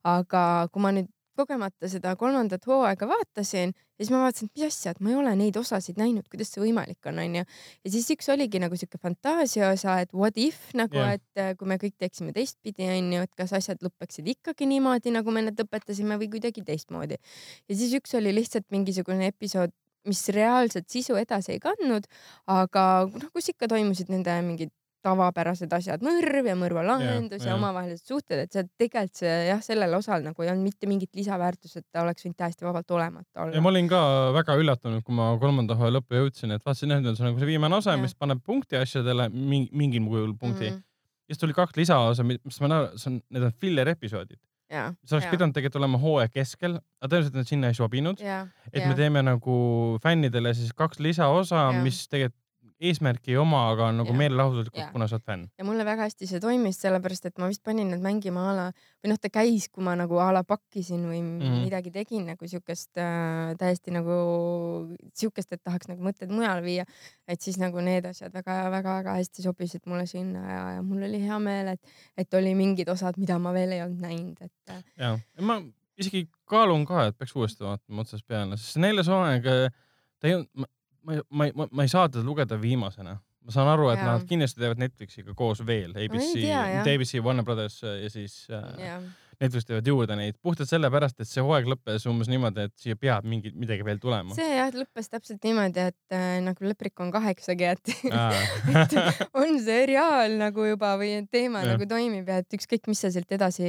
aga kui ma nüüd kogemata seda kolmandat hooaega vaatasin, siis ma vaatasin, et mis asja, et ma ei ole neid osasid näinud, kuidas see võimalik on, onju. ja siis üks oligi nagu siuke fantaasia osa, et what if nagu yeah. et äh, kui me kõik teeksime teistpidi, onju, et kas asjad lõpeksid ikkagi niimoodi, nagu me need lõpetasime või kuidagi teistmoodi. ja siis üks oli lihtsalt mingisugune episood, mis reaalset sisu edasi ei kandnud, aga noh, kus ikka toimusid nende mingid tavapärased asjad, mõrv ja mõrvalahendus ja, jah. ja omavahelised suhted, et see tegelikult see jah, sellel osal nagu ei olnud mitte mingit lisaväärtust, et ta oleks võinud täiesti vabalt olemata olla. ja ma olin ka väga üllatunud, kui ma kolmanda hooaja lõppu jõudsin, et vaatasin, et see on nagu see viimane osa, mis paneb punkti asjadele, mingi, mingil kujul punkti mm.. mm. ja siis tuli kaks lisaosa, mis ma näen, see on, need on filler episoodid. ja, see oleks ja, pidanud tegelikult olema hooaja keskel, aga tõenäoliselt nad sinna ei sobinud. ja, et ja. me teeme nagu fännidele siis kaks lisaosa, mis tegelikult eesmärki ei oma, aga on nagu meelelahutuslikult kuna sa oled fänn. ja mulle väga hästi see toimis, sellepärast et ma vist panin need mängima a la või noh, ta käis, kui ma nagu a la pakkisin või mm. -hmm. midagi tegin nagu siukest äh, täiesti nagu siukest, et tahaks nagu mõtted mujale viia. et siis nagu need asjad väga-väga-väga hästi sobisid mulle sinna ja, ja mul oli hea meel, et, et oli mingid osad, mida ma veel ei olnud näinud, et äh, ja, ma isegi kaalun ka, et peaks uuesti vaatama otsast peale, sest neljas hooaeg, ta ei olnud, ma, ma, ma, ma, ei saa teda lugeda viimasena. ma saan aru, et Jaa. nad kindlasti teevad Netflixiga koos veel ABC, mitte ABC, Warner Brothers ja siis äh, Netflix teevad juurde neid puhtalt sellepärast, et see hooaeg lõppes umbes niimoodi, et siia peab mingi, midagi veel tulema. see jah lõppes täpselt niimoodi, et äh, nagu Leprikon kaheksagi, et on seriaal nagu juba või teema Jah. nagu toimib ja et ükskõik, mis sa sealt edasi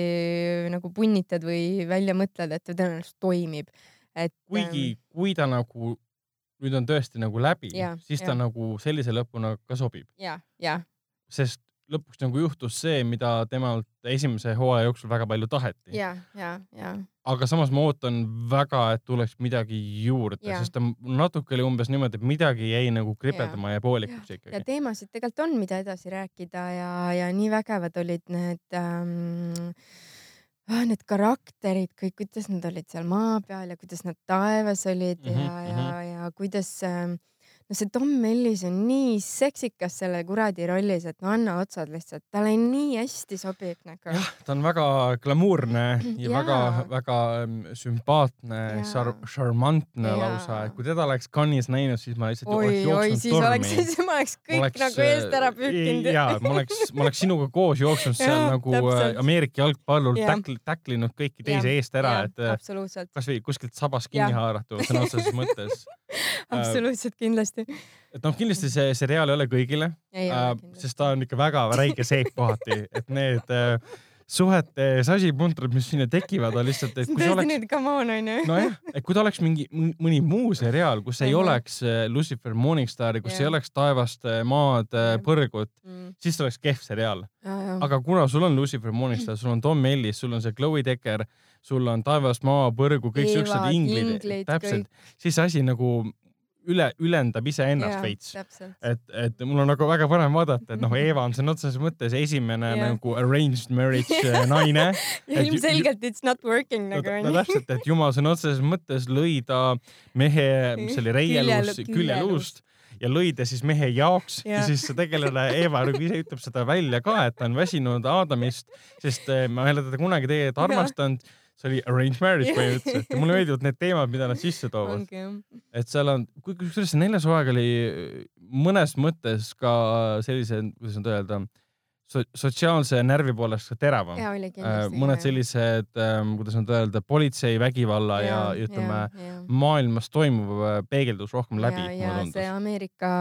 nagu punnitad või välja mõtled, et ta tõenäoliselt toimib. et kuigi, kui ta nagu nüüd on tõesti nagu läbi siis ta jah. nagu sellise lõpuna ka sobib, ja, ja, sest lõpuks nagu juhtus see, mida temalt esimese hooaja jooksul väga palju taheti. ja, ja, ja, aga samas ma ootan väga, et tuleks midagi juurde, sest ta natuke oli umbes niimoodi, et midagi jäi nagu kripeldama ja poolikuks ja ikkagi. teemasid tegelikult on, mida edasi rääkida ja, ja nii vägevad olid need ähm, ah, need karakterid kõik, kuidas nad olid seal maa peal ja kuidas nad taevas olid ja, ja, ja kuidas ähm, no see Tom Ellis on nii seksikas selle kuradi rollis, et no anna otsad lihtsalt, talle nii hästi sobib nagu. jah, ta on väga glamuurne ja väga-väga sümpaatne, Jaa. šar-, šarmantne lausa, et kui teda oleks Cannes'is näinud, siis ma lihtsalt oi, oleks oi, jooksnud siis oleks, tormi. siis ma oleks kõik nagu eest ära pühkinud. ja ma oleks, ma oleks sinuga koos jooksnud seal Jaa, nagu äh, täpselt. Ameerika jalgpallur Jah. täkl-, täklinud kõiki teisi eest ära, et äh, kasvõi kuskilt sabast kinni haaratud sõna otseses mõttes. Absoluutselt kindlasti. et noh, kindlasti see seriaal ei ole kõigile, ei äh, sest ta on ikka väga räige seep kohati, et need äh, suhete sasipuntrad, mis sinna tekivad, on lihtsalt, et kui see oleks nüüd come on onju. nojah, et kui ta oleks mingi mõni muu seriaal, kus ei Mhm. oleks äh, Lucifer Morningstari, kus ei Jah. oleks taevast, maad, Jah. põrgut, Mm. siis see oleks kehv seriaal. aga kuna sul on Lucifer Morningstar, sul on Tom Ellis, sul on see Chloe Decker, sul on taevast, maa, põrgu, kõik siuksed inglid inglid,, täpselt, siis see asi nagu üle, ülendab iseennast veits. et, et mul on nagu väga põnev vaadata, et noh, Eva on sõna otseses mõttes esimene Jah. nagu arranged marriage äh, naine. ja ilmselgelt it's not working no, nagu no onju. täpselt, et jumal sõna otseses mõttes lõi ta mehe, mis see oli, reieluus, Küljelu- küljeluust ja lõi ta siis mehe jaoks ja, ja siis tegelane Eva nagu ise ütleb seda välja ka, et ta on väsinud Aadamist, sest eh, ma ei ole teda kunagi tegelikult armastanud. See oli arranged marriage põhimõtteliselt ja mulle meeldivad need teemad, mida nad sisse toovad, jah. et seal on, kusjuures see neljas hooaeg oli mõnes mõttes ka sellise, kuidas nüüd öelda so,, sotsiaalse närvi poolest ka teravam. ja Äh, mõned sellised, kuidas nüüd öelda, politseivägivalla ja, ja ütleme, maailmas toimuv äh, peegeldus rohkem läbi, ja, ja see. Ameerika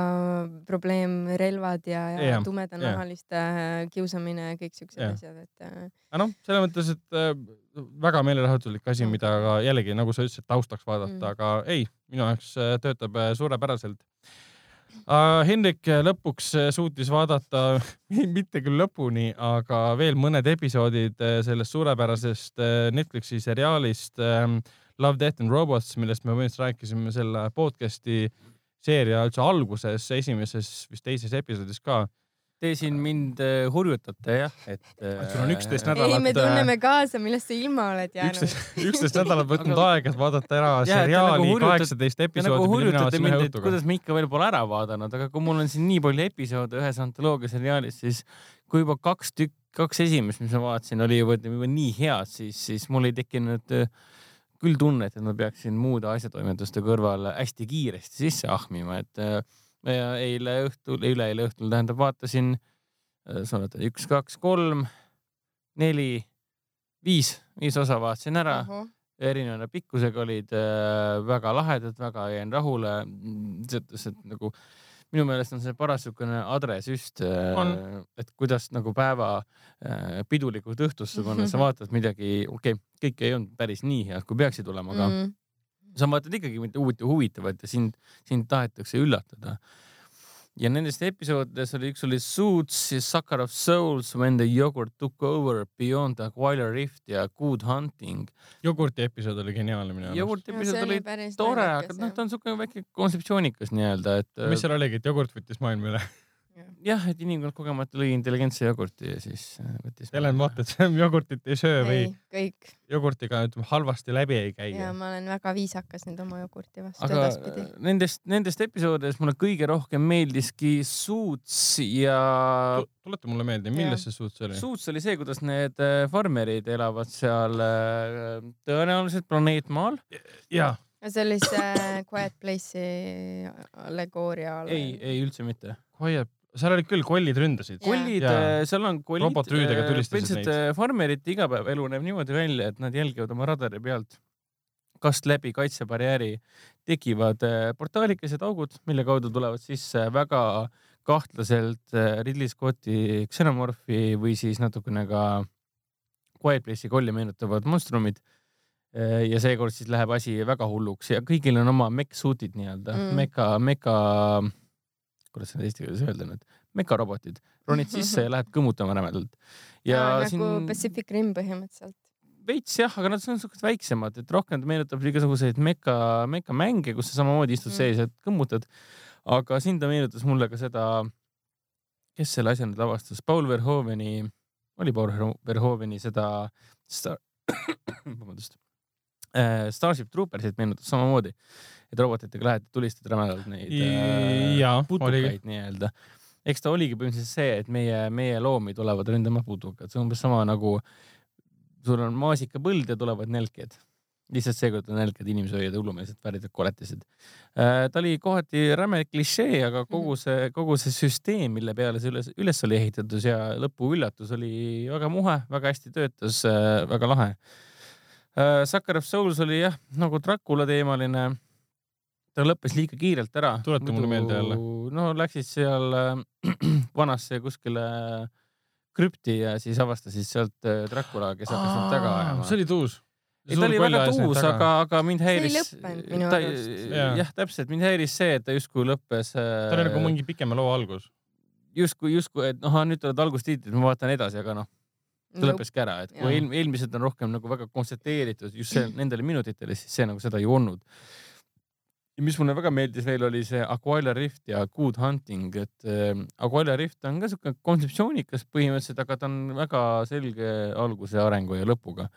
probleem, relvad ja, ja Jah, tumedanahaliste kiusamine ja kõik siuksed asjad, et äh, aga noh, selles mõttes, et äh, väga meelelahutuslik asi, Mm. mida ka jällegi, nagu sa ütlesid, taustaks vaadata Mm. aga ei, minu jaoks äh, töötab äh, suurepäraselt uh,. Hendrik äh, lõpuks äh, suutis vaadata, mitte küll lõpuni, aga veel mõned episoodid äh, sellest suurepärasest äh, Netflixi seriaalist ähm, Love, Death and Robots, millest me põhimõtteliselt rääkisime selle podcast'i seeria üldse alguses, esimeses, vist teises episoodis ka Te siin mind äh, hurjutate jah, et. sul on 11 ei, nädalat. me tunneme kaasa, millest sa ilma oled jäänud. üksteist, üksteist nädalat võtnud aega, et vaadata ära nagu seriaali kaheksateist Te nagu episoodi, mina hurjutate mind, et kuidas me ikka veel pole ära vaadanud, aga kui mul on siin nii palju episoode ühes antoloogia seriaalis, siis kui juba kaks tükki, kaks esimest, mis ma vaatasin, oli juba, juba nii head, siis, siis mul ei tekkinud äh, küll tunnet, et ma peaksin muude asjatoimetuste kõrval hästi kiiresti sisse ahmima, et äh, ja eile õhtul, üleeile õhtul tähendab, vaatasin, sa oled üks, kaks, kolm, neli, viis, viis osa vaatasin ära erineva pikkusega olid äh, väga lahedad, väga jäin rahule. et nagu minu meelest on see paras niisugune adresüst äh,, et kuidas nagu päeva äh, pidulikult õhtusse panna, sa vaatad midagi, okei okay,, kõik ei olnud päris nii head, kui peaksid olema, aga mm. mm. Sa vaatad ikkagi mitte uut ja huvitavat ja sind, sind tahetakse üllatada. ja nendest episoodidest oli üks oli Suits, siis Sucker of Souls, When the yogurt took over, Beyond the Aquila Rift ja Good Hunting. jogurti episood oli geniaalne minu arust. jogurti No, episood see oli oli tore, aga noh, ta on siuke väike kontseptsioonikas nii-öelda, et mis seal oligi, et jogurt võttis maailma üle. jah, et inimkond kogemata lõi intelligentse jogurti ja siis äh, võttis. Helen, vaata, et sa jogurtit ei söö või kõik jogurtiga ütleme halvasti läbi ei käi. ja ma olen väga viisakas nüüd oma jogurti vastu aga edaspidi. nendest, nendest episoodidest mulle kõige rohkem meeldiski Suits ja tuleta mulle meelde, milles see suuts oli? Suits oli see, kuidas need äh, farmerid elavad seal äh, tõenäoliselt planeet Maal. jaa, see oli see Quiet Place'i allegooria all. ei, ei üldse mitte. Quiet, seal olid küll kollid ründasid. Kollid Jaa., seal on kollid. Robotrüüdega tulistasid neid. neid. farmerite igapäevaelu näeb niimoodi välja, et nad jälgivad oma radari pealt, kas läbi kaitsebarjääri tekivad äh, portaalikesed augud, mille kaudu tulevad sisse väga kahtlaselt äh, Ridley Scotti Xenomorphi või siis natukene ka Quiet Place'i kolli meenutavad monstrumid. ja seekord siis läheb asi väga hulluks ja kõigil on oma mech-suit'id nii-öelda mm., meka, meka, kuidas seda eesti keeles öelda nüüd, mekarobotid, ronid sisse ja lähed kõmmutama rämedalt. ja nagu siin Pacific Rim põhimõtteliselt. veits jah, aga nad on siuksed väiksemad, et rohkem ta meenutab igasuguseid meka, mekamänge, kus sa samamoodi istud Mm. sees ja kõmmutad. aga siin ta meenutas mulle ka seda, kes selle asja nüüd lavastas, Paul Verhoveni, oli Paul Verho- Verhoveni seda Star... vabandust, Starship Troopersit meenutas samamoodi, et robotitega lähed, tulistad rämedalt neid äh, putukaid nii-öelda. eks ta oligi põhimõtteliselt see, et meie, meie loomi tulevad ründama putukad, see on umbes sama nagu sul on maasikapõld ja tulevad nälked. lihtsalt seekord on nälked inimsööjad ja hullumeelsed värdjad koletised. ta oli kohati räme klišee, aga kogu see, kogu see süsteem, mille peale see üles, üles oli ehitatud ja lõpuüllatus oli väga muhe, väga hästi töötas, väga lahe. Sucker of Souls oli jah, nagu Dracula teemaline. Ta lõppes liiga kiirelt ära. Tuleta mulle meelde jälle. no läksid seal äh, vanasse kuskile krüpti ja siis avastasid sealt äh, Dracula, kes hakkas neid taga ajama. see oli tuus. ei, ta oli väga tuus, aga, aga mind See ei häiris. lõppenud minu arust. Jah, täpselt, mind häiris see, et ta justkui lõppes. ta oli nagu mingi pikema loo algus. justkui, justkui, et noh, nüüd tulevad algustiitrid, ma vaatan edasi, aga noh, ta lõppeski ära, et kui eel, eelmised on rohkem nagu väga kontsentreeritud just see, nendele minutitele, siis see nagu seda ei olnud. Ja mis mulle väga meeldis veel, oli see Aquila Rift ja Good Hunting, et äh, Aquila Rift on ka siuke kontseptsioonikas põhimõtteliselt, aga ta on väga selge alguse, arengu ja lõpuga.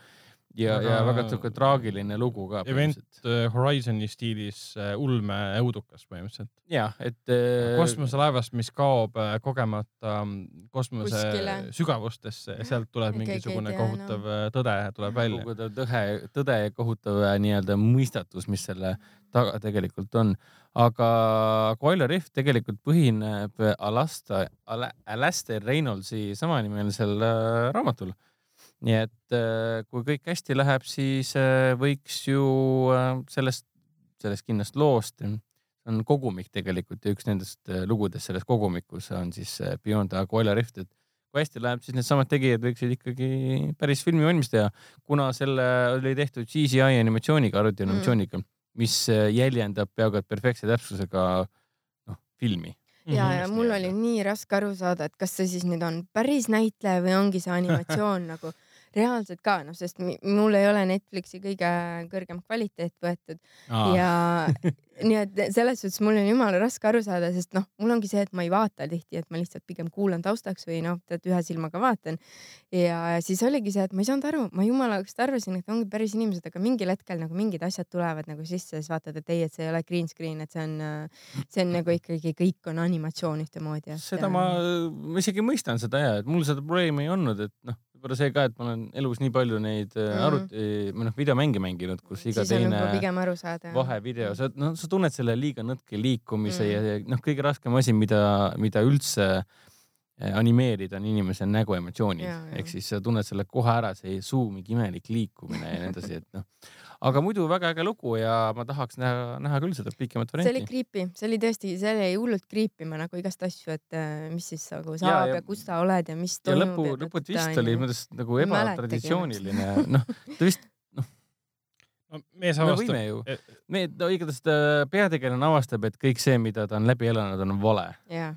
ja, ja Väga siuke traagiline lugu ka Event äh, Horizoni stiilis äh, ulme õudukas põhimõtteliselt. ja, et äh, kosmoselaevast, mis kaob äh, kogemata mm, kosmose Kuskile. sügavustesse ja sealt tuleb mingisugune tea, kohutav äh, tõde tuleb välja. kohutav tõde, tõde ja kohutav äh, nii-öelda mõistatus, mis selle taga tegelikult on. aga Aquila Rift tegelikult põhineb Alasta, Alastair Reynoldsi samanimelisel äh, raamatul. nii et äh, kui kõik hästi läheb, siis äh, võiks ju sellest, sellest kindlast loost, on kogumik tegelikult ja üks nendest lugudest selles kogumikus on siis Beyond the Aquila Rift, et kui hästi läheb, siis needsamad tegijad võiksid ikkagi päris filmi valmis teha, kuna selle oli tehtud CGI animatsiooniga, arvutianimatsiooniga mm., mis äh, jäljendab peaaegu et perfektse täpsusega noh, filmi. ja, Mhm. ja mul oli nii raske aru saada, et kas see siis nüüd on päris näitleja või ongi see animatsioon nagu, reaalselt ka noh, sest mul ei ole Netflixi kõige kõrgem kvaliteet võetud ja nii et selles suhtes mul on jumala raske aru saada, sest noh, mul ongi see, et ma ei vaata tihti, et ma lihtsalt pigem kuulan taustaks või noh, tead ühe silmaga vaatan. ja siis oligi see, et ma ei saanud aru, ma jumala eest arvasin, et ongi päris inimesed, aga mingil hetkel nagu mingid asjad tulevad nagu sisse siis vaatad, et ei, et see ei ole green screen, et see on, see on nagu ikkagi kõik on animatsioon ühtemoodi. äh, seda ma, ma isegi mõistan seda ja, et mul seda probleemi ei olnud, et noh, võib-olla see ka, et ma olen elus nii palju neid mm. Mhm. arvuti või noh, videomänge mänginud, kus iga siis on teine vahevideo, sa, noh, sa tunned selle liiga nõtke liikumise Mm. mm. ja ja noh, kõige raskem asi, mida, mida üldse eh, animeerida on inimese nägu emotsioonid ehk siis sa tunned selle kohe ära, see suu mingi imelik liikumine ja nii edasi, et noh. Aga muidu väga äge lugu ja ma tahaks näha, näha küll seda pikemat see oli varianti. creepy, see oli tõesti, see oli hullult creepy, ma nagu igast asju, et äh, mis siis nagu Ja, saab ja, ja- ja kus sa oled ja mis ja toimub. lõpu, lõputi vist oli mõttes nagu Ma ei mäletagi ebatraditsiooniline, noh, ta vist, no mees me avastab võime ju et-, me, no igatahes ta peategelane avastab, et kõik see, mida ta on läbi elanud, on vale. jaa.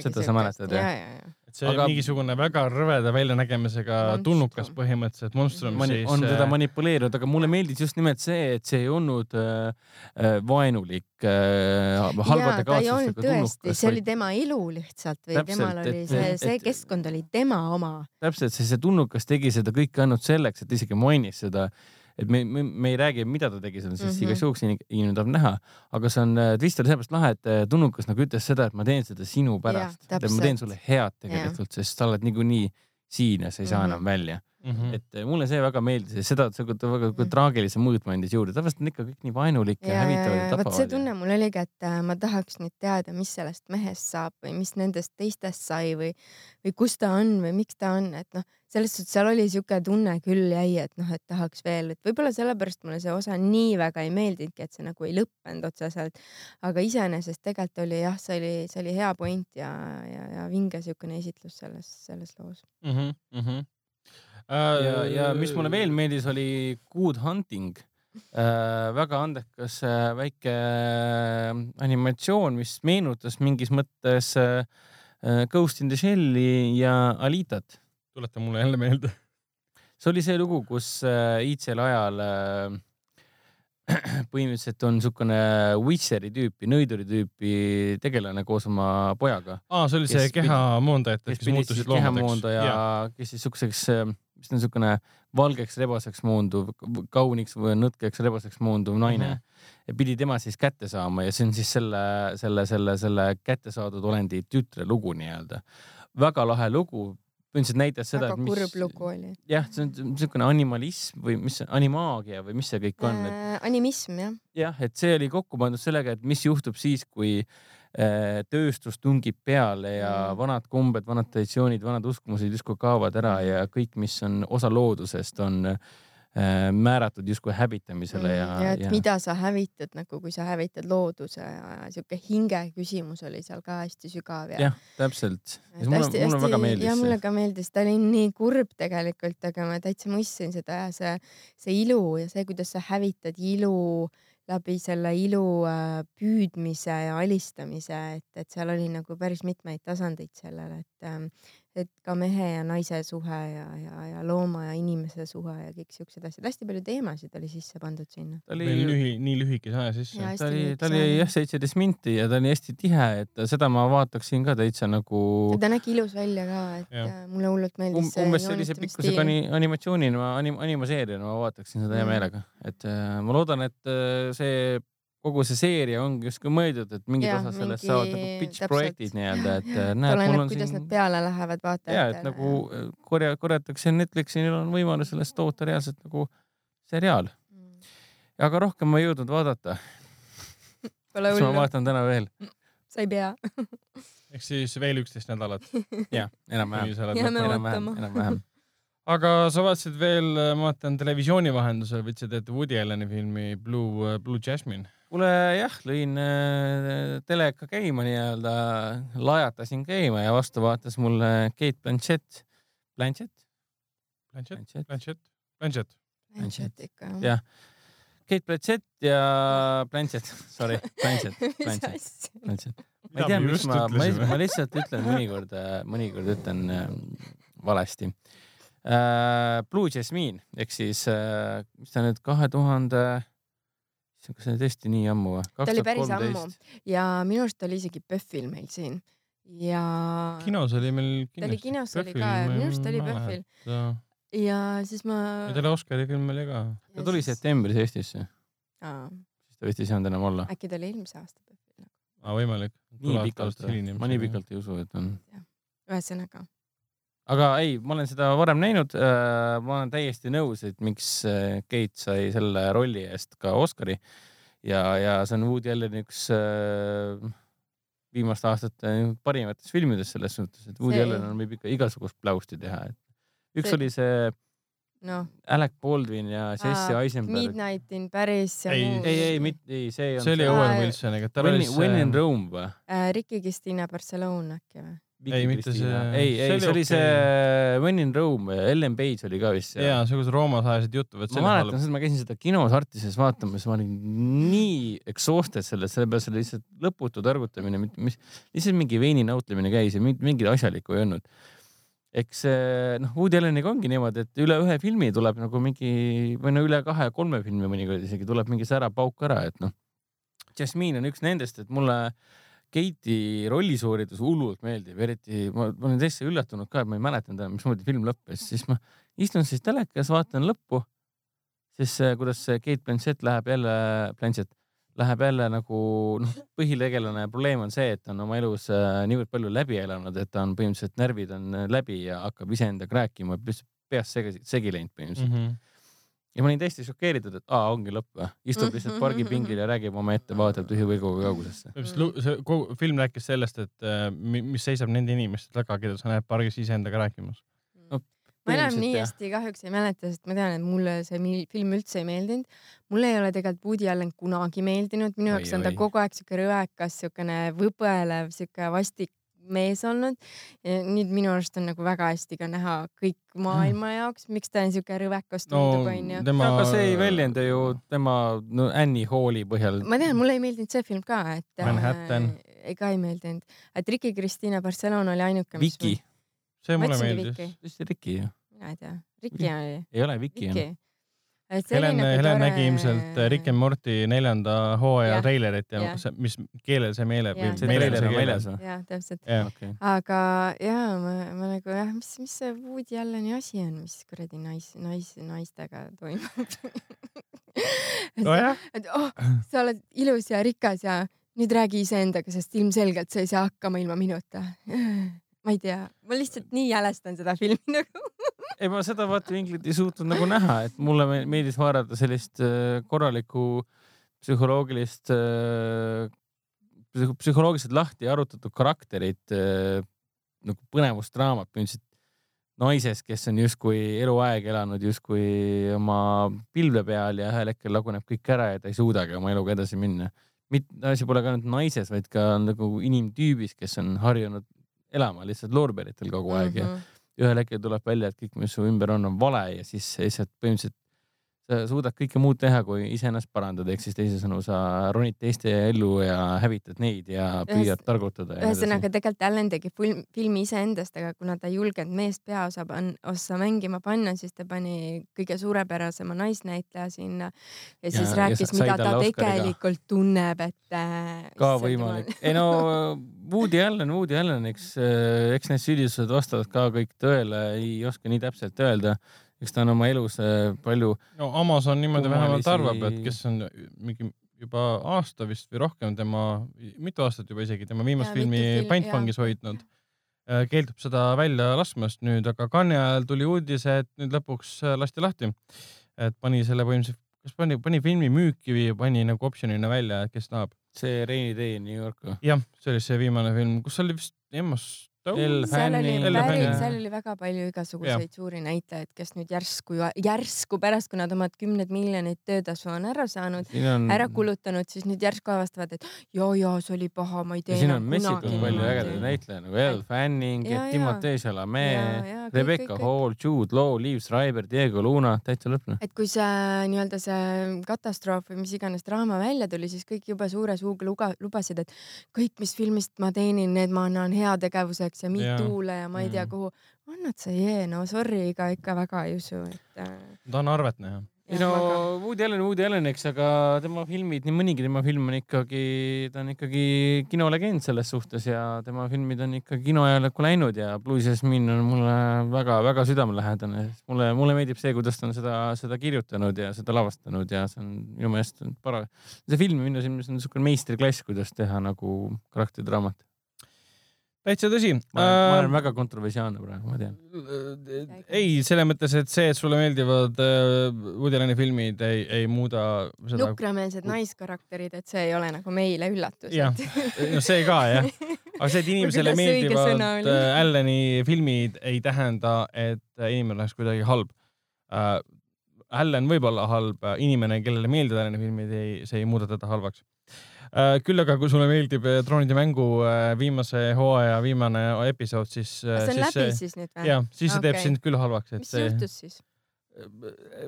Seda sa mäletad, jah? ja, ja, ja. et see aga... Mingisugune väga rõveda väljanägemisega Monstrum. tulnukas põhimõtteliselt, monstrum Mani, siis. on teda manipuleerinud, aga mulle meeldis just nimelt see, et see ei olnud äh, äh, vaenulik äh, halbade tõesti, tulnukas, see oli tema elu lihtsalt või Täpselt, temal oli et- see, see et- keskkond oli tema oma. täpselt see, see tulnukas tegi seda kõike ainult selleks, et isegi mainis seda, et me, me, me ei räägi, mida ta tegi seal, sest mm. -hmm. igaks juhuks inim- inimene tahab näha, aga see on, twist oli sellepärast lahe, et äh, tulnukas nagu ütles seda, et ma teen seda sinu pärast, et ma teen sulle head tegelikult, sest sa oled niikuinii siin ja sa ei saa Mhm. enam välja. Mhm. et äh, mulle see väga meeldis ja seda, see ta väga mm. traagilise mõõtme andis juurde, tavaliselt on ikka kõik nii vaenulik ja, ja, hävitavad ja vot see tapavad. tunne mul oligi, et äh, ma tahaks nüüd teada, mis sellest mehest saab või mis nendest teistest sai või, või kus ta on või miks ta on, et noh, selles suhtes seal oli siuke tunne küll jäi, et noh, et tahaks veel, et võib-olla sellepärast mulle see osa nii väga ei meeldinudki, et see nagu ei lõppenud otseselt. aga iseenesest tegelikult oli jah, see oli, see oli hea point ja, ja, ja vinge siukene esitlus selles, selles loos. Mhm, mhm. ja, ja mis mulle veel meeldis, oli Good Hunting äh,. väga andekas äh, väike äh, animatsioon, mis meenutas mingis mõttes äh, äh, Ghost in the Shell'i ja Alitat. Tuleta mulle jälle meelde. see oli see lugu, kus äh, iidsel ajal äh, põhimõtteliselt on niisugune Witcheri tüüpi, nõiduri tüüpi tegelane koos oma pojaga, aa, see oli see kehamoondajad, kes muutusid loomadeks. kes siis siukseks, mis ta on siukene valgeks rebaseks moonduv, kauniks või nõtkeks rebaseks moonduv naine mm. -hmm. ja pidi tema siis kätte saama ja see on siis selle, selle, selle, selle kätte saadud olendi tütre lugu nii-öelda. väga lahe lugu, põhimõtteliselt näitas seda, väga kurb lugu oli. jah, see on niisugune animalism või mis animaagia või mis see kõik on, et Äh, animism jah, jah, et see oli kokku pandud sellega, et mis juhtub siis, kui äh, tööstus tungib peale ja Mm. vanad kombed, vanad traditsioonid, vanad uskumused justkui kaovad ära ja kõik, mis on osa loodusest, on äh, määratud justkui hävitamisele ja, Mm, ja et ja mida sa hävitad nagu, kui sa hävitad looduse ja siuke hinge küsimus oli seal ka hästi sügav ja jah, täpselt. mulle, mulle väga meeldis ja mulle ka meeldis, ta oli nii kurb tegelikult, aga ma täitsa mõistsin seda ja see, see ilu ja see, kuidas sa hävitad ilu läbi selle ilu äh, püüdmise ja alistamise, et, et seal oli nagu päris mitmeid tasandeid sellele, et ähm, et ka mehe ja naise suhe ja, ja, ja looma ja inimese suhe ja kõik siuksed asjad, hästi palju teemasid oli sisse pandud sinna. ta oli lühi, nii lühikese aja sisse Ja. ta oli, ta oli jah, seitseteist minti ja ta oli hästi tihe, et seda ma vaataksin ka täitsa nagu ta nägi ilus välja ka, et Jah. äh, mulle hullult meeldis um, see umbes sellise pikkusega ani, animatsioonina, anim, animaseeriana ma vaataksin seda hea Mm. meelega, et äh, ma loodan, et äh, see kogu see seeria ongi justkui mõeldud, et mingid Jaa, osad sellest mingi- saavad nagu pitch projektid nii-öelda, et äh, näed, mul on kuidas siin nad peale lähevad ja vaatajatele. et nagu äh, korja, korjatakse Netflixil on võimalus sellest toota reaalselt nagu seriaal, Mm. aga rohkem ma ei jõudnud vaadata, Pole siis ma hullu, vaatan täna veel, sa ei pea. ehk siis veel üksteist nädalat. jah, enam-vähem, Jääme ootama. enam-vähem. aga sa vaatasid veel, ma vaatan televisiooni vahendusel võtsid ette Woody Alleni filmi Blue, Blue Jasmine. Kuule jah, lõin äh, teleka käima nii-öelda, lajatasin käima ja vastu vaatas mulle Kate Blanchett, Blanchett, Blanchett, Blanchett, Blanchett, Blanchett. Ikka jah. Jah. Kate Blanchett ja Blanchett, sorry, Blanchett, Blanchett, Blanchett. ma ei tea, miks ma, ma, ma lihtsalt ütlen mõnikord, mõnikord ütlen äh, valesti. äh, Blue Jasmine ehk siis äh, mis ta nüüd kahe tuhande, kas see on tõesti nii ammu või? ta oli päris ammu ja minu arust oli isegi PÖFFil meil siin ja. kinos oli meil. ta oli kinos oli ka ja minu arust oli PÖFFil. ja siis ma. ja tal Oscari film oli ka. ta tuli siis... septembris Eestisse. siis ta vist ei saanud enam olla. äkki ta oli eelmise aasta PÖFFil. aa, võimalik. nii pikalt, ma nii pikalt ei usu, et on. ühesõnaga aga ei, ma olen seda varem näinud. Äh, ma olen täiesti nõus, et miks äh, Kate sai selle rolli eest ka Oscari ja, ja see on Woody Alleni üks äh, viimaste aastate parimatest filmidest selles suhtes, et Woody see... Allen on, võib ikka igasugust pläusti teha, et üks see... oli see no. Alec Baldwin ja Jesse Eisenberg. Midnight in Paris. ei, ei, ei, mitte, ei, see on. see oli Owen Wilsoniga. When, when in Rome või äh,? Ricky Cristina Barcelona äkki või? Ei, mitte see. ei, ei, see oli see When in Rome, Ellen Page oli ka vist jaa, see, kus Roomas ajasid juttu. ma mäletan seda, ma käisin seda kinos Artises vaatamas, ma olin nii exhausted sellest, sellepärast see lihtsalt lõputu targutamine, mis, lihtsalt mingi veini nautlemine käis ja mingit asjalikku ei olnud. eks noh, Woody Alleniga ongi niimoodi, et üle ühe filmi tuleb nagu mingi või no üle kahe-kolme filmi mõnikord isegi tuleb mingi särapauk ära, et noh. Jasmine on üks nendest, et mulle äh, Keiti rollisuuritus hullult meeldib, eriti ma, ma olin täitsa üllatunud ka, et ma ei mäletanud enam, mismoodi film lõppes, siis ma istun siis telekas, vaatan lõppu, siis kuidas Keit Blanchett läheb jälle, Blanchett läheb jälle nagu noh, põhitegelane probleem on see, et ta on oma elus äh, niivõrd palju läbi elanud, et ta on põhimõtteliselt närvid on läbi ja hakkab iseendaga rääkima, peast segi, segi läinud põhimõtteliselt. Mm. -hmm ja ma olin täiesti šokeeritud, et aa, ongi lõpp või? istub lihtsalt pargipingil ja räägib omaette, vaatab tühja pilguga kaugusesse. see kogu film rääkis sellest, et äh, mis seisab nende inimeste taga, keda sa näed pargis iseendaga rääkimas no,. ma enam nii hästi kahjuks ei mäleta, sest ma tean, et mulle see film üldse ei meeldinud. mulle ei ole tegelikult Woody Allen kunagi meeldinud, minu jaoks on ta kogu aeg siuke rõekas, siukene võbelev, siuke vastik mees olnud. nüüd minu arust on nagu väga hästi ka näha kõik maailma jaoks, miks ta on siuke rõvekas tundub no, onju. tema... aga see ei väljenda ju tema no, Annie Halli põhjal. ma tean, mulle ei meeldinud see film ka, et. Manhattan äh,. ka ei meeldinud, et Ricky Cristina Barcelona oli ainuke. Viki. see mulle meeldis. vist Ricky ju. mina ei tea, Ricky oli. ei ole Viki on Helen Helen tore... nägi ilmselt äh, Rick and Morty neljanda hooaja treilerit ja, ja. See, mis keelel see meeleb. see treiler on väljas või? jah, täpselt ja.. Okay. aga ja ma, ma nagu jah, mis, mis see Woody Alleni asi on, mis kuradi nais, nais, naistega toimub nojah. et oh, sa oled ilus ja rikas ja nüüd räägi iseendaga, sest ilmselgelt sa ei saa hakkama ilma minuta ma ei tea, ma lihtsalt nii jälestan seda filmi nagu ei, ma seda vaatevinklit ei suutnud nagu näha, et mulle meeldis vaadata sellist äh, korralikku psühholoogilist, äh, psühholoogiliselt lahti arutatud karakterit äh, nagu põnevusdraamat põhimõtteliselt naisest, kes on justkui eluaeg elanud justkui oma pilve peal ja ühel hetkel laguneb kõik ära ja ta ei suudagi oma eluga edasi minna. mitte, asi pole ka ainult naises, vaid ka nagu inimtüübis, kes on harjunud elama lihtsalt loorberitel kogu aeg mm -hmm. ja mhm. ühel hetkel tuleb välja, et kõik, mis su ümber on, on vale ja siis lihtsalt põhimõtteliselt sa suudad kõike muud teha, kui iseennast parandada, ehk siis teisisõnu sa ronid teiste ellu ja hävitad neid ja püüad Ühes, targutada. ühesõnaga tegelikult Allan tegi film, filmi iseendast, aga kuna ta ei julgenud meest peaosa ossa mängima panna, siis ta pani kõige suurepärasema naisnäitleja sinna ja siis ja, rääkis, mida ta tegelikult tunneb, et. Äh, ka võimalik. ei no Woody Allen, Woody Allen, eks, äh, eks need süüdistused vastavad ka kõik tõele, ei oska nii täpselt öelda eks ta on oma elus äh, palju. no Amazon niimoodi vähemalt arvab, et kes on mingi juba aasta vist või rohkem tema, mitu aastat juba isegi tema viimast filmi film, pantvangis hoidnud, äh, keeldub seda välja laskmast nüüd, aga Cannes'i ajal tuli uudis, et nüüd lõpuks äh, lasti lahti. et pani selle põhimõtteliselt, kas pani, pani filmi müüki või pani nagu optsionina välja, et kes tahab. see Rainy Day in New York või? jah, see oli see viimane film, kus oli vist Emmas seal oli seal oli väga palju igasuguseid ja. suuri näitlejaid, kes nüüd järsku, järsku pärast, kui nad omad kümned miljonid töötasu on ära saanud on..., ära kulutanud, siis nüüd järsku avastavad, et ja, ja see oli paha, ma ei tee enam kunagi. siin on messikalt palju ägedaid näitlejaid nagu Elle Fanning, Timothée Chalamet, Rebecca Hall, Jude Law, Liv Schreiber, Diego Luna, täitsa lõpp. et kui see nii-öelda see katastroof või mis iganes draama välja tuli, siis kõik jube suure suuga luba, lubasid, et kõik, mis filmist ma teenin, need ma annan heategevuse Netflix ja Me Jaa. Too'le ja ma ei tea Mm. kuhu. annad sa jee, no sorry, ega ikka väga ei usu, et äh,. ma tahan arvet näha. ei no Woody Allen, Woody Allen, eks, aga tema filmid, nii mõnigi tema film on ikkagi, ta on ikkagi kinolegend selles suhtes ja tema filmid on ikka kinoajalukku läinud ja Blue Jasmine on mulle väga-väga südamelähedane. mulle, mulle meeldib see, kuidas ta on seda, seda kirjutanud ja seda lavastanud ja see on minu meelest on para-. see film minu silmis on niisugune meistriklass, kuidas teha nagu karakteridraamat. Täitsa tõsi. ma olen, ma olen väga kontroversiaalne praegu, ma tean. ei, selles mõttes, et see, et sulle meeldivad äh, Woody Alleni filmid, ei, ei muuda seda. nukrameelsed naiskarakterid, et see ei ole nagu meile üllatus. Jah. no see ka jah, aga see, et inimesele meeldivad oli? äh, Alleni filmid, ei tähenda, et äh, inimene oleks kuidagi halb äh,. Allan võib olla halb, inimene, kellele meeldivad Alleni filmid, ei, see ei muuda teda halvaks äh,. Küll aga, kui sulle meeldib äh, Troonide mängu äh, viimase hooaja viimane episood, siis äh, see on siis läbi siis nüüd või? jah, siis see teeb Okei. sind küll halvaks, mis juhtus siis?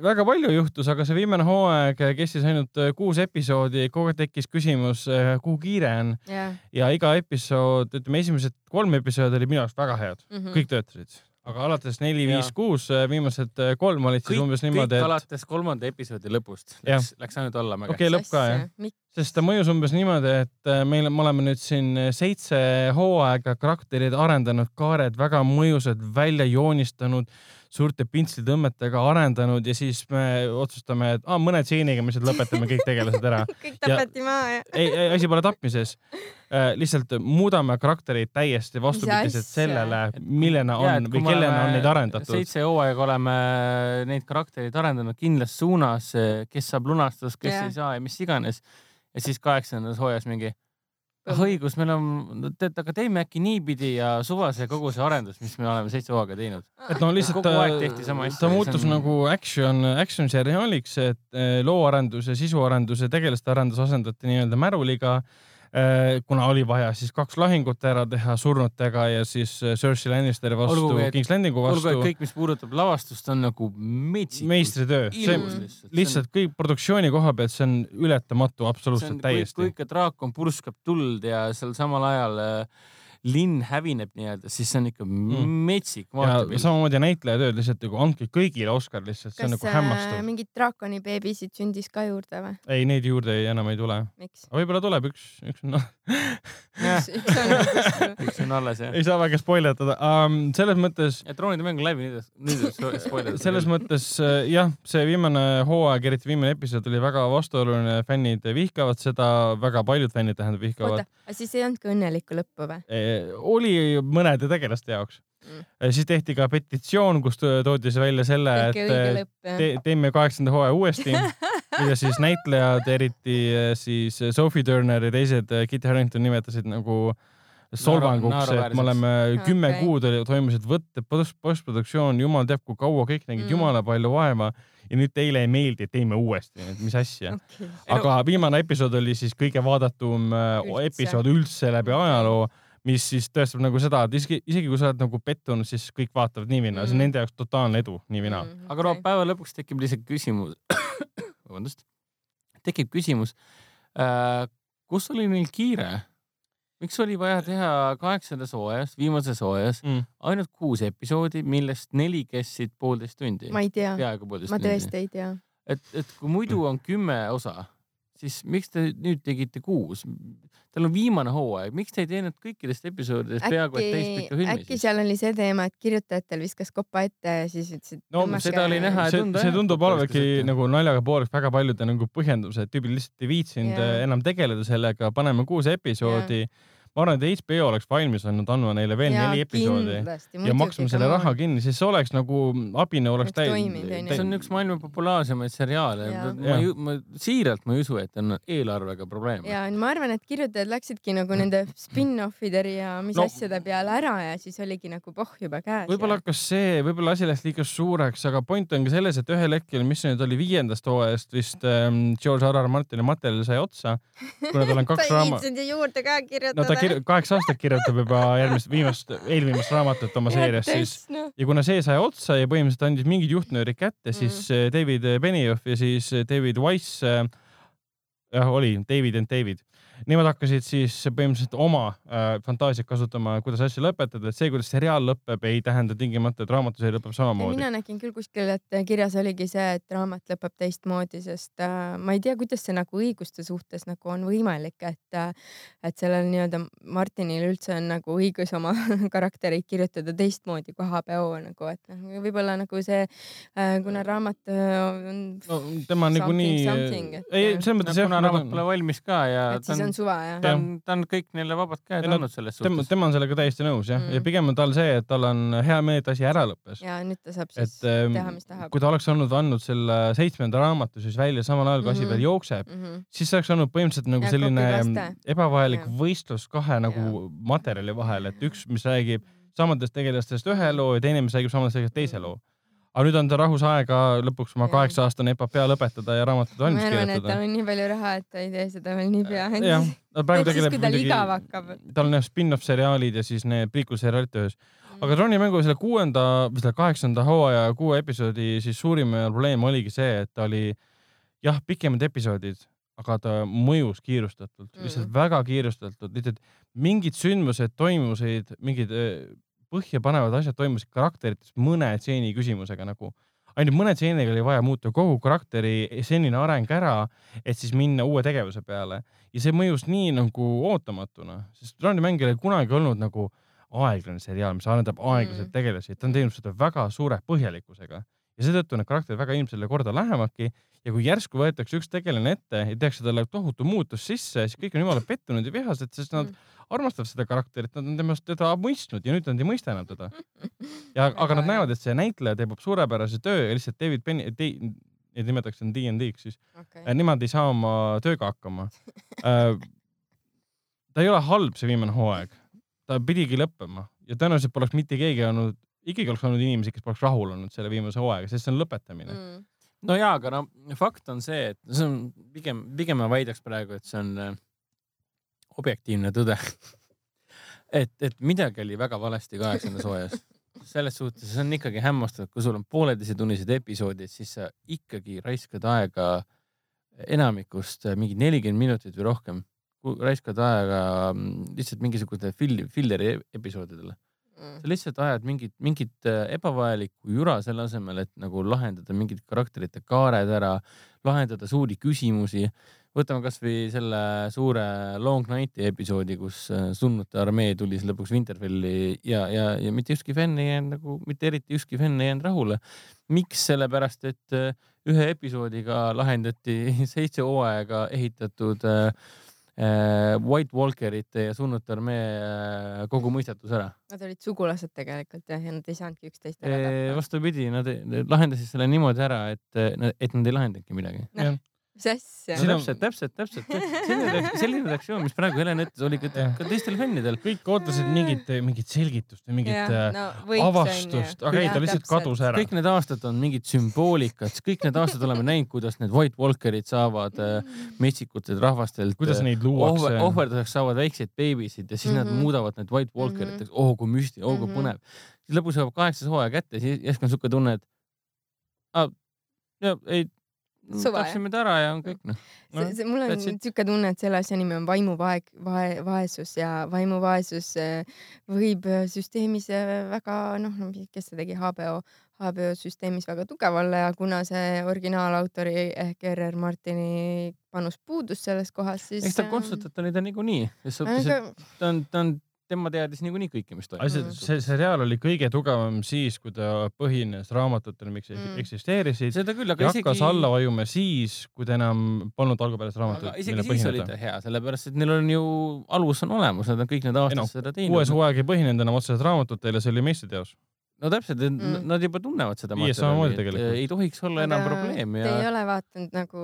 väga palju juhtus, aga see viimane hooaeg kestis ainult äh, kuus episoodi, kogu aeg tekkis küsimus, kuhu kiire on jah. ja iga episood, ütleme esimesed kolm episoodi olid minu arust väga head, Mhm. kõik töötasid, aga alates neli, viis, kuus, viimased äh, kolm olid siis kõik, umbes niimoodi, et alates kolmanda episoodi lõpust. Läks, läks ainult allamäge okei, lõpp ka jah, sest ta mõjus umbes niimoodi, et äh, meil, me oleme nüüd siin seitse hooaega karakterid arendanud, kaared väga mõjusad, välja joonistanud, suurte pintslitõmmetega arendanud ja siis me otsustame, et ah, mõne stseeniga me lihtsalt lõpetame kõik tegelased ära. kõik tapeti maha ja. ei, ei, asi pole tapmises äh,. lihtsalt muudame karaktereid täiesti vastupidiselt sellele, millena on kui või kellena on neid arendatud. seitse hooaega oleme neid karaktereid arendanud kindlas suunas, kes saab lunastust, kes Jah. ei saa ja mis iganes. ja siis kaheksandas hooajas mingi, ah õigus, meil on, tead, aga teeme äkki niipidi ja suvase kogu see arendus, mis me oleme seitse hooaega teinud. et no lihtsalt Kogu aeg ta- tehti sama asja ta see muutus on- nagu action, action seriaaliks, et äh, looarendus ja sisuarendus ja tegelaste arendus asendati nii-öelda märuliga. Kuna oli vaja siis kaks lahingut ära teha surnutega ja siis äh, Cersei Lannisteri vastu King's Landingu vastu. kõik, mis puudutab lavastust, on nagu metsik. meistritöö, see lihtsalt. lihtsalt kõik produktsiooni koha pealt, see on ületamatu, on absoluutselt kui, täiesti kui. ikka draakon purskab tuld ja seal samal ajal äh, linn hävineb nii-öelda, siis see on ikka Mm. metsik ja vaatepilt. samamoodi näitlejatööd lihtsalt nagu andke kõigile Oscar lihtsalt, see on kas nagu äh, hämmastav. mingid draakoni beebisid sündis ka juurde või? ei, neid juurde ei, enam ei tule. miks? võib-olla tuleb üks, üks on, üks üks on nagu üks on alles jah. ei saa väga spoiletada um,. selles mõttes, ja troonide mäng on läbi, nüüd, nüüd spoiler. selles mõttes äh, jah, see viimane hooaeg, eriti viimane episood oli väga vastuoluline, fännid vihkavad seda, väga paljud fännid tähendab oota vihkavad., aga siis ei olnudki õnnelikku lõppu või? Oli mõnede tegelaste jaoks Mm. mm.. siis tehti ka petitsioon, kus to- toodi see välja selle, et jah te, teeme kaheksanda hooaja uuesti mida siis näitlejad, eriti eh, siis Sophie Turner ja teised, Kit Harington nimetasid nagu solvanguks, et me oleme kümme Okei. kuud oli, toimusid võtted, postproduktsioon, jumal teab, kui kaua kõik nägid Mm. mm. jumala palju vaeva ja nüüd teile ei meeldi, et teeme uuesti, et mis asja. okay.. aga viimane episood oli siis kõige vaadatum äh, Üldse. episood üldse läbi ajaloo, mis siis tõestab nagu seda, et isegi, isegi kui sa oled nagu pettunud, siis kõik vaatavad nii või naa, see on Mm. nende jaoks totaalne edu, nii või naa. aga no päeva lõpuks tekib lihtsalt küsimus, vabandust, tekib küsimus äh,, kus oli neil kiire? miks oli vaja teha kaheksandas hooajas, viimases hooajas Mm. ainult kuus episoodi, millest neli kestsid poolteist tundi? ma ei tea, ma tundi. tõesti ei tea. et, et kui muidu on kümme osa, siis miks te nüüd tegite kuus? Teil on viimane hooaeg, miks te ei teinud kõikidest episoodidest peaaegu et täis äkki pikka, filmi äkki seal oli see teema, et kirjutajatel viskas kopa ette ja siis ütlesid. No seda oli näha, et see, tunda see tundub olevatki nagu naljaga pooleks väga paljude nagu põhjenduse, et tüübid lihtsalt ei viitsinud enam tegeleda sellega, paneme kuus episoodi yeah.. Ma arvan, et HBO oleks valmis olnud andma neile veel neli episoodi ja maksma selle raha kinni, siis see oleks nagu abinõu oleks onju. see on üks maailma populaarsemaid seriaale ma ma siiralt ma ei usu, et on eelarvega probleeme. ja ma arvan, et kirjutajad läksidki nagu nende spin-off'ide ja mis No- no. asjade peale ära ja siis oligi nagu poh juba käes. võib-olla hakkas see, võib-olla asi läks liiga suureks, aga point on ka selles, et ühel hetkel, mis nüüd oli viiendast hooajast vist ähm, George R R Martini materjal sai otsa, kuna tal on ta kaks ei raamatut. viitsinud ju juurde ka no kirjutada ta kir-, kaheksa aastat kirjutab juba järgmist, viimast, eelviimast raamatut oma seerias, siis no. ja kuna see sai otsa ja põhimõtteliselt andis mingid juhtnöörid kätte, siis Mm. äh, David Benioff ja siis äh, David Wise, jah oli David and David, Nemad hakkasid siis põhimõtteliselt oma äh, fantaasiat kasutama, kuidas asju lõpetada, et see, kuidas seriaal lõpeb, ei tähenda tingimata, et raamatuseri lõpeb samamoodi. mina nägin küll kuskil, et kirjas oligi see, et raamat lõpeb teistmoodi, sest äh, ma ei tea, kuidas see nagu õiguste suhtes nagu on võimalik, et äh, et sellel nii-öelda Martinil üldse on nagu õigus oma karaktereid kirjutada teistmoodi kui HBO nagu, et noh, võib-olla nagu see äh,, kuna raamat äh, on no tema niikuinii, ei, selles mõttes jah, kuna raamat on- pole valmis ka ja et siis on, on suva jah? ta on, ta on kõik neile vabad käed no andnud selles tema, suhtes. tema on sellega täiesti nõus jah mm., Mm. ja pigem on tal see, et tal on hea meel, et asi ära lõppes. ja nüüd ta saab siis et ähm, teha, mis tahab kui ta oleks olnud andnud selle seitsmenda raamatu siis välja samal ajal, kui asi Mhm. veel jookseb, mm. -hmm. siis see oleks olnud põhimõtteliselt nagu Ja selline ebavajalik Jah. võistlus kahe nagu materjali vahel, et üks, mis räägib samadest tegelastest ühe loo ja teine, mis räägib samadest tegelastest teise loo. Aga nüüd on ta rahus aega lõpuks oma Jah. kaheksa aastane epopea lõpetada ja raamatut ma valmis arvan, et tal kirjutada. on nii palju raha, et ta ei tee seda veel niipea. jah, ta praegu tegeleb kui tal on jah spin-off seriaalid ja siis need prequel seriaalid töös. Mm. aga Troni mängu selle kuuenda või selle kaheksanda hooaja kuue episoodi siis suurim probleem oligi see, et ta oli jah, pikemad episoodid, aga ta mõjus kiirustatult mm., lihtsalt väga kiirustatult, lihtsalt mingid sündmused toimusid, mingid öö, põhjapanevad asjad toimusid karakterites mõne stseeni küsimusega nagu ainult mõne stseeniga oli vaja muuta kogu karakteri senine areng ära, et siis minna uue tegevuse peale. Ja see mõjus nii nagu ootamatuna, sest Troni mäng ei ole kunagi olnud nagu aeglane seriaal, mis arendab aeglaselt Mm. tegelasi, ta on teinud seda väga suure põhjalikkusega ja seetõttu need karakterid väga ilmselt korda lähevadki ja kui järsku võetakse üks tegelane ette ja tehakse talle tohutu muutus sisse, siis kõik on jumala pettunud ja vihased, sest nad Mm. armastavad seda karakterit, nad on temast teda mõistnud ja nüüd nad ei mõista enam teda. ja, aga nad näevad, et see näitleja teeb suurepärase töö ja lihtsalt David Penny, neid nimetatakse DnD-ks siis, okay.. nemad ei saa oma tööga hakkama. ta ei ole halb, see viimane hooaeg, ta pidigi lõppema ja tõenäoliselt poleks mitte keegi olnud, ikkagi oleks olnud inimesi, kes poleks rahul olnud selle viimase hooaega, sest see on lõpetamine mm.. No jaa, aga no fakt on see, et see on pigem, pigem ma väidaks praegu, et see on äh, objektiivne tõde. et, et midagi oli väga valesti kaheksandas hooajas. selles suhtes see on ikkagi hämmastav, kui sul on pooleteisetunnised episoodid, siis sa ikkagi raiskad aega enamikust äh, mingi nelikümmend minutit või rohkem, raiskad aega mm, lihtsalt mingisugune fill-, filleri episoodidele. Mm. sa lihtsalt ajad mingit, mingit äh, ebavajalikku jura selle asemel, et nagu lahendada mingid karakterite kaared ära, lahendada suuri küsimusi. võtame kasvõi selle suure Long Nighti episoodi, kus äh, surnute armee tuli lõpuks Winterfelli ja, ja, ja mitte ükski fänn ei jäänud nagu, mitte eriti ükski fänn ei jäänud rahule. miks, sellepärast et äh, ühe episoodiga lahendati seitse hooaega ehitatud äh, White Walkerite ja surnute armee äh, kogu mõistatus ära. Nad olid sugulased tegelikult jah, ja nad ei saanudki üksteist ära tappa. vastupidi, nad nad lahendasid selle niimoodi ära, et, et nad ei lahendanudki midagi. Mis asja on- täpselt, täpselt, täpselt. selline, selline reaktsioon, mis praegu Helen ütles, oli ka, ka teistel fännidel. kõik ootasid mingit, mingit selgitust või mingit äh, no, avastust, aga ei, ta lihtsalt kadus ära. kõik need aastad on mingit sümboolikat, kõik need aastad oleme näinud, kuidas need White Walkerid saavad äh, metsikutelt rahvastelt kuidas neid ohver, luuakse. ohverduseks saavad väikseid beebisid ja siis mm -hmm. Mhm. nad muudavad need White Walkeriteks mm, -hmm. oh kui müstiline, oh kui Mhm. põnev. siis lõpus jõuab kaheksas hooaja kätte, siis järsku on siuke tunne, et ah, ja ei, tapsime ta ära ja on kõik noh. see, mul on siuke tunne, et selle asja nimi on vaimuvaeg, vae-, vaesus ja vaimuvaesus äh, võib äh, süsteemis äh, väga noh, kes see tegi, HBO, HBO süsteemis väga tugev olla ja kuna see originaalautori ehk R.R. Martini panus puudus selles kohas, siis. eks ta konsultant oli ta niikuinii, suhtes, et ta on, ta on, tema teadis niikuinii kõike, mis toimub. asjad, see seriaal oli kõige tugevam siis, kui ta põhines raamatutel, mis Mm. eksisteerisid seda küll, ja aga hakkas isegi, alla vajuma siis, kui ta enam polnud algupärast raamatut, aga isegi siis oli ta põhineda. hea, sellepärast et neil on ju alus on olemas, nad on kõik need aastad noh, seda uues teinud. hooaeg ei põhinenud enam otseselt raamatutel ja see oli meistriteos. no täpselt, Mm. nad juba tunnevad seda Viies samamoodi tegelikult. ei tohiks olla enam probleemi Te ei ja ole vaadanud nagu,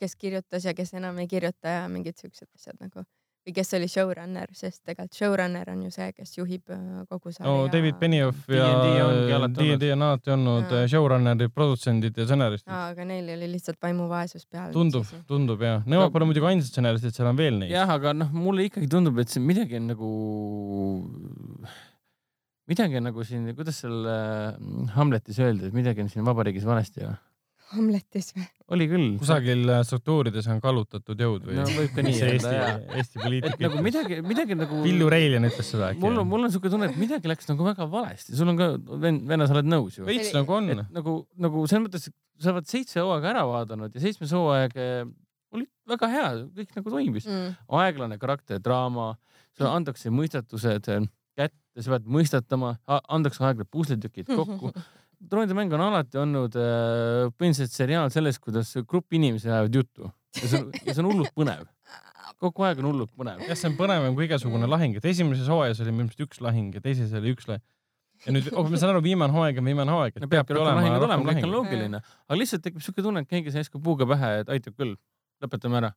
kes kirjutas ja kes enam ei kirjuta ja mingid siuksed asjad nagu või kes oli showrunner, sest tegelikult showrunner on ju see, kes juhib äh, kogu sarja. no David Benioff ja D&D on alati olnud Jaa. äh, showrunner'id, produtsendid ja stsenaristid. aga neil oli lihtsalt vaimuvaesus peal. tundub, tundub ja, nemad pole muidugi ainsad stsenaristid, seal on veel neid. jah, aga noh, mulle ikkagi tundub, et siin midagi on nagu, midagi on nagu siin, kuidas seal äh, Hamletis öeldi, et midagi on siin vabariigis valesti või? Hamletis või? oli küll. kusagil äh, struktuurides on kallutatud jõud või no võib ka nii see Eesti öelda, jaa., Eesti et poliitik nagu midagi, midagi nagu. Villu Reiljan ütles seda äkki. mul on, mul on siuke tunne, et midagi läks nagu väga valesti, sul on ka, venna, sa oled nõus ju? veits nagu on nagu, nagu selles mõttes, sa oled seitse hooaega ära vaadanud ja seitsmes hooaeg eh, oli väga hea, kõik nagu toimis. Mm. aeglane karakterdraama, sulle antakse mõistatused eh, kätte, sa pead mõistatama, antakse aeg-ajalt pusletükid kokku. troonide mäng on alati olnud äh, põhimõtteliselt seriaal sellest, kuidas grupp inimesi ajavad juttu ja see on, ja see on hullult põnev. kogu aeg on hullult põnev. jah, see on põnevam kui igasugune lahing, et esimeses hooajas oli minu meelest üks lahing ja teises oli üks lahing. ja nüüd, oh ma saan aru, viimane hooaeg on viimane hooaeg, et peabki rohkem lahinguid olema, kõik on loogiline, aga lihtsalt tekib siuke tunne, et keegi sai järsku puuga pähe, et aitab küll, lõpetame ära.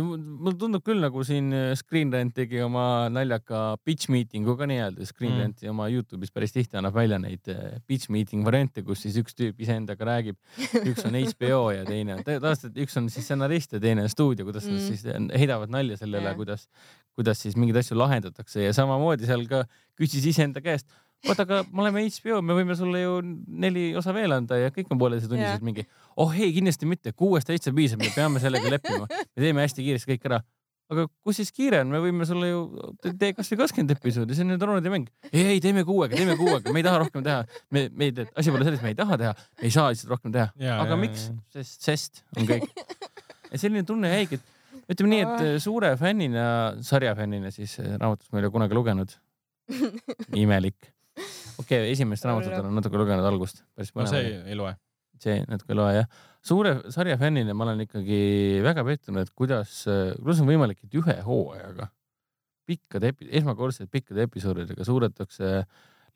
Mulle tundub küll nagu siin äh, Screen Rant tegi oma naljaka pitch meeting'u ka nii-öelda, Screen Mm. mm. Rant oma Youtube'is päris tihti annab välja neid äh, pitch meeting variante, kus siis üks tüüp iseendaga räägib, üks on HBO ja teine on, tavaliselt üks on siis stsenarist ja teine on stuudio, kuidas nad Mm. siis äh, heidavad nalja selle üle Jah., kuidas, kuidas siis mingeid asju lahendatakse ja samamoodi seal ka küsis iseenda käest, oota, aga me oleme HBO, me võime sulle ju neli osa veel anda ja kõik on pooleteistunnised Jah. mingi, oh ei, kindlasti mitte, kuuest täitsa piisab, me peame sellega leppima, me teeme hästi kiiresti kõik ära. aga kus siis kiire on, me võime sulle ju, tee kasvõi kakskümmend episoodi, see on ju troonide mäng. ei, ei teeme kuuega, teeme kuuega, me ei taha rohkem teha. me, me ei tee, asi pole selles, me ei taha teha, me ei saa lihtsalt rohkem teha. Jaa, aga jaa, miks sest, sest on kõik. ja selline tunne jäigi, et ütleme nii, et suure fännina, sarjafännina siis äh, raamatust ma ei ole kunagi lugenud. imelik. Okei okay,, esimest raamatut olen natuke lugenud algust, päris no see oli ei loe. see natuke ei loe jah. suure sarja fännina ma olen ikkagi väga pettunud, et kuidas, kuidas on võimalik, et ühe hooajaga pikkade, esmakordselt pikkade episoodidega suudetakse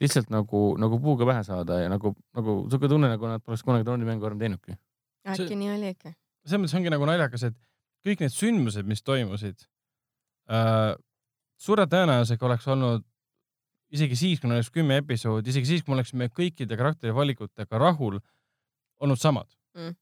lihtsalt nagu, nagu puuga pähe saada ja nagu, nagu siuke tunne, nagu nad poleks kunagi troonimängu varem teinudki. äkki nii oli ikka? selles mõttes ongi nagu naljakas, et kõik need sündmused, mis toimusid äh,, suure tõenäosusega oleks olnud isegi siis, kui meil oleks kümme episoodi, isegi siis, kui me oleksime kõikide karakterivalikutega rahul, olnud samad Mm.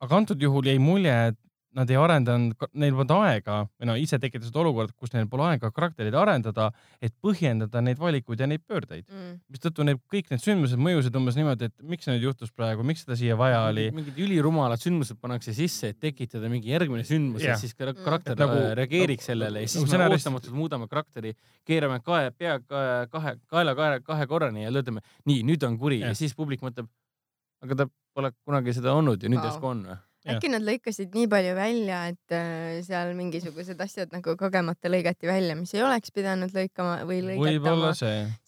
aga antud juhul jäi mulje, et nad ei arendanud, neil polnud aega või no ise tekitasid olukorda, kus neil pole aega karaktereid arendada, et põhjendada neid valikuid ja neid pöördeid, Mm. mistõttu need kõik need sündmused mõjusid umbes niimoodi, et miks see nüüd juhtus praegu, miks seda siia vaja oli. mingid ülirumalad sündmused pannakse sisse, et tekitada mingi järgmine sündmus ja Jah. siis Mm. karakter Et nagu- nagu, reageeriks sellele ja nagu siis me stsenarist- ootamatult muudame karakteri, keerame kae, pea kae, kahe, kaela kahe, kahe korrani ja ütleme, nii, nüüd on kuri ja. Jah. ja siis publik mõtleb, aga ta pole kunagi seda olnud ja nüüd järsku on või? Äkki nad lõikasid nii palju välja, et äh, seal mingisugused asjad nagu kogemata lõigati välja, mis ei oleks pidanud lõikama või lõigatama,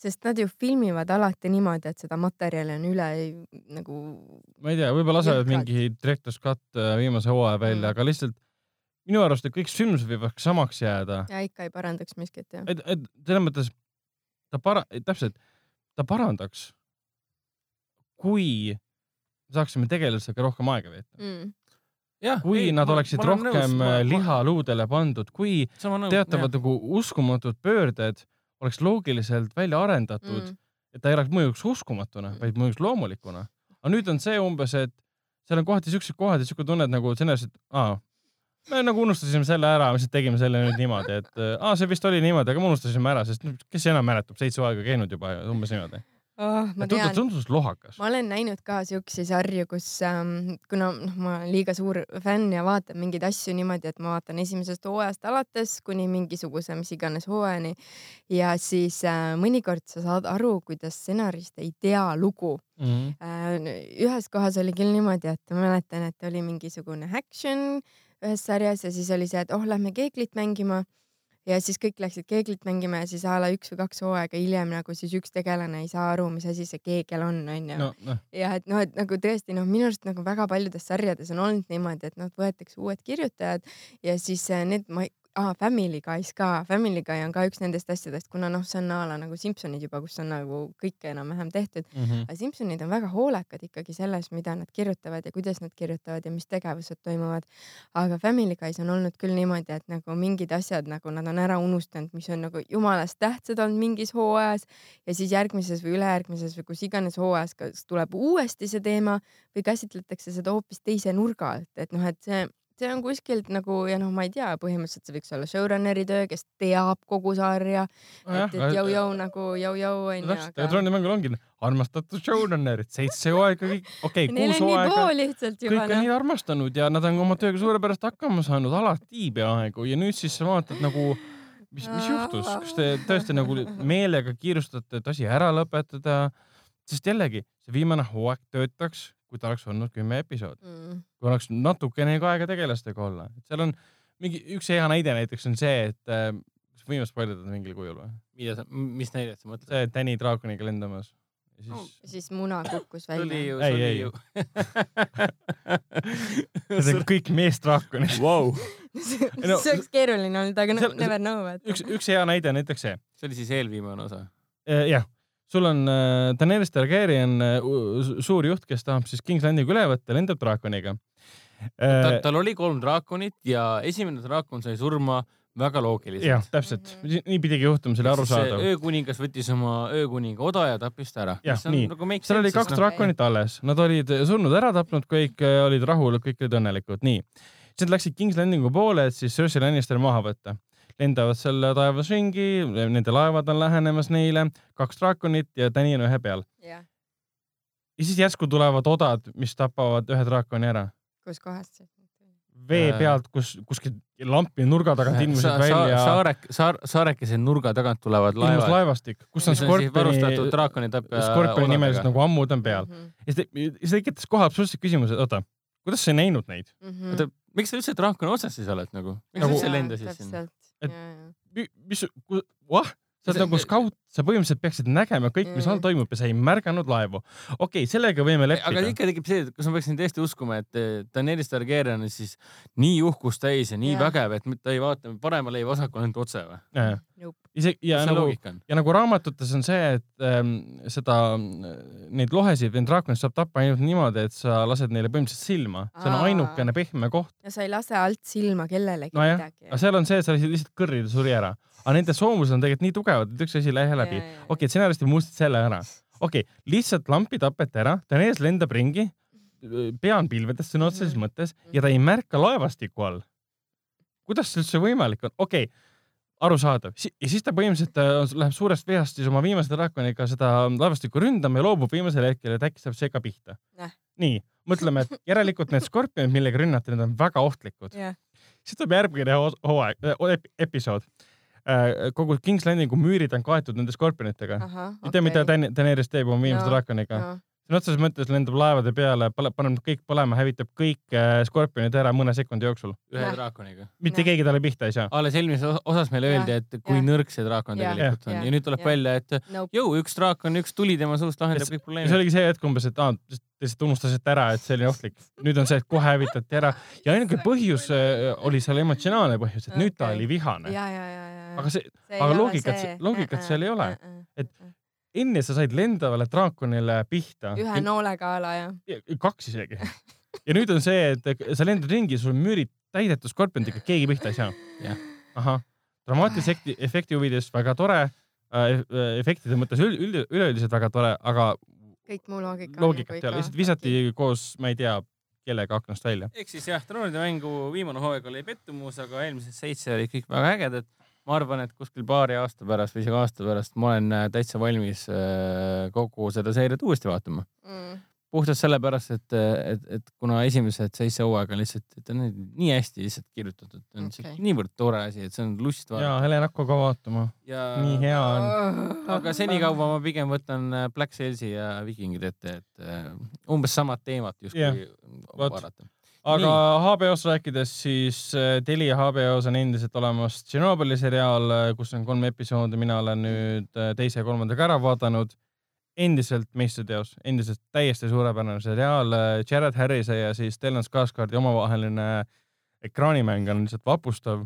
sest nad ju filmivad alati niimoodi, et seda materjali on üle nagu ma ei tea, võib-olla lasevad mingi director's cut äh, viimase hooaja välja Mm. aga lihtsalt minu arust need kõik sündmused võivad samaks jääda. ja ikka ei parandaks miskit jah. et, et selles mõttes ta para-, täpselt, ta parandaks, kui saaksime tegelastega rohkem aega veeta. Mm. jah, kui nad oleksid rohkem äh, liha luudele pandud, kui teatavad nagu uskumatud pöörded oleks loogiliselt välja arendatud mm., et ta ei oleks mõjuks uskumatuna, vaid mõjuks loomulikuna. aga nüüd on see umbes, et seal on kohati siuksed kohad ja siuke tunne, et nagu scenarios, et aa, me nagu unustasime selle ära, lihtsalt tegime selle nüüd niimoodi, et aa, see vist oli niimoodi, aga me unustasime ära, sest kes enam mäletab, seitse hooaega käinud juba ja umbes niimoodi. Oh, ma tundus, tundus lohakas. ma olen näinud ka siukseid sarju, kus ähm, kuna noh, ma olen liiga suur fänn ja vaatan mingeid asju niimoodi, et ma vaatan esimesest hooajast alates kuni mingisuguse mis iganes hooajani ja siis äh, mõnikord sa saad aru, kuidas stsenarist ei tea lugu Mhm. Äh, ühes kohas oli küll niimoodi, et ma mäletan, et oli mingisugune action ühes sarjas ja siis oli see, et oh, lähme keeglit mängima ja siis kõik läksid keeglit mängima ja siis a la üks või kaks hooaega hiljem nagu siis üks tegelane ei saa aru, mis asi see keegel on, onju. no, noh, ja et noh, et nagu tõesti noh, minu arust nagu väga paljudes sarjades on olnud niimoodi, et noh, võetakse uued kirjutajad ja siis äh, need aa Family Guy's ka, Family Guy on ka üks nendest asjadest, kuna noh, see on a la nagu Simsonid juba, kus on nagu kõike enam-vähem tehtud, Mhm. aga Simsonid on väga hoolekad ikkagi selles, mida nad kirjutavad ja kuidas nad kirjutavad ja mis tegevused toimuvad. aga Family Guy's on olnud küll niimoodi, et nagu mingid asjad nagu nad on ära unustanud, mis on nagu jumalast tähtsad olnud mingis hooajas ja siis järgmises või ülejärgmises või kus iganes hooajas, kas tuleb uuesti see teema või käsitletakse seda hoopis teise nurga alt, et noh, et see see on kuskilt nagu ja noh, ma ei tea, põhimõtteliselt see võiks olla showrunner'i töö, kes teab kogu sarja, et, et jõu-jõu nagu jõu-jõu onju, täpselt, aga Trooni mängul ongi armastatud showrunnerid, seitse hooaega okei okay,, kuus hooaega kõik on noh. nii armastanud ja nad on oma tööga suurepärast hakkama saanud alati peaaegu ja nüüd siis sa vaatad nagu, mis, mis juhtus, kas te tõesti nagu meelega kiirustate, et asi ära lõpetada, sest jällegi see viimane hooaeg töötaks, kui ta oleks olnud kümme episoodi, Mm. kui oleks natukenegi aega tegelastega olla, et seal on mingi üks hea näide näiteks on see, et äh, kas võime spoilerdada mingil kujul või? mida sa, mis näidet sa mõtled? see, Danny draakoniga lendamas ja siis siis muna kukkus see oli välja. ju, Ei, see ei. oli ju. Need on kõik meesdraakonid. Vau, No- see oleks keeruline olnud, aga no Seal- never know, et. üks, üks hea näide on näiteks see. see oli siis eelviimane osa. jah, sul on äh, Daenerys Targaryen äh, suur juht, kes tahab siis King's Landingu üle võtta, lendab draakoniga Ta, äh,. tal oli kolm draakonit ja esimene draakon sai surma väga jah loogiliselt., täpselt, nii pidigi juhtuma, see oli arusaadav. öökuningas võttis oma öökuninga oda ja tappis ta ära. Jah, nii. nagu seal oli kaks noh, draakonit alles, nad olid surnud ära tapnud, kõik äh, olid rahul, kõik olid õnnelikud, nii. siis nad läksid King's Landingu poole, et siis Cersei Lannister maha võtta. Lendavad seal taevas ringi, nende laevad on lähenemas neile, kaks draakonit ja Dani on ühe peal. jah, ja siis järsku tulevad odad, mis tapavad ühe draakoni ära. kus kohast see? vee pealt, kus kuskil lampi nurga tagant ilmusid sa, sa, välja saarek, saar, saarekese nurga tagant tulevad ilmus laevad. laevastik, kus on siis tapja. Scorpioni nimelised nagu ammud on peal. Mhm. ja see, see tekitas kohe absoluutselt küsimuse, oota, kuidas sa ei näinud neid? Mhm. oota, miks sa üldse draakoni otsas siis oled nagu? miks Nagu- sa üldse lendasid sinna? Et- sinna? mis, vah, sa oled nagu skaut, sa põhimõtteliselt peaksid nägema kõik, mis all toimub ja sa ei märganud laevu. okei okay,, sellega võime aga leppida. ikka tekib see, et kas ma peaksin tõesti uskuma, et Daenerys Targaryen on siis nii uhkust täis ja nii Jah. vägev, et ta ei vaata paremale ei vasakule, ainult otse või? Isegi ja see nagu, ja nagu raamatutes on see, et ähm, seda, neid lohesid või draakonit saab tappa ainult niimoodi, et sa lased neile põhimõtteliselt silma, see on ainukene pehme koht. ja sa ei lase alt silma kellelegi Nojah, midagi. aga seal on see, et sa lihtsalt kõrrida suri ära. aga nende soomused on tegelikult nii tugevad, et üks asi ei lähe läbi. okei, stsenarist muustas selle ära. okei okay,, lihtsalt lampi tapeti ära, Daenerys lendab ringi, pea on pilvedes sõna otseses Mhm. mõttes ja ta ei märka laevastiku all. kuidas see üldse võimalik on? okei okay,, arusaadav. ja siis ta põhimõtteliselt äh, läheb suurest veast siis oma viimase draakoniga seda laevastikku ründama ja loobub viimasel hetkel, et äkki saab see ka pihta Näh.. nii, mõtleme, et järelikult need skorpionid, millega rünnati, need on väga ohtlikud. jah, siis tuleb järgmine hoo- hooaeg, episood. kogu King's Landingu müürid on kaetud nende skorpionitega. ahah. ei tea, mida Daenerys teeb oma viimase No, draakoniga. no, sõna otseses mõttes lendab laevade peale, paneb kõik põlema, hävitab kõik äh, skorpionid ära mõne sekundi jooksul. ühe draakoniga. mitte Jah. keegi talle pihta ei saa. alles eelmises os- osas meile öeldi, et kui jah. nõrk see draakon Jah, tegelikult on jah, ja nüüd tuleb jah. välja, et nope. jõu, üks draakon, üks tuli tema suust lahendab Ja kõik ja see probleemid. oligi see hetk umbes, et aa, te lihtsalt unustasite ära, et see oli ohtlik. nüüd on see, et kohe hävitati ära ja ainuke põhjus äh, oli seal emotsionaalne põhjus, et nüüd ta oli vihane. ja, ja, ja, ja. aga see, aga loogikat- loogikat seal ei ole. Et- enne sa said lendavale draakonile pihta. ühe noolega ala ja. kaks isegi. ja nüüd on see, et sa lendad ringi, sul on müürid täidetud skorpionidega, keegi pihta ei saa. Jah. ahah, dramaatilise efekti, huvides väga tore äh,, efektide mõttes üld, üld, üleüldiselt väga tore, aga kõik muu loogika. loogikat ei ole, lihtsalt visati koos, ma ei tea, kellega aknast välja. ehk siis jah, troonide mängu viimane hooaeg oli pettumus, aga eelmised seitse olid kõik väga ägedad. Ma arvan, et kuskil paari aasta pärast või isegi aasta pärast ma olen äh, täitsa valmis äh, kogu seda seeriat uuesti vaatama. mm.. puhtalt sellepärast, et, et, et kuna esimesed seitse hooaega lihtsalt, et on nii hästi lihtsalt kirjutatud, on okay. niivõrd tore asi, et see on lust ja vaadata. Helen hakka ka vaatama, ja nii hea on. aga senikaua ma pigem võtan äh, Black Salesi ja Vikingid ette, et umbes samad teemad justkui vot. vaadata. Aga HBO-st rääkides, siis äh, Telia HBO-s on endiselt olemas Tšernobõli seriaal, kus on kolm episoodi, mina olen nüüd äh, teise ja kolmandaga ära vaadanud. endiselt meistriteos, endiselt täiesti suurepärane seriaal. Jared Harrise ja siis Stellan Skarsgardi omavaheline ekraanimäng on lihtsalt vapustav.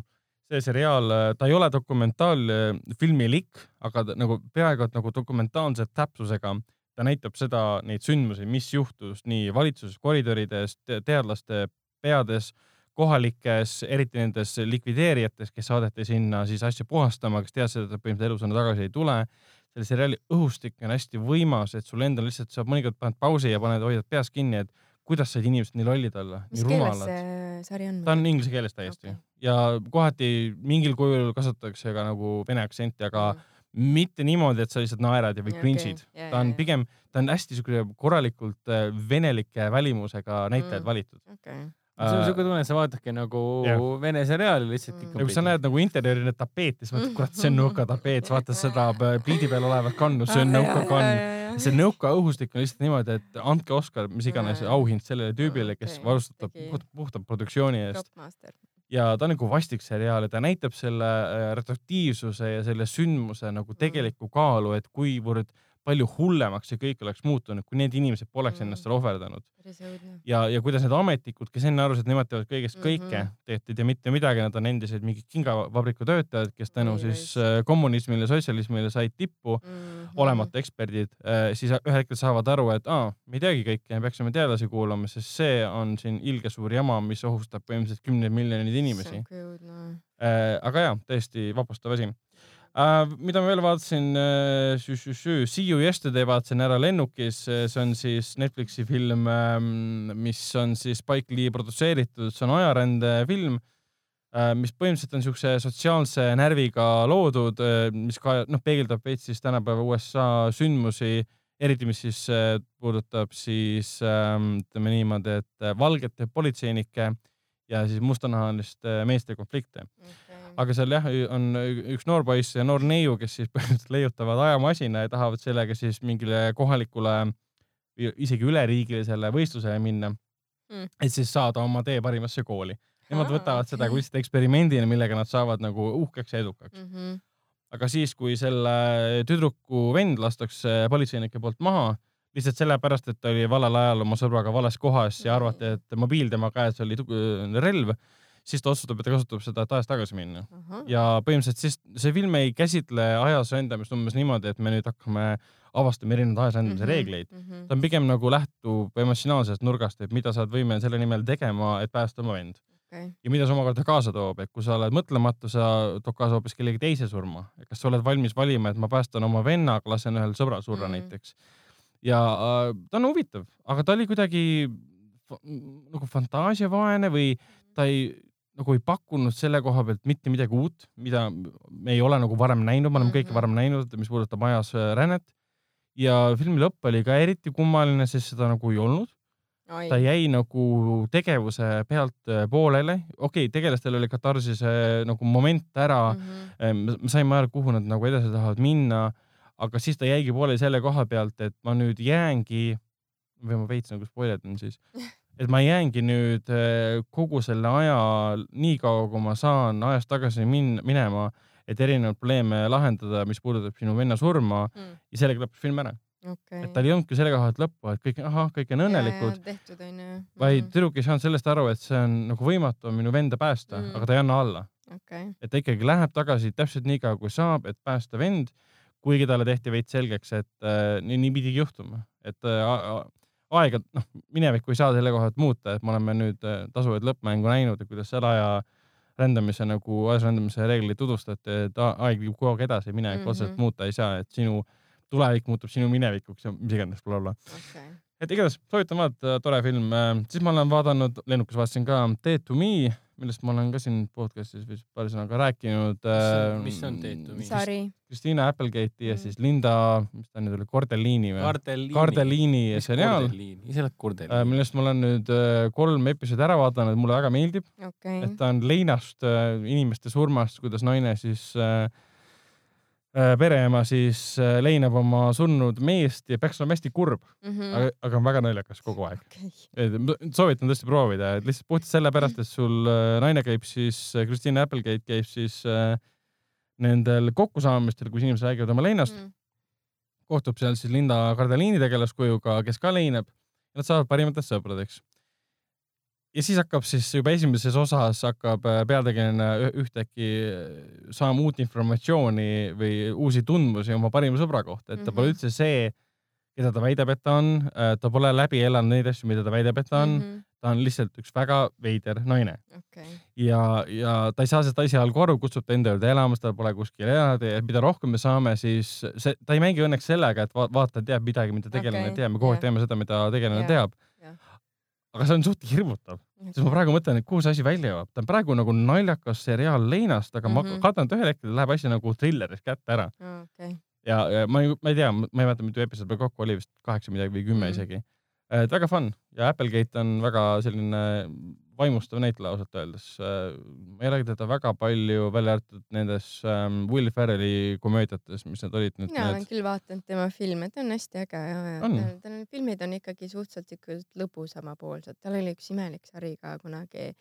see seriaal, ta ei ole dokumentaalfilmilik, aga ta, nagu peaaegu et nagu dokumentaalse täpsusega ta näitab seda, neid sündmusi, mis juhtus nii valitsuses koridorides, teadlaste peades, kohalikes, eriti nendes likvideerijates, kes saadeti sinna siis asju puhastama, kes teadsid, et põhimõtteliselt elusana tagasi ei tule. selle seriaali õhustik on hästi võimas, et sul endal lihtsalt saab mõnikord paned pausi ja paned, hoiad peas kinni, et kuidas said inimesed nii lollid olla, mis nii keeles rumalad. see sari on? ta on inglise keeles täiesti Okei. ja kohati mingil kujul kasutatakse ka nagu vene aktsenti, aga Mm. Mitte niimoodi, et sa lihtsalt naerad ja või cringe'id. jaa, ta on pigem, ta on hästi siukene korralikult äh, venelike välimusega näitlejad Mm. valitud. okei, see on siuke tunne, et sa vaatadki nagu Jah. vene seriaali lihtsalt Mm. ja kui sa näed nagu interjööri need tapeeti, siis mõtled, kurat, see on nõukatapeet, sa vaatad seda pliidi peal olevat kannu, see on nõukakann. see nõuka õhustik on lihtsalt niimoodi, et andke Oscar, mis iganes auhind sellele tüübile, kes Okei, vastutab tegi- puht, puhta produktsiooni eest. Ja ta on nagu vastik seriaal ja ta näitab selle äh, retroaktiivsuse ja selle sündmuse nagu tegelikku kaalu, et kuivõrd palju hullemaks see kõik oleks muutunud, kui need inimesed poleks Mm. ennast seal ohverdanud ja, ja kuidas need ametnikud, kes enne arvasid, et nemad teevad kõigest kõike mm. -hmm. tehti ei tea mitte midagi, nad on endised mingid kingavabriku töötajad, kes tänu Oi, siis äh, kommunismile, sotsialismile said tippu, Mhm. olemata eksperdid, siis ühel hetkel saavad aru, et aa, me ei teagi kõike, me peaksime teadlasi kuulama, sest see on siin ilge suur jama, mis ohustab põhimõtteliselt kümneid miljoneid inimesi. õudne. aga jaa, tõesti vapustav asi uh,. mida ma veel vaatasin uh,, See you yesterday vaatasin ära lennukis, see on siis Netflixi film, mis on siis Spike Lee produtseeritud, see on ajarändefilm uh,, mis põhimõtteliselt on siukse sotsiaalse närviga loodud, mis ka noh, peegeldab veits siis tänapäeva USA sündmusi, eriti mis siis uh, puudutab siis um, ütleme niimoodi, et äh, valgete politseinike ja siis mustanahaliste meeste konflikte aga seal jah, on üks noor poiss ja noor neiu, kes siis põhimõtteliselt leiutavad ajamasina ja tahavad sellega siis mingile kohalikule, isegi üleriigilisele võistlusele minna Mm. et siis saada oma tee parimasse kooli. Nemad Aa, võtavad seda kui lihtsalt eksperimendina, millega nad saavad nagu uhkeks ja edukaks. Mhm. aga siis, kui selle tüdruku vend lastakse politseinike poolt maha, lihtsalt sellepärast, et ta oli valel ajal oma sõbraga vales kohas ja arvati, et mobiil tema käes oli relv, siis ta otsustab, et ta kasutab seda, et ajas tagasi minna. ja põhimõtteliselt siis see film ei käsitle ajas rändamist umbes niimoodi, et me nüüd hakkame avastama erinevaid ajas rändamise reegleid. Mhm. ta on pigem nagu lähtub emotsionaalsest nurgast, et mida sa oled võimeline selle nimel tegema, et päästa oma vend okei, ja mida see omakorda kaasa toob, et kui sa oled mõtlematu, sa toob kaasa hoopis kellegi teise surma. kas sa oled valmis valima, et ma päästan oma venna, aga lasen ühel sõbral surra mm. näiteks. ja äh, ta on huvitav, aga ta oli kuidagi nagu fantaasiavaene või ta ei, nagu ei pakkunud selle koha pealt mitte midagi uut, mida me ei ole nagu varem näinud, me oleme kõike Mhm. varem näinud, mis puudutab ajas äh, rännet. ja filmi lõpp oli ka eriti kummaline, sest seda nagu ei olnud ta jäi nagu tegevuse pealt äh, pooleli, okei okay,, tegelastel oli katarsise nagu moment ära mm, -hmm. me saime aru, kuhu nad nagu edasi tahavad minna, aga siis ta jäigi pooleli selle koha pealt, et ma nüüd jäängi või ma veits nagu spoilerdan siis, et ma jäängi nüüd äh, kogu selle aja nii kaua, kui ma saan ajas tagasi min-, minema, et erinevaid probleeme lahendada, mis puudutab sinu venna surma ja sellega lõppes film ära. okei. et tal ei olnudki selle koha pealt lõppu, et kõik, ahah, kõik on õnnelikud, tehtud onju. vaid tüdruk ei saanud sellest aru, et see on nagu võimatu minu venda päästa Mm. mm., aga ta ei anna alla. okei, et ta ikkagi läheb tagasi täpselt nii kaua, kui saab, et päästa vend, kuigi talle tehti veits selgeks, et äh, nii, nii pidigi juhtuma, et äh, aega, noh, minevikku ei saa selle koha pealt muuta, et me oleme nüüd äh, tasuvaid lõppmängu näinud ja kuidas selle aja rändamise nagu, ajas rändamise reegleid tutvustati, et aeg liigub kogu aeg edasi, minevikku mm. -hmm. otseselt muuta ei saa, et sinu tulevik muutub sinu minevikuks ja mis iganes, blablabla. okei. et igatahes soovitan vaadata, tore film. siis ma olen vaadanud, lennukis vaatasin ka Dead to me, millest ma olen ka siin podcast'is vist paari sõnaga rääkinud. mis on to Me? sari. Kristiina Applegate'i ja Mm. siis Linda, mis ta nüüd oli, Cordellini või? Cardellini seriaal, ise oled Kordeliin. millest ma olen nüüd äh, kolm episoodi ära vaadanud, mulle väga meeldib, okei et. ta on leinast äh, inimeste surmast, kuidas naine siis äh, äh, pereema siis äh, leinab oma surnud meest ja peaks olema hästi kurb, aga, aga on väga naljakas kogu aeg. ma soovitan tõesti proovida, et lihtsalt puhtalt sellepärast, et sul äh, naine käib siis, Christine Applegate käib siis äh, nendel kokkusaamistel, kus inimesed räägivad oma leinast, Mm. kohtub seal siis Linda Cardellini tegelaskujuga, kes ka leinab ja nad saavad parimateks sõpradeks. Ja siis hakkab siis juba esimeses osas hakkab äh, peategelane ühtäkki äh, saama uut informatsiooni või uusi tundmusi oma parima sõbra kohta, et ta pole Mhm. üldse see, keda ta väidab, et ta on, ta pole läbi elanud neid asju, mida ta väidab, et ta on, ta on lihtsalt üks väga veider naine okei, ja, ja ta ei saa seda esialgu aru, kutsub ta enda juurde elama, ta pole kuskil elanud ja mida rohkem me saame, siis see, ta ei mängi õnneks sellega, et va- vaataja teab midagi, mida tegelane okay, teab, me kogu aeg jah. teame seda, mida tegelane Jah, teab jah.. Aga see on suht hirmutav, sest ma praegu mõtlen, et kuhu see asi välja jõuab, ta on praegu nagu naljakas seriaal leinast, aga mm -hmm. Mhm. ma kardan, et ühel hetkel läheb asi nagu trillerist kätte ära okei, ja, ja ma ei, ma ei tea, ma ei mäleta, mitu episoodi peal kokku oli vist kaheksa midagi või kümme Mhm. isegi. et väga fun ja Applegate on väga selline vaimustav näitleja ausalt öeldes. ma ei ole teda väga palju välja arvatud nendes ähm, Will Ferrelli komöödiates, mis need olid nüüd mina olen need. küll vaadanud tema filme, ta on hästi äge ja, ja tal, tal filmid on ikkagi suhteliselt siuksed lõbusamapoolsed, tal oli üks imelik sari ka kunagi.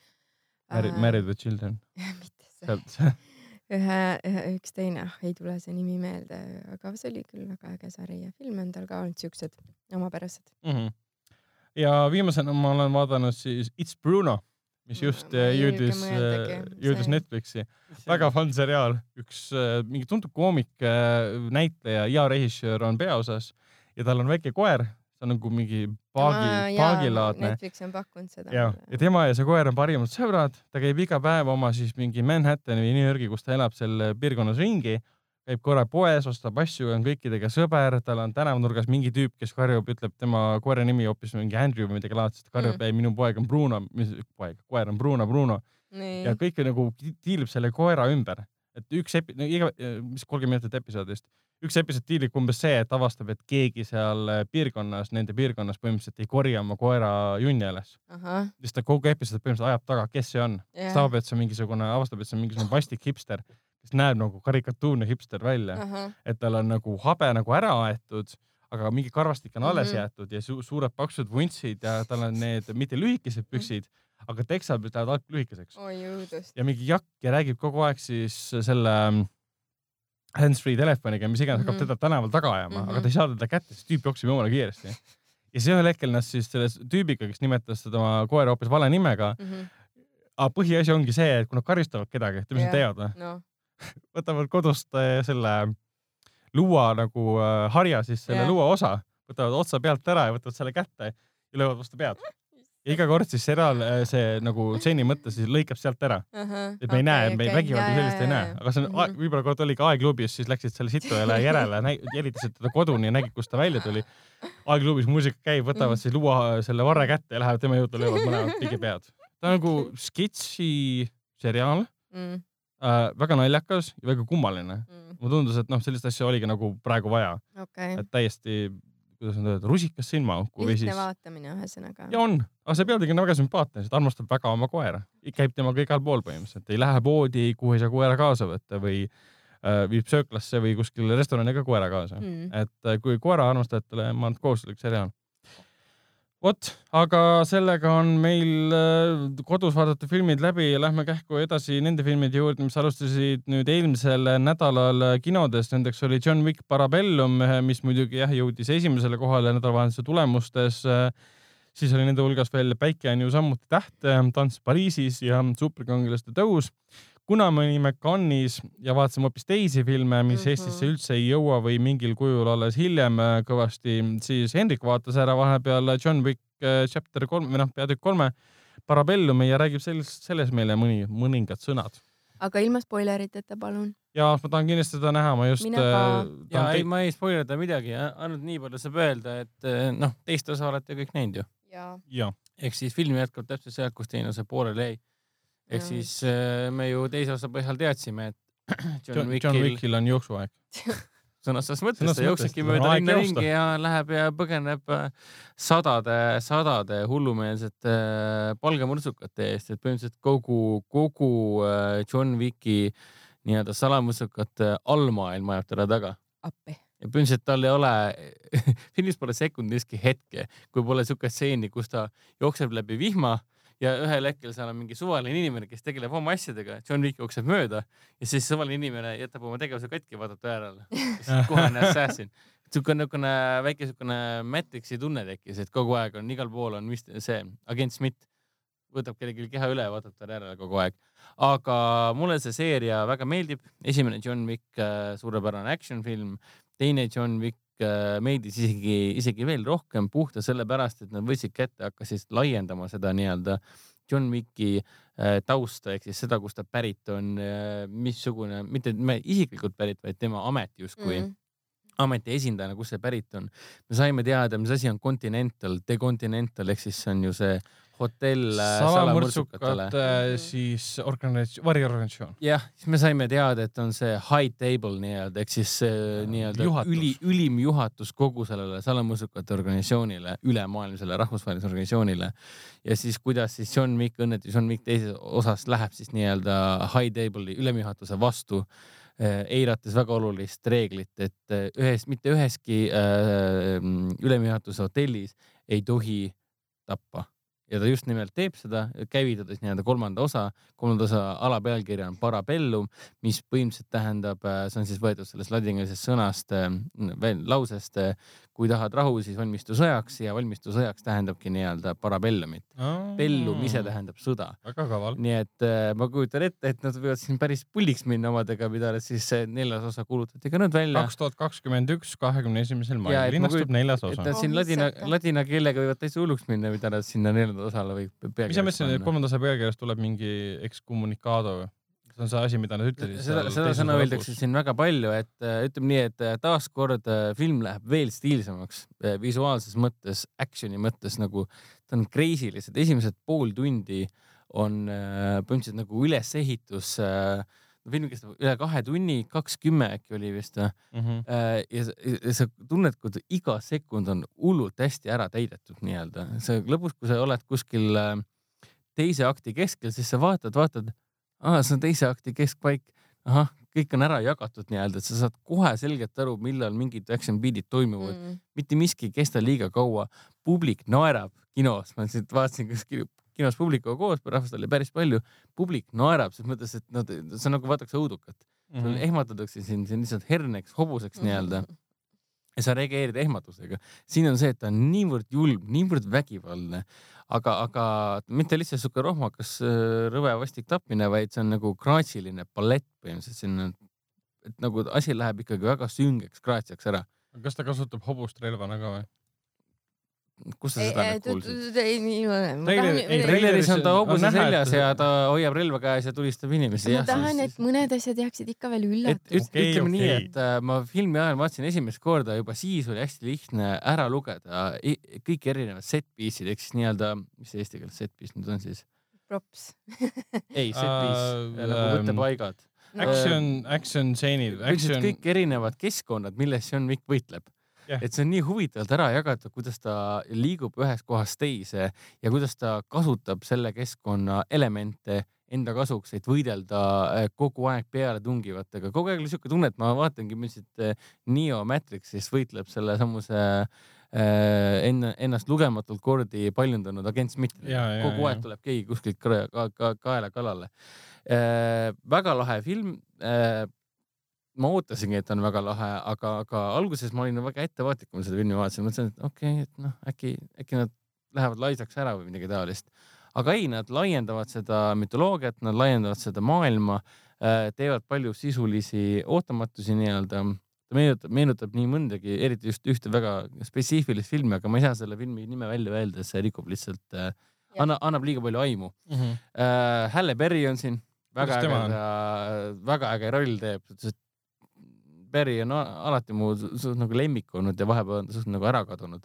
Married, Married with Children, mitte see, ühe, ühe, üks teine, ei tule see nimi meelde, aga see oli küll väga äge sari ja filme on tal ka olnud siuksed omapärased. mm. -hmm. ja viimasena ma olen vaadanud siis It's Bruno, mis Ma- just äh, jõudis, mõeldagi, jõudis Netflixi. väga fun seriaal, üks äh, mingi tuntud koomik, näitleja ja režissöör on peaosas ja tal on väike koer, see on nagu mingi paagi, paagilaadne Netflix on pakkunud seda. ja, ja tema ja see koer on parimad sõbrad, ta käib iga päev oma siis mingi Manhattani või New Yorgi, kus ta elab seal piirkonnas ringi, käib korra poes, ostab asju, on kõikidega sõber, tal on tänavanurgas mingi tüüp, kes karjub, ütleb tema koera nimi hoopis mingi Andrew või midagi laadset, karjub Mm. ei minu poeg on Bruno, mis poeg, koer on Bruno, Bruno. Ja, kõik nagu ti- tiilib selle koera ümber, et üks epi-, no iga, mis kolmkümmend minutit episoodist, üks episood tiilib umbes see, et avastab, et keegi seal äh, piirkonnas, nende piirkonnas põhimõtteliselt ei korja oma koera junni ahah, siis ta kogu episood põhimõtteliselt ajab taga, kes see on. ta arvab, et see on mingisugune, avastab, et see on mingisugune vastik hipster, kes näeb nagu karikatuurne hipster välja, ahah, et tal on nagu habe nagu ära aetud, aga mingi karvastik on alles Mhm. jäetud ja su suured paksud vuntsid ja tal on need mitte lühikesed püksid, aga teksad lähevad alt lühikeseks oi õudust. ja mingi jakk ja räägib kogu aeg siis selle mm, hands-free telefoniga, mis iganes hakkab Mhm. teda tänaval taga ajama mm, -hmm. aga Mhm. ta ei saa teda kätte, sest tüüp jookseb jumala kiiresti. ja siis ühel hetkel nad siis selle tüübiga, kes nimetas seda oma koera hoopis vale nimega, aga põhiasi ongi see, et kui nad karistavad kedagi, tead, mis nad Jah. teevad või? noh, võtavad kodust äh, selle luua nagu äh, harja, siis selle Jah. luua osa, võtavad otsa pealt ära ja võtavad selle kätte ja löövad vastu pead. ja iga kord siis seriaal äh, see nagu stseeni mõttes siis lõikab sealt ära, et me ei näe, me vägivalda sellist ei näe, aga see on mm -hmm. võib-olla kord oligi aegklubis, siis läksid selle situjale järele, jälitasid teda koduni ja nägid, kust ta välja tuli. aegklubis muusika käib, võtavad Mhm. siis luua selle varre kätte ja lähevad tema juurde, löövad mõlemad pigi pead. ta on nagu sketši seriaal mm, äh,, väga naljakas ja väga kummaline. mulle tundus, et noh, sellist asja oligi nagu praegu vaja, okei, et täiesti, kuidas nüüd öelda, rusikas silmaauku või lihtne siis. vaatamine ühesõnaga. ja on, aga see pealtegi on väga sümpaatne, sest armastab väga oma koera, käib temaga igal pool põhimõtteliselt, ei lähe poodi, kuhu ei saa koera kaasa võtta või äh, viib sööklasse või kuskile restorani ka koera kaasa mm.. Mm. et äh, kui koera armastajatele, ma et kohustuslik seriaal. vot, aga sellega on meil äh, kodus vaadatud filmid läbi ja lähme kähku edasi nende filmide juurde, mis alustasid nüüd eelmisel nädalal kinodes. Nendeks oli John Wick Parabellum, mis muidugi jah, jõudis esimesele kohale nädalavahetuse tulemustes. siis oli nende hulgas veel Päike on ju samuti täht, Tants Pariisis ja Superkangelaste tõus. Kuna me olime Cannes'is ja vaatasime hoopis teisi filme, mis Mhm. Eestisse üldse ei jõua või mingil kujul alles hiljem äh, kõvasti, siis Hendrik vaatas ära vahepeal John Wick äh, chapter kolm või noh, peatükk kolme Parabellumi ja räägib sellest, selles meile mõni, mõningad sõnad. aga ilma spoileriteta, palun. ja ma tahan kindlasti seda näha, ma just. Ka. ja ei, ma ei spoilerda midagi, ainult nii palju saab öelda, et noh, teist osa olete kõik näinud ju. ja, ja, ehk siis film jätkab täpselt sealt, kus teine osa pooleli jäi. Ehk siis eh, me ju teise osa põhjal teadsime, et John, John, Wickil John Wickil on jooksuaeg. sõnas selles mõttes, ta mõttes, jooksebki mööda linna ringi ja läheb ja põgeneb äh, sadade, sadade hullumeelsete äh, palgamõrtsukate eest, et põhimõtteliselt kogu, kogu äh, John Wicki nii-öelda salamõrtsukate allmaailm ajab teda taga appi. ja põhimõtteliselt tal ei ole, filmis pole sekunditki hetke, kui pole siukest stseeni, kus ta jookseb läbi vihma ja ühel hetkel seal on mingi suvaline inimene, kes tegeleb oma asjadega, John Wick jookseb mööda ja siis suvaline inimene jätab oma tegevuse katki, vaatab ta järele. kohe on assassin. siuke niisugune väike siukene Matrixi tunne tekkis, et kogu aeg on igal pool on vist see agent Smith võtab kellelgi keha üle ja vaatab talle järele kogu aeg. aga mulle see seeria väga meeldib. esimene John Wick, suurepärane action film, teine John Wick äh, meeldis isegi, isegi veel rohkem puhta sellepärast, et nad võtsid kätte, hakkasid laiendama seda nii-öelda John Wicki äh, tausta ehk siis seda, kust ta pärit on, missugune, mitte isiklikult pärit, vaid tema amet justkui mm.. ameti esindajana, kust see pärit on. me saime teada, mis asi on Continental, The Continental ehk siis see on ju see hotell äh, salamõrtsukatele. salamõrtsukate siis organisatsioon, variorganisatsioon. jah, siis me saime teada, et on see high table nii-öelda ehk siis see nii-öelda üli, ülim juhatus kogu sellele salamõrtsukate organisatsioonile, ülemaailmsele rahvusvahelisele organisatsioonile. ja siis kuidas siis John Wick, õnnetu John Wick teises osas läheb siis nii-öelda high table'i ülemjuhatuse vastu eirates väga olulist reeglit, et ühes, mitte üheski äh, ülemjuhatuse hotellis ei tohi tappa ja ta just nimelt teeb seda, käivitades nii-öelda kolmanda osa, kolmanda osa alapealkiri on Parabellum, mis põhimõtteliselt tähendab, see on siis võetud sellest ladinakeelsest sõnast, lausest, kui tahad rahu, siis valmistu sõjaks ja valmistu sõjaks tähendabki nii-öelda parabellumit. Bellum ise tähendab sõda. väga kaval. nii et äh, ma kujutan ette, et nad võivad siin päris pulliks minna omadega, mida nad siis see neljas osa kuulutati ka nüüd välja. kaks tuhat kakskümmend üks, kahekümne esimesel mail et ma linnastub kujutan- neljas et osa nad. siin Oh, ladina ladina keelega võivad täitsa hulluks minna, mida nad sinna neljanda osale võib. mis sa mõtlesid, et kolmanda osa pealkirjas tuleb mingi excommunicado või? See on see asi, mida nad ütlesid. seda, seda sõna öeldakse siin väga palju, et äh, ütleme nii, et äh, taaskord äh, film läheb veel stiilsemaks visuaalses mõttes, action'i mõttes nagu ta on crazy lihtsalt, esimesed pool tundi on põhimõtteliselt nagu ülesehitus äh,. film kestab üle kahe tunni, kaks kümme äkki oli vist või mm. -hmm. Ja ja sa tunned, kui iga sekund on hullult hästi ära täidetud nii-öelda, sa lõpus, kui sa oled kuskil teise akti keskel, siis sa vaatad, vaatad, aa, see on teise akti keskpaik, ahah, kõik on ära jagatud nii-öelda, et sa saad kohe selgelt aru, millal mingid action beat'id toimuvad. Mm., mitte miski ei kesta liiga kaua, publik naerab kinos, ma siit vaatasin kuskil kinos publikuga koos, rahvast oli päris palju, publik naerab selles mõttes, et nad, see on nagu vaataks õudukat Mhm. sul ehmatatakse sind, sind lihtsalt herneks, hobuseks nii-öelda ja sa reageerid ehmatusega. siin on see, et ta on niivõrd julm, niivõrd vägivaldne, aga, aga mitte lihtsalt sihuke rohmakas äh, rõve vastik tapmine, vaid see on nagu graatsiline ballett põhimõtteliselt, siin on, et nagu asi läheb ikkagi väga süngeks graatsiaks ära. kas ta kasutab hobust relvana ka või? Kus sa seda nüüd kuulsid? Treileri- ei, treileris on ta on hobuse seljas ta- ja ta hoiab relva käes ja tulistab inimesi. ma tahan, et mõned asjad jääksid ikka veel et üllatuseks. Okei, ütleme nii, okei. et äh, ma filmi ajal vaatasin esimest korda, juba siis oli hästi lihtne ära lugeda kõik erinevad set piece'id ehk siis nii-öelda, mis see eesti keeles set piece nüüd on siis? props. ei, set piece Äh, nagu ähm, võttepaigad. Action, action stseenid, üldiselt action, kõik erinevad keskkonnad, milles John Wick võitleb Jah. et see on nii huvitavalt ära jagatud, kuidas ta liigub ühest kohast teise ja kuidas ta kasutab selle keskkonna elemente enda kasuks, et võidelda äh, kogu aeg pealetungivatega. kogu aeg oli siuke tunne, et ma vaatangi, mis siit äh, Neo Matrixis võitleb selle samuse äh, enne, ennast lugematult kordi paljundanud agent ja, kogu aeg tuleb keegi kuskilt ka, ka, ka, kaela kallale äh,. väga lahe film ma ootasingi, et on väga lahe, aga, aga alguses ma olin väga ettevaatlik, kui ma seda filmi vaatasin, mõtlesin, et okei okay,, et noh, äkki, äkki nad lähevad laisaks ära või midagi taolist. aga ei, nad laiendavad seda mütoloogiat, nad laiendavad seda maailma, teevad palju sisulisi ootamatusi nii-öelda. ta meenutab, meenutab nii mõndagi, eriti just ühte väga spetsiifilist filmi, aga ma ei saa selle filmi nime välja öelda, see rikub lihtsalt, anna, annab liiga palju aimu Mhm. äh,. Halle Berry on siin, väga äge, väga äge roll teeb, Berry on alati mu su- suht nagu lemmik olnud ja vahepeal on ta suht nagu ära kadunud.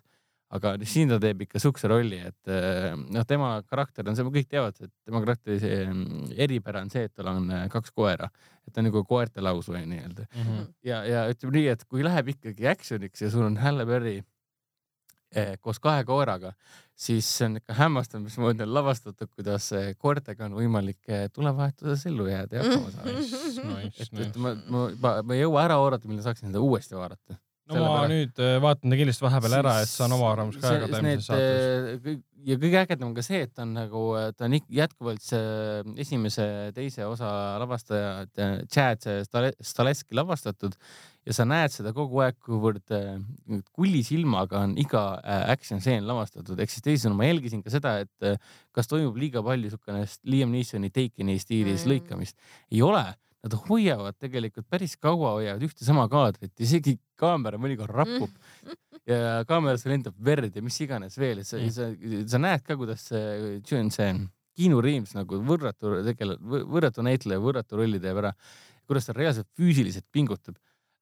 aga siin ta teeb ikka siukse rolli, et äh, noh, tema karakter on see, kõik teavad, et tema karakteri see mm, eripära on see, et tal on äh, kaks koera, et ta on nagu koerte lausvaja nii-öelda Mhm. ja, ja ütleme nii, et kui läheb ikkagi action'iks ja sul on Halle Berry eh, koos kahe koeraga, siis see on ikka hämmastav, mismoodi on lavastatud, kuidas eh, koertega on võimalik eh, tulevahetuses ellu jääda ja hakkama saada. Nice, et, et ma, ma, ma, ma ei jõua ära oodata, millal saaksin seda uuesti vaadata. no ma nüüd äh, vaatan ta kindlasti vahepeal ära, et saan oma arvamust ka jagada eelmises saates. saates. ja kõige ägedam on ka see, et ta on nagu, ta on jätkuvalt see esimese, teise osa lavastaja, Chad Stale- Staleski lavastatud ja sa näed seda kogu aeg, kuivõrd äh, kullisilmaga on iga äh, action stseen lavastatud, ehk siis teisisõnu ma jälgisin ka seda, et äh, kas toimub liiga palju siukene Liam Neesoni Takeni stiilis Mm. mm. lõikamist. ei ole, nad hoiavad tegelikult päris kaua, hoiavad ühte sama kaadrit, isegi kaamera mõnikord rapub ja kaamerasse lendab verd ja mis iganes veel, et sa Mm. mm., sa, sa näed ka, kuidas see, see Keanu Reaves nagu võrratu tegele-, võrratu näitleja, võrratu rolli teeb ära, kuidas ta reaalselt füüsiliselt pingutab.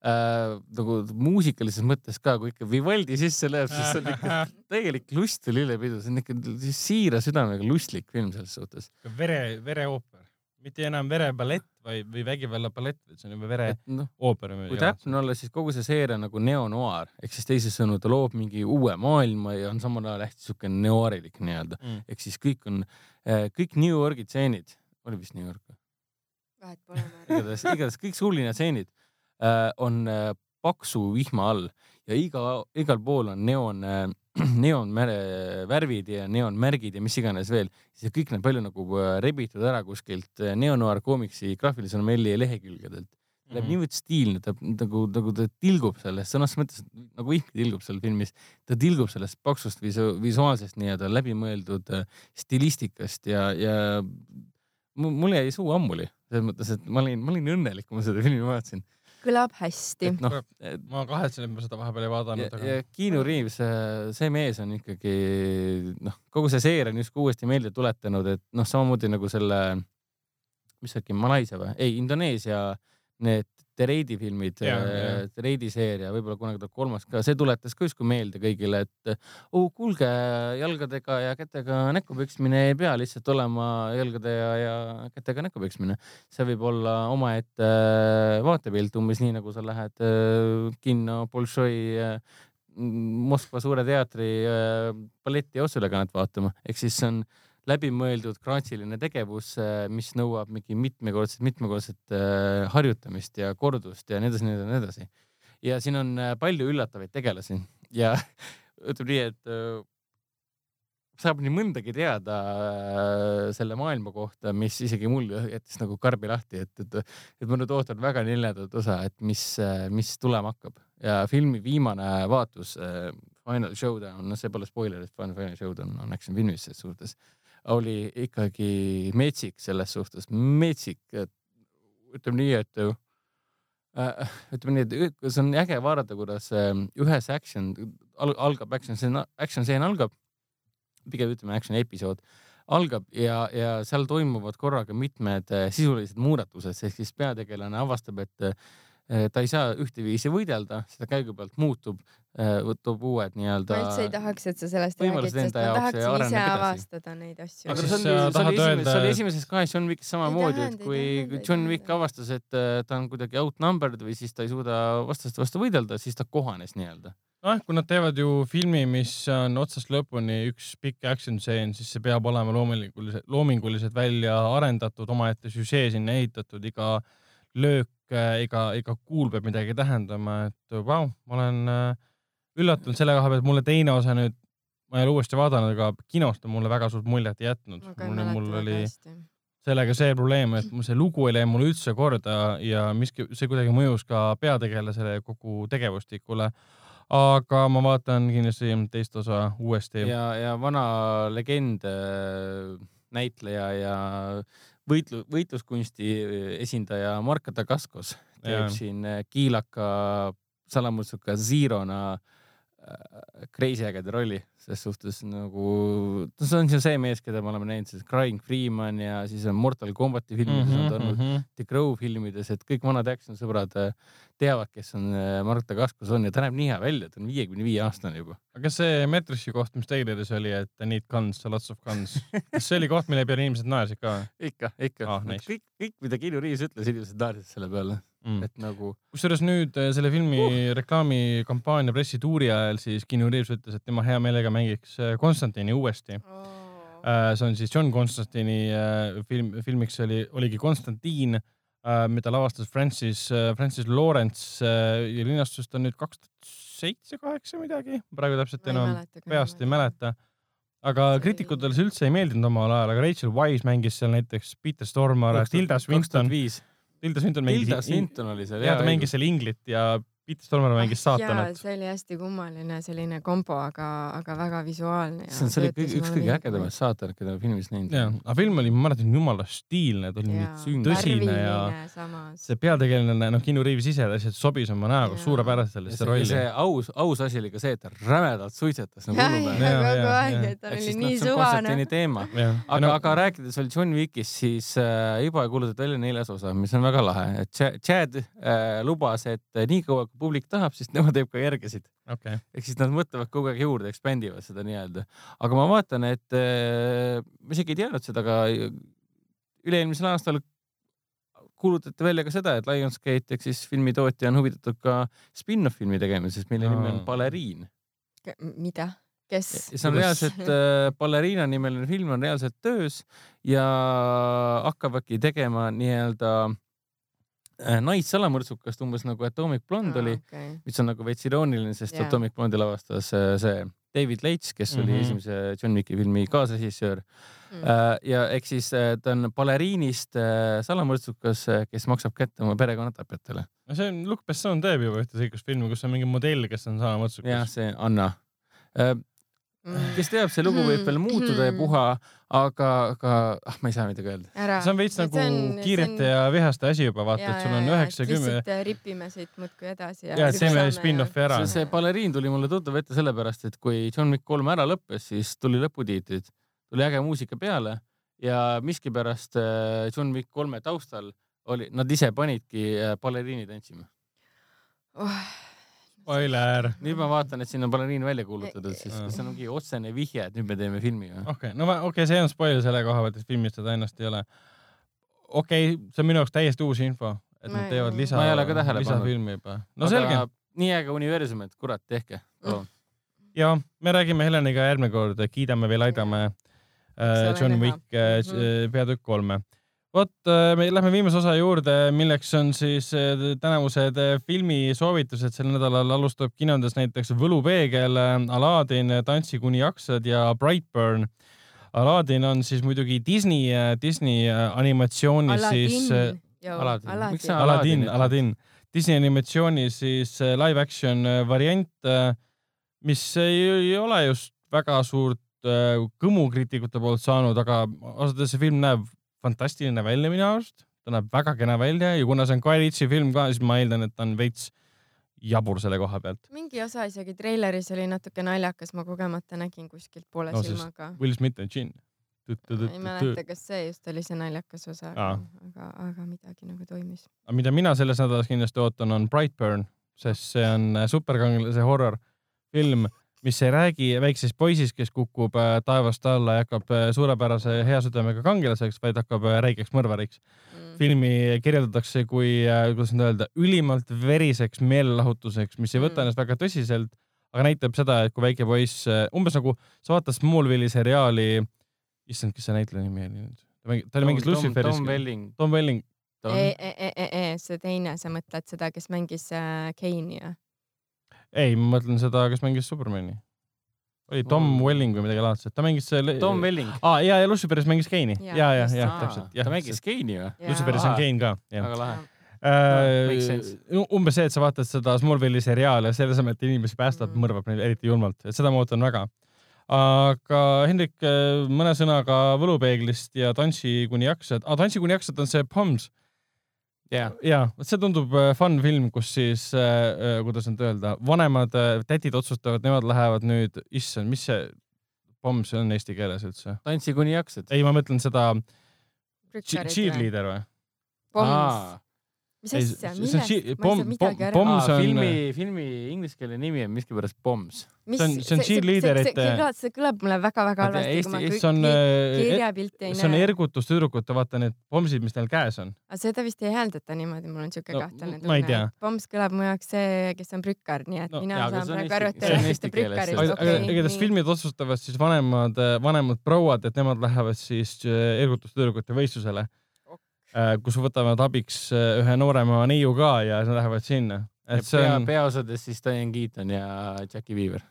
Äh, nagu muusikalises mõttes ka, kui ikka Vivaldi sisse läheb, siis see on ikka täielik lust ja lillepidu, see on ikka siira südamega lustlik film selles suhtes. vere, vereooper, mitte enam vereballett või, või vägivallaballett, vaid see on juba et noh, vereooper. kui täpne olla, siis kogu see seeria on nagu neonoir ehk siis teisisõnu ta loob mingi uue maailma ja on samal ajal hästi siuke noirilik nii-öelda, mm.. ehk siis kõik on, kõik New Yorgi tseenid, oli vist New York või? vahet pole. igatahes, igatahes kõik suuline stseenid äh, on äh, paksu vihma all ja iga, igal pool on neoon äh, neoonvärvid ja neoonmärgid ja mis iganes veel, siis kõik need palju nagu äh, rebitud ära kuskilt äh, neonoir koomiksi graafilise novelli lehekülgedelt. läheb niivõrd stiilne, ta nagu, nagu ta tilgub sellest sõnas mõttes nagu ikka tilgub seal filmis, ta tilgub sellest paksust visu, visuaalsest nii-öelda läbimõeldud äh, stilistikast ja, ja mu- mul jäi suu ammuli selles mõttes, et ma olin, ma olin õnnelik, kui ma seda filmi vaatasin. Kõlab hästi. noh, ma kahetsen, et ma seda vahepeal ei vaadanud, ja aga Keanu Reaves, see mees on ikkagi noh, kogu see seeria on justkui uuesti meelde tuletanud, et noh, samamoodi nagu selle, mis see äkki Malaisia või, ei Indoneesia need Tereidi filmid Jaa, jaa., Tereidi seeria, võib-olla kunagi tuleb kolmas ka, see tuletas ka justkui meelde kõigile, et oh kuulge, jalgadega ja kätega näkku peksmine ei pea lihtsalt olema jalgade ja, ja kätega näkku peksmine. see võib olla omaette äh, vaatepilt, umbes nii nagu sa lähed äh, kinno Bolšoi äh, Moskva Suure Teatri äh, balleti otseülekannet vaatama, ehk siis see on läbimõeldud graatsiline tegevus, mis nõuab mingi mitmekordset, mitmekordset äh, harjutamist ja kordust ja nii edasi, nii edasi, nii edasi. ja siin on äh, palju üllatavaid tegelasi ja ütleme nii, et äh, saab nii mõndagi teada äh, selle maailma kohta, mis isegi mul jättis nagu karbi lahti, et, et, et ma nüüd ootan väga neljandat osa, et mis, mis tulema hakkab ja filmi viimane vaatus äh, Final Showdown, noh, see pole spoiler, et Final Showdown on action filmis ses suhtes, oli ikkagi metsik selles suhtes, metsik, et ütleme nii, et äh, ütleme nii, et see on äge vaadata, kuidas äh, ühes action al, algab action, see action stseen algab, pigem ütleme action episood algab ja, ja seal toimuvad korraga mitmed äh, sisulised muudatused, ehk siis peategelane avastab, et äh, ta ei saa ühteviisi võidelda, ta käigu pealt muutub, võtab uued nii-öelda ma üldse ei tahaks, et sa sellest räägid, sest ma tahaksin ise avastada neid asju. Aga see on, see oli esimene, see oli esimeses kahes John Wickis samamoodi, et kui John Wick avastas, et äh, ta on kuidagi outnumbered või siis ta ei suuda vastaste vastu võidelda, siis ta kohanes nii-öelda. noh, kui nad teevad ju filmi, mis on otsast lõpuni üks pikk action stseen, siis see peab olema loominguliselt, loominguliselt välja arendatud, omaette süžee sinna ehitatud, iga löök, iga, iga kuul peab midagi tähendama, et vau, ma olen äh, üllatunud selle koha pealt, mulle teine osa nüüd, ma ei ole uuesti vaadanud, aga kinost on mulle väga suurt muljet jätnud. mul mul oli hästi. sellega see probleem, et mul see lugu ei läinud mulle üldse korda ja miski, see kuidagi mõjus ka peategelasele ja kogu tegevustikule. aga ma vaatan kindlasti teist osa uuesti. ja, ja vana legend, näitleja ja võitlu, võitluskunsti esindaja Marko Dagaskos teeb Jaa. siin äh, kiilaka salamutsuka Zerona äh, crazy ägeda rolli, ses suhtes nagu, no see on ju see mees, keda me oleme näinud siis Crying Freeman ja siis on Mortal Combati filmides Mhm, on ta olnud The Crow filmides, et kõik vanad action sõbrad äh, teavad, kes on äh, Mark Dacascos on ja ta näeb nii hea välja, ta on viiekümne viie aastane juba. aga kas see Metrossi koht, mis treileris oli, et need guns, lots of guns, kas see oli koht, mille peale inimesed naersid ka ikka, ikka Ah, ah,. nice. kõik, kõik, mida Keanu Reaves ütles, inimesed naersid selle peale, mm.? et nagu kusjuures nüüd äh, selle filmi uh. reklaamikampaania pressituuri ajal siis Keanu Reaves ütles, et tema hea meelega mängiks äh, Konstantini uuesti. see on siis John Constantini äh, film, filmiks oli, oligi Konstantin, mida lavastas Francis, Francis Lawrence äh, ja linastus ta nüüd kaks tuhat seitse, kaheksa midagi, praegu täpselt enam peast ei. mäleta. aga kriitikutele see üldse ei meeldinud omal ajal, aga Rachel Wise mängis seal näiteks Peter Stormare, Tilda Swinton, viis. Tilda Swinton mängis Tilda, Swinton oli seal. ja ta mängis seal Inglit ja Peter Stormare mängis jaa, saatanat. see oli hästi kummaline selline kombo, aga, aga väga visuaalne. see on, see oli üks kõige ägedamaid saateid, keda ma filmis näinud olen. aga film oli, ma mäletan, jumala stiilne, ta oli nii tõsine ja samas. see peategelane, noh, Keanu Reaves ise lihtsalt sobis oma näoga suurepäraselt sellesse rolli see. aus, aus asi oli ka see, et ta rämedalt suitsetas nagu ja, hullumees. ja Jaa, kogu aeg, et ta ehk oli noh, nii on suvane aga, aga rääkides veel John Wickist, siis äh, juba kuulutati välja neljas osa, mis on väga lahe, Chad äh, lubas, et äh, niikaua kui publik tahab, siis tema teeb ka järgesid. okei, ehk siis nad mõtlevad kogu aeg juurde, expand ivad seda nii-öelda. aga ma vaatan, et äh, ma isegi ei teadnud seda, aga üle-eelmisel aastal kuulutati välja ka seda, et Lionsgate ehk siis filmitootja on huvitatud ka spin-off filmi tegemisest, mille nimi on. Baleriin. mida? kes? see on reaalselt äh, Baleriina nimeline film on reaalselt töös ja hakkavadki tegema nii-öelda äh, naissalamõrtsukast umbes nagu Atomic Blonde oli, okay.. mis on nagu veits irooniline, sest Jaa. Atomic Blonde'i lavastas äh, see David Leitch, kes oli Mhm. esimese John Wicki filmi kaasrežissöör Mm. äh, ja eks siis äh, ta on baleriinist äh, salamõrtsukas, kes maksab kätte oma perekonna tapjatele. no see on, Luc Besson teeb juba ühte siukest filmi, kus on mingi modell, kes on sama jah, see Anna äh,. Kes teab, see lugu võib veel muutuda ja puha, aga, aga ah, ma ei saa midagi öelda. see on veits nagu kiirete ja vihaste asi juba, vaata, et sul on üheksa, kümme. lihtsalt äh, ripime siit muudkui edasi ja. ja, et teeme spin-off'i ära see,. see baleriin tuli mulle tuttav ette sellepärast, et kui John Wick kolm ära lõppes, siis tuli lõputiitrid, tuli äge muusika peale ja miskipärast äh, John Wick kolme taustal oli, nad ise panidki äh, baleriini tantsima. oh,. Spoiler. nüüd ma vaatan, et siin on baleriin välja kuulutatud, siis see on mingi otsene vihje, et nüüd me teeme filmi või? okei, no ma- okei okay,, see on spoiler selle koha pealt, et filmis seda ennast ei ole. okei okay,, see on minu jaoks täiesti uus info, et Ma nad ei- teevad lisa, Ma ei ole ka tähele pannud. lisafilmi juba. no selge. nii äge universum, et kurat, tehke, ja me räägime Heleniga järgmine kord, kiidame või laidame äh, John. Wick äh, Mhm. peatükk kolme. Vot äh, me lähme viimase osa juurde, milleks on siis äh, tänavused äh, filmisoovitused. sel nädalal alustab kinodes näiteks Võlupeegel, Aladdin, Tantsi kuni jaksad ja Brightburn. Aladdin on siis muidugi Disney, Disney animatsioonis siis Aladdin. Aladdin Miks sa-. Aladdin, Aladdin Aladdin, Disney animatsiooni siis live action variant, mis ei, ei ole just väga suurt kõmu kriitikute poolt saanud, aga ausalt öeldes see film näeb fantastiline välja minu arust. ta näeb väga kena välja ja kuna see on Guy Ritchie film ka, siis ma eeldan, et ta on veits jabur selle koha pealt. mingi osa isegi treileris oli natuke naljakas, ma kogemata nägin kuskilt poole No, silmaga. Will Smith Jin. ma ei mäleta, kas see just oli see naljakas osa, aga, aga midagi nagu toimis. aga mida mina selles nädalas kindlasti ootan, on Brightburn, sest see on äh, superkangelase horror film, mis ei räägi väiksest poisist, kes kukub äh, taevast alla ja hakkab äh, suurepärase hea südamega kangelaseks, vaid hakkab äh, räigeks mõrvariks. Mm. filmi kirjeldatakse kui, kuidas nüüd öelda, ülimalt veriseks meelelahutuseks, mis ei võta Mm. ennast väga tõsiselt, aga näitab seda, et kui väike poiss, umbes nagu sa vaatad Smallville'i seriaali, issand, kes see näitleja nimi oli nüüd? ta oli mingis Luciferis Tom. Welling. Tom Welling, ei, ei, ei, ei, see teine, sa mõtled seda, kes mängis äh, Keini või? ei, ma mõtlen seda, kes mängis Supermani. oli Tom Mm. Welling või midagi laadset, ta mängis selle. Tom Welling. aa, ja, ja Luciferis mängis Keini ja, ja, ja Aa, täpselt, ta mängis Keini või? Luciferis on. Kein ka, väga lahe. sense. Uh, umbes see, et sa vaatad seda Smallville'i seriaali ja selle asemel, et inimesi päästab, Mm. mõrvab neid eriti julmalt, et seda ma ootan väga. aga Hendrik, mõne sõnaga Võlupeeglist ja Tantsi kuni jaksad ah,, Tantsi kuni jaksad on see Poms jaa, ja vot see tundub äh, fun film, kus siis äh,, kuidas nüüd öelda, vanemad äh, tädid otsustavad, nemad lähevad nüüd, issand, mis see Poms on eesti keeles üldse? tantsi kuni jaksad. ei, ma mõtlen seda cheerleader või? Poms, mis asja, see- see on millest ma ei saa midagi aru. Poms filmi, filmi ingliskeelne nimi on miskipärast Bombs. mis see on- see on cheerleaderite- see kõlab, mulle väga-väga halvasti, kui ma Eesti- kir- see on, kirjapilti ei see on näe. ergutus tüdrukute, vaata need pomsid, mis neil käes on. aga seda vist ei hääldata niimoodi, mul on siuke No, kahtlane tea. Poms kõlab mu jaoks see, kes on prükkar, nii et No, mina jaa, saan praegu aru, et te räägite prükkarist, aga igatahes filmid otsustavad siis vanemad, vanemad prouad, et nemad lähevad siis äh, ergutustüdrukute võistlusele, kus võtavad abiks äh, ühe noorema neiu ka ja nad lähevad sinna. et see pea, on, peaosades siis Diane Keaton ja Jackie Weaver.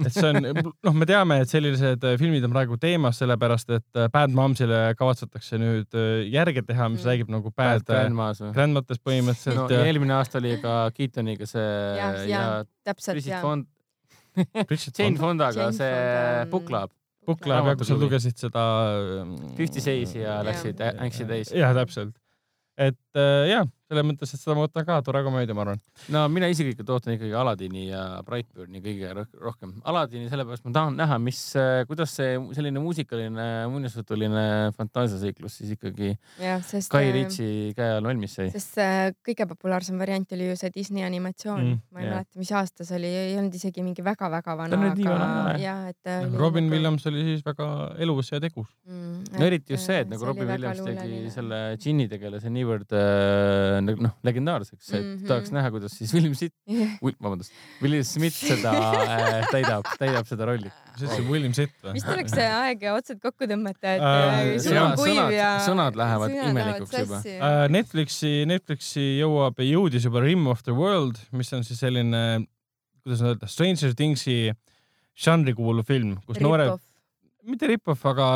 et see on, noh, me teame, et sellised äh, filmid on praegu teemas, sellepärast et äh, Bad Momsile kavatsetakse nüüd äh, järge teha, mis Mm. räägib nagu Bad äh, Grandma's või? Grandmates põhimõtteliselt no eelmine aasta oli ka Keatoniga see Jah, ja, ja, ja täpselt Bridget ja. Fond, Jane Fonda Fondaga Jane see Fonda on- Book Club, Book Club ja kus sa lugesid seda. Fifty Seisi ja Jaa. läksid Anxious Days. jah, täpselt. et äh, ja selles mõttes, et seda ma ootan ka, tore komöödia, ma arvan. no mina isiklikult ootan ikkagi Aladini ja Brightburni kõige roh- rohkem. Aladini sellepärast ma tahan näha, mis, kuidas see selline muusikaline muinasjutuline fantaasiaseiklus siis ikkagi jah, sest. Guy Ritchie käe all valmis sai. sest see kõige populaarsem variant oli ju see Disney animatsioon Mm, ma ei jah. mäleta, mis aasta see oli, ei olnud isegi mingi väga-väga vana, Ta nüüd nii vana aga ole. ja et Robin nagu- Williams oli siis väga elus ja tegus. mm,. no eriti just see, et nagu Robbie Williams tegi selle džinni tegelase niivõrd äh, noh, legendaarseks, et Mhm. tahaks näha, kuidas siis William Smith, vabandust, Will Smith seda äh, täidab, täidab seda rolli. mis asi, William Sitt või? vist tuleks see aeg otsad kokku tõmmata, et Äh, äh, sul sõnad- on kuiv sõnad- ja. sõnad lähevad imelikuks juba. Äh, Netflixi, Netflixi jõuab, jõudis juba Rim of the World, mis on siis selline, kuidas öelda, Stranger Thingsi žanri kuuluv film, kus noored, mitte rip-off, aga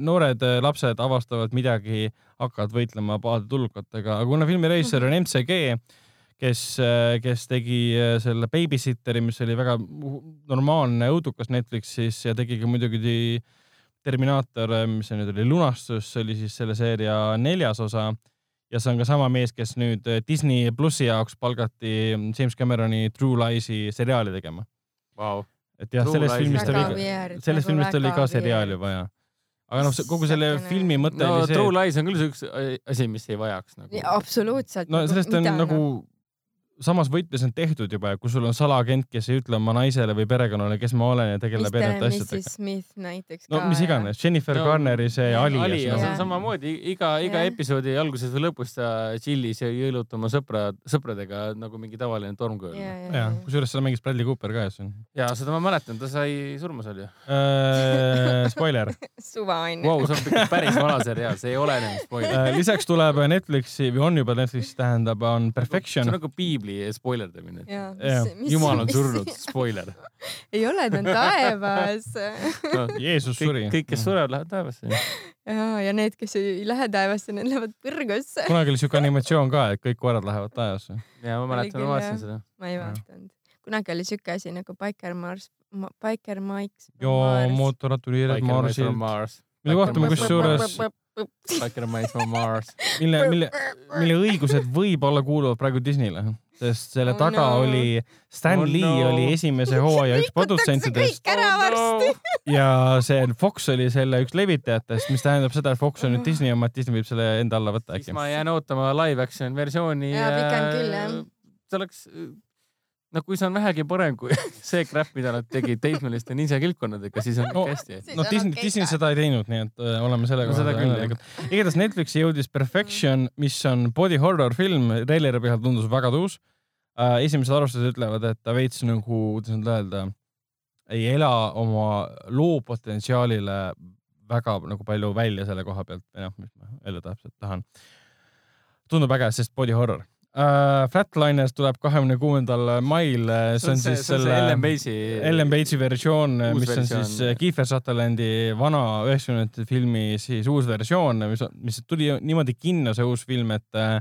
noored äh, lapsed avastavad midagi, hakkavad võitlema pahade tulnukatega, aga kuna filmi režissöör on MCG, kes, kes tegi äh, selle Babysitteri, mis oli väga normaalne õudukas Netflixis ja tegi ka muidugi Terminaator, mis see nüüd oli, Lunastus, see oli siis selle seeria neljas osa ja see on ka sama mees, kes nüüd äh, Disney plussi jaoks palgati James Cameroni True Lies'i seriaali tegema. Vau. Et jah, sellest filmist oli, sellest filmist oli ka seriaali vaja. aga noh, kogu selle Säkene- filmi mõte no oli see, True Lies on küll see üks asi, mis ei vajaks nagu. absoluutselt. no sellest on nagu samas võtmes on tehtud juba ja kui sul on salaagent, kes ei ütle oma naisele või perekonnale, kes ma olen ja tegeleb erinevate asjadega. Smith näiteks no ka mis iganes, Jennifer No, Garneri see jah, Ali, Ali ja ja see see on samamoodi iga, iga Jah. episoodi alguses või lõpus ta chill'is ja jõulutab oma sõpra, sõpradega nagu mingi tavaline tormkööl. jah, kusjuures seal mängis Bradley Cooper ka, see on ja seda ma mäletan, ta sai surma seal ju. äh,. spoiler suva onju. Vau, see on ikka päris vana seriaal, see ei ole enam spoiler. äh,. lisaks tuleb Netflixi või on juba Netflixis, tähendab, on see Perfection on nagu piibli spoilerdamine. Jumal on surnud, spoiler. ei ole, ta on taevas. No, Jeesus kõik suri,. kõik, kes surevad, lähevad taevasse. ja, ja need, kes ei lähe taevasse, need lähevad põrgusse. kunagi oli siuke animatsioon ka, et kõik koerad lähevad taevasse. ja ma mäletan, ma vaatasin seda. ma ei vaadanud. kunagi oli siuke asi nagu Biker Mars, Biker Mikes. ja mootorratturiired Marsil, Mars. mille kohta ma kusjuures, Biker Mice from Mars. mille, mille, mille õigused võib-olla kuuluvad praegu Disneyle, sest selle Oh taga no. oli Stan Oh Lee no. oli esimese hooaja üks produtsentidest ära varsti. ja see Fox oli selle üks levitajatest, mis tähendab seda, et Fox on nüüd Disney oma, et Disney võib selle enda alla võtta siis äkki. ma jään ootama live action versiooni. Jaa, pikem küll, jah. see oleks, no kui see on vähegi parem kui see crap, mida nad tegid teismeliste ninja kilpkonnadega, siis on No, kõik hästi. Siis no on Disney Disney seda ei teinud, nii et äh, oleme selle No koha seda peal küll, õnnelikud. igatahes Netflixi jõudis Perfection, mis on body horror film, treileri põhjal tundus väga tuus äh,. esimesed arvustused ütlevad, et ta veits nagu, kuidas nüüd öelda, ei ela oma loo potentsiaalile väga nagu palju välja selle koha pealt või noh, mis ma öelda täpselt tahan. tundub äge, sest body horror uh,. Flatliners tuleb kahekümne kuuendal mail, see on siis selle Ellen Page'i. Ellen Page'i versioon, mis on versioon. siis äh, Kiefer Sutherlandi vana üheksakümnendate filmi siis uus versioon, mis, mis tuli niimoodi kinno, see uus film, et äh,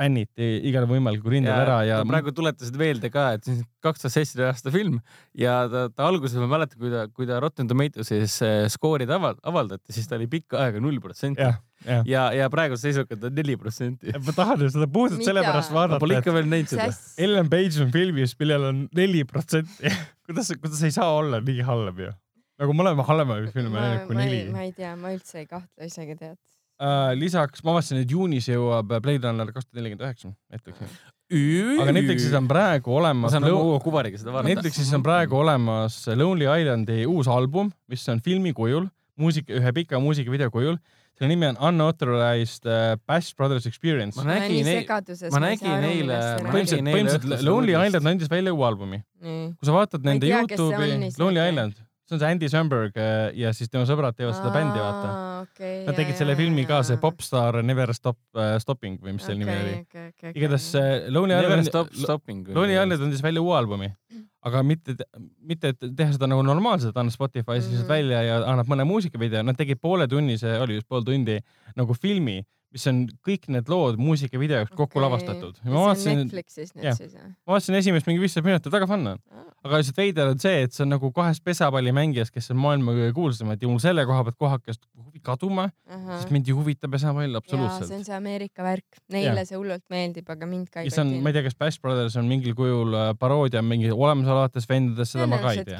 bänniti igal võimalikul rindel ära ja praegu tuletasid meelde ka, et see on kaks tuhat seitseteist aasta film ja ta, ta alguses ma mäletan, kui ta, kui ta Rotten Tomatoes'is äh, skoorid aval, avaldati, siis ta oli pikka aega null protsenti jah, jah. ja, ja praeguse seisuga ta on neli protsenti. ma tahan ju seda puhtalt Mida? sellepärast vaadata, pole ikka veel näinud seda. Ellen Page on filmis, millel on neli protsenti. kuidas, kuidas ei saa olla nii halb ju? nagu me oleme halvemaid filme ma näinud kui neli. ma ei tea, ma üldse ei kahtle isegi tead. Uh, lisaks ma vaatasin, et juunis jõuab Blade Runner kaks tuhat nelikümmend üheksa Netflixi. aga Netflixis on praegu ma olemas saan nagu uue kuvariga seda vaadata. Netflixis on praegu olemas Lonely Islandi uus album, mis on filmi kujul, muusika, ühe pika muusikavideo kujul. selle nimi on Unauthorized uh, Bash Brothers Experience ma. nägin ma nägin eile- ma põhimõtteliselt, põhimõtteliselt Lonely. Island andis välja uue albumi. nii. kui sa vaatad Ma nende Youtube'i. Lonely Island, see on see Andy Samberg uh, ja siis tema sõbrad teevad seda bändi, vaata. okay, Nad tegid selle filmi ka, see. Popstar Never Stop uh, Stopping või mis selle nimi oli. igatahes uh, Lonely Never Island stop stopping. Lonely Island andis välja uue albumi, aga mitte, mitte et teha seda nagu normaalselt, annab Spotify's lihtsalt Mhm. välja ja annab mõne muusikavideo, nad tegid pooletunnise, oli just pool tundi nagu filmi, mis on kõik need lood muusikavideo jaoks kokku Okei. lavastatud. ma vaatasin, jah. ma vaatasin esimest mingi viisteist minutit, väga fun on. aga lihtsalt veider on see, et see on nagu kahest pesapallimängijast, kes on maailma kõige kuulsamad ja mul selle koha pealt kohakest kaduma, sest mind ei huvita pesapall jaa, see on absoluutselt. see Ameerika värk, neile see hullult meeldib, aga mind ka ei ja on, ma ei tea, kas Bash Brothers on mingil kujul äh, paroodia mingi olemasolevatest vendadest, seda ma ka ei tea.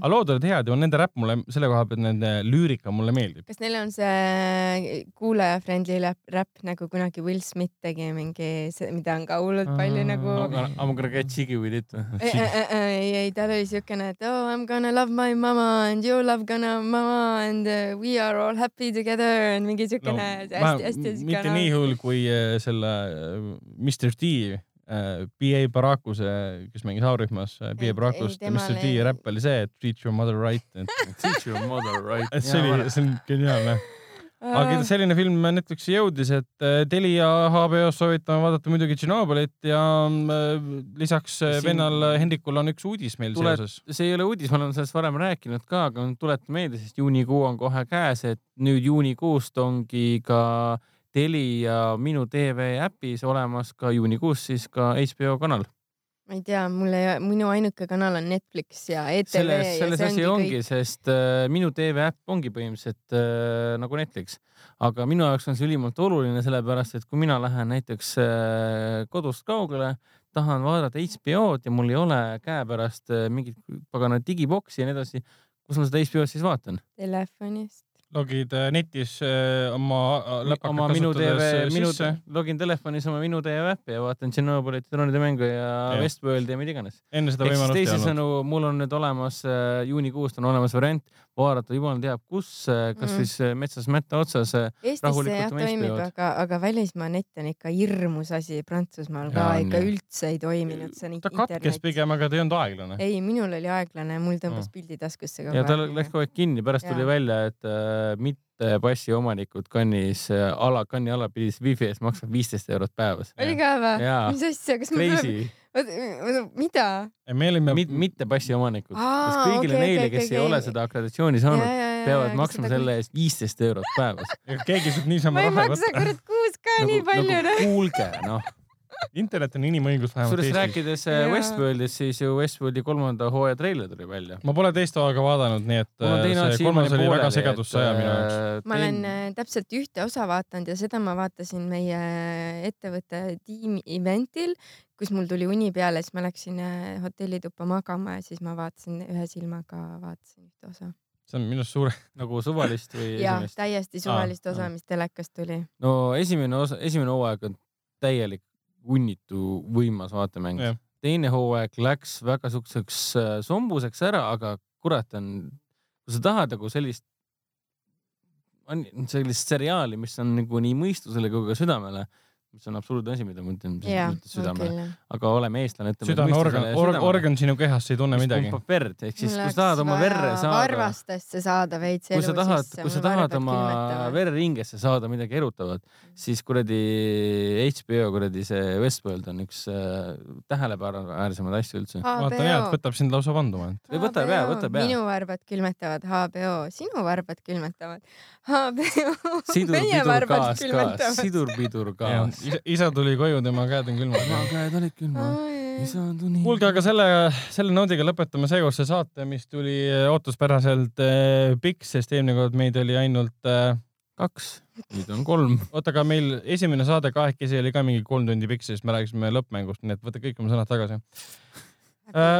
aga lood olid head ja nende räpp mulle selle koha pealt, nende lüürika mulle meeldib. kas neil on see kuulaja-friendly räpp nagu kunagi Will Smith tegi mingi, mida on ka hullult palju Aa, nagu I m gonna get jiggy with it. ei, ei, ei, tal oli siukene, et oh I m gonna love my mama and you love gonna mama and uh, we are all happy together and mingi siukene hästi-hästi mitte nii hull kui äh, selle äh, Mr D äh, BA Barakuse, kes mängis A-rühmas äh, BA Barakust ja Mr D räpp oli see, et treat your mother right, Teach your mother right. et see oli, see on geniaalne. Aga selline film Netflixi jõudis, et äh, Telia HBO-s soovitame vaadata muidugi Tšernobõlit ja äh, lisaks äh, Siin- vennal Hendrikul on üks uudis meil Tule- seoses. see ei ole uudis, ma olen sellest varem rääkinud ka, aga tuletan meelde, sest juunikuu on kohe käes, et nüüd juunikuust ongi ka Telia Minu tv äpis olemas ka juunikuus siis ka HBO kanal. Ma ei tea, mul ei, minu ainuke kanal on Netflix ja ETV selles, selles asi ongi ongi, sest äh, Minu tv äpp ongi põhimõtteliselt äh, nagu Netflix, aga minu jaoks on see ülimalt oluline, sellepärast et kui mina lähen näiteks äh, kodust kaugele, tahan vaadata HBO-d ja mul ei ole käepärast äh, mingit pagana digiboksi ja nii edasi, kus ma seda HBO-d siis vaatan? Telefonist. Logid äh, netis äh, oma äh, läpakat oma Minu tv minu login telefonis oma Minu tv äppi ja vaatan Tšernobõlit, droonide mängu ja Jah. Westworldi ja mida iganes. enne seda võimalust ei olnud. teisisõnu, mul on nüüd olemas juunikuust on olemas variant vaadata jumal teab kus, kas Mm. siis äh, metsas mätta otsas. Eestis see Rahulikult jah toimib, aga, aga välismaa net on ikka hirmus asi, Prantsusmaal ka on ikka üldse ei toiminud, ta katkes. pigem, aga ta ei olnud aeglane. ei, minul oli aeglane, mul tõmbas Mm. pildi taskusse ja tal läks kogu aeg kinni, pärast Jaa. tuli välja, et äh, mitte passi omanikud kannis ala, kanni ala pidis wifi eest maksma viisteist eurot päevas. oli ka või mis asja, kas ma pean, Crazy, mida? me olime, mitte passi omanikud, sest kõigile okei, neile, okei, kes ei okei. ole seda akreditatsiooni saanud, peavad maksma selle eest viisteist eurot päevas. keegi saab niisama ma ei raha maksa võtta. kurat kuus ka nii palju noh. kuulge, noh. Internet on inimõigus vähemalt kusjuures Eestis. rääkides äh, Jaa. Westworldist, siis ju Westworldi kolmanda hooaja treiler tuli välja. ma pole teist hooaega vaadanud, nii et äh, see kolmas oli väga pooleli, segadusse aja minu jaoks. jaoks. ma olen äh, täpselt ühte osa vaadanud ja seda ma vaatasin meie ettevõtte tiimi event'il, kus mul tuli uni peale, siis ma läksin äh, hotellituppa magama ja siis ma vaatasin ühe silmaga, vaatasin ühte osa. see on minu arust suure, nagu suvalist või ja esimest? täiesti suvalist Aa, osa, mis telekast tuli. no esimene osa, esimene hooaeg on täielik hunnitu võimas vaatemäng Jah.. teine hooaeg läks väga siukseks äh, sombuseks ära, aga kurat on, kui sa tahad nagu sellist, sellist seriaali, mis on nagu nii mõistusele kui ka südamele, mis on absurdne asi, mida ma ütlen südamele, aga oleme eestlane, ütleme. süda on organ, organ, organ sinu kehas, sa ei tunne midagi. pumpab verd, ehk siis kui sa tahad oma verre saada, varvastesse saada veits kui elu sa tahad, sisse. kui sa tahad oma vereringetesse saada midagi erutavat, siis kuradi HBO kuradi see Westworld on üks äh, tähelepanuväärsemaid asju üldse. vaata hea, et võtab sind lausa vanduma, et Või võtab jaa, võtab jaa. minu varbad külmetavad HBO, sinu varbad külmetavad HBO. sidur, meie pidur, varbad isa, isa tuli koju, tema käed on külmad. ema käed olid külmad, isa tuli. kuulge, aga selle, selle noodiga lõpetame seekordse saate, mis tuli äh, ootuspäraselt äh, pikk, sest eelmine kord meid oli ainult äh, kaks, nüüd on kolm. oota, aga meil esimene saade kahekesi oli ka mingi kolm tundi pikk, sest me rääkisime lõppmängust, nii et võta kõik oma sõnad tagasi.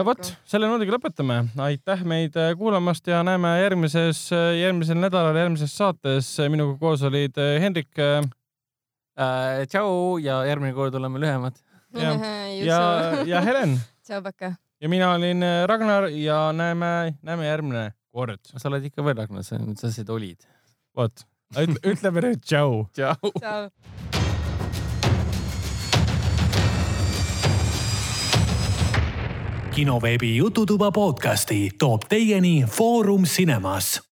vot, selle noodiga lõpetame. aitäh meid äh, kuulamast ja näeme järgmises, järgmisel nädalal järgmises saates. minuga koos olid äh, Hendrik äh, tšau ja järgmine kord oleme lühemad. ja, ja, ja Helen tšau, Paka. ja mina olin äh, Ragnar ja näeme, näeme järgmine kord. sa oled ikka veel Ragnar, sa sa lihtsalt olid. vot, ütleme nüüd tšau. tšau. tšau. kinoveebi Jututuba podcasti toob teieni Foorum Cinemas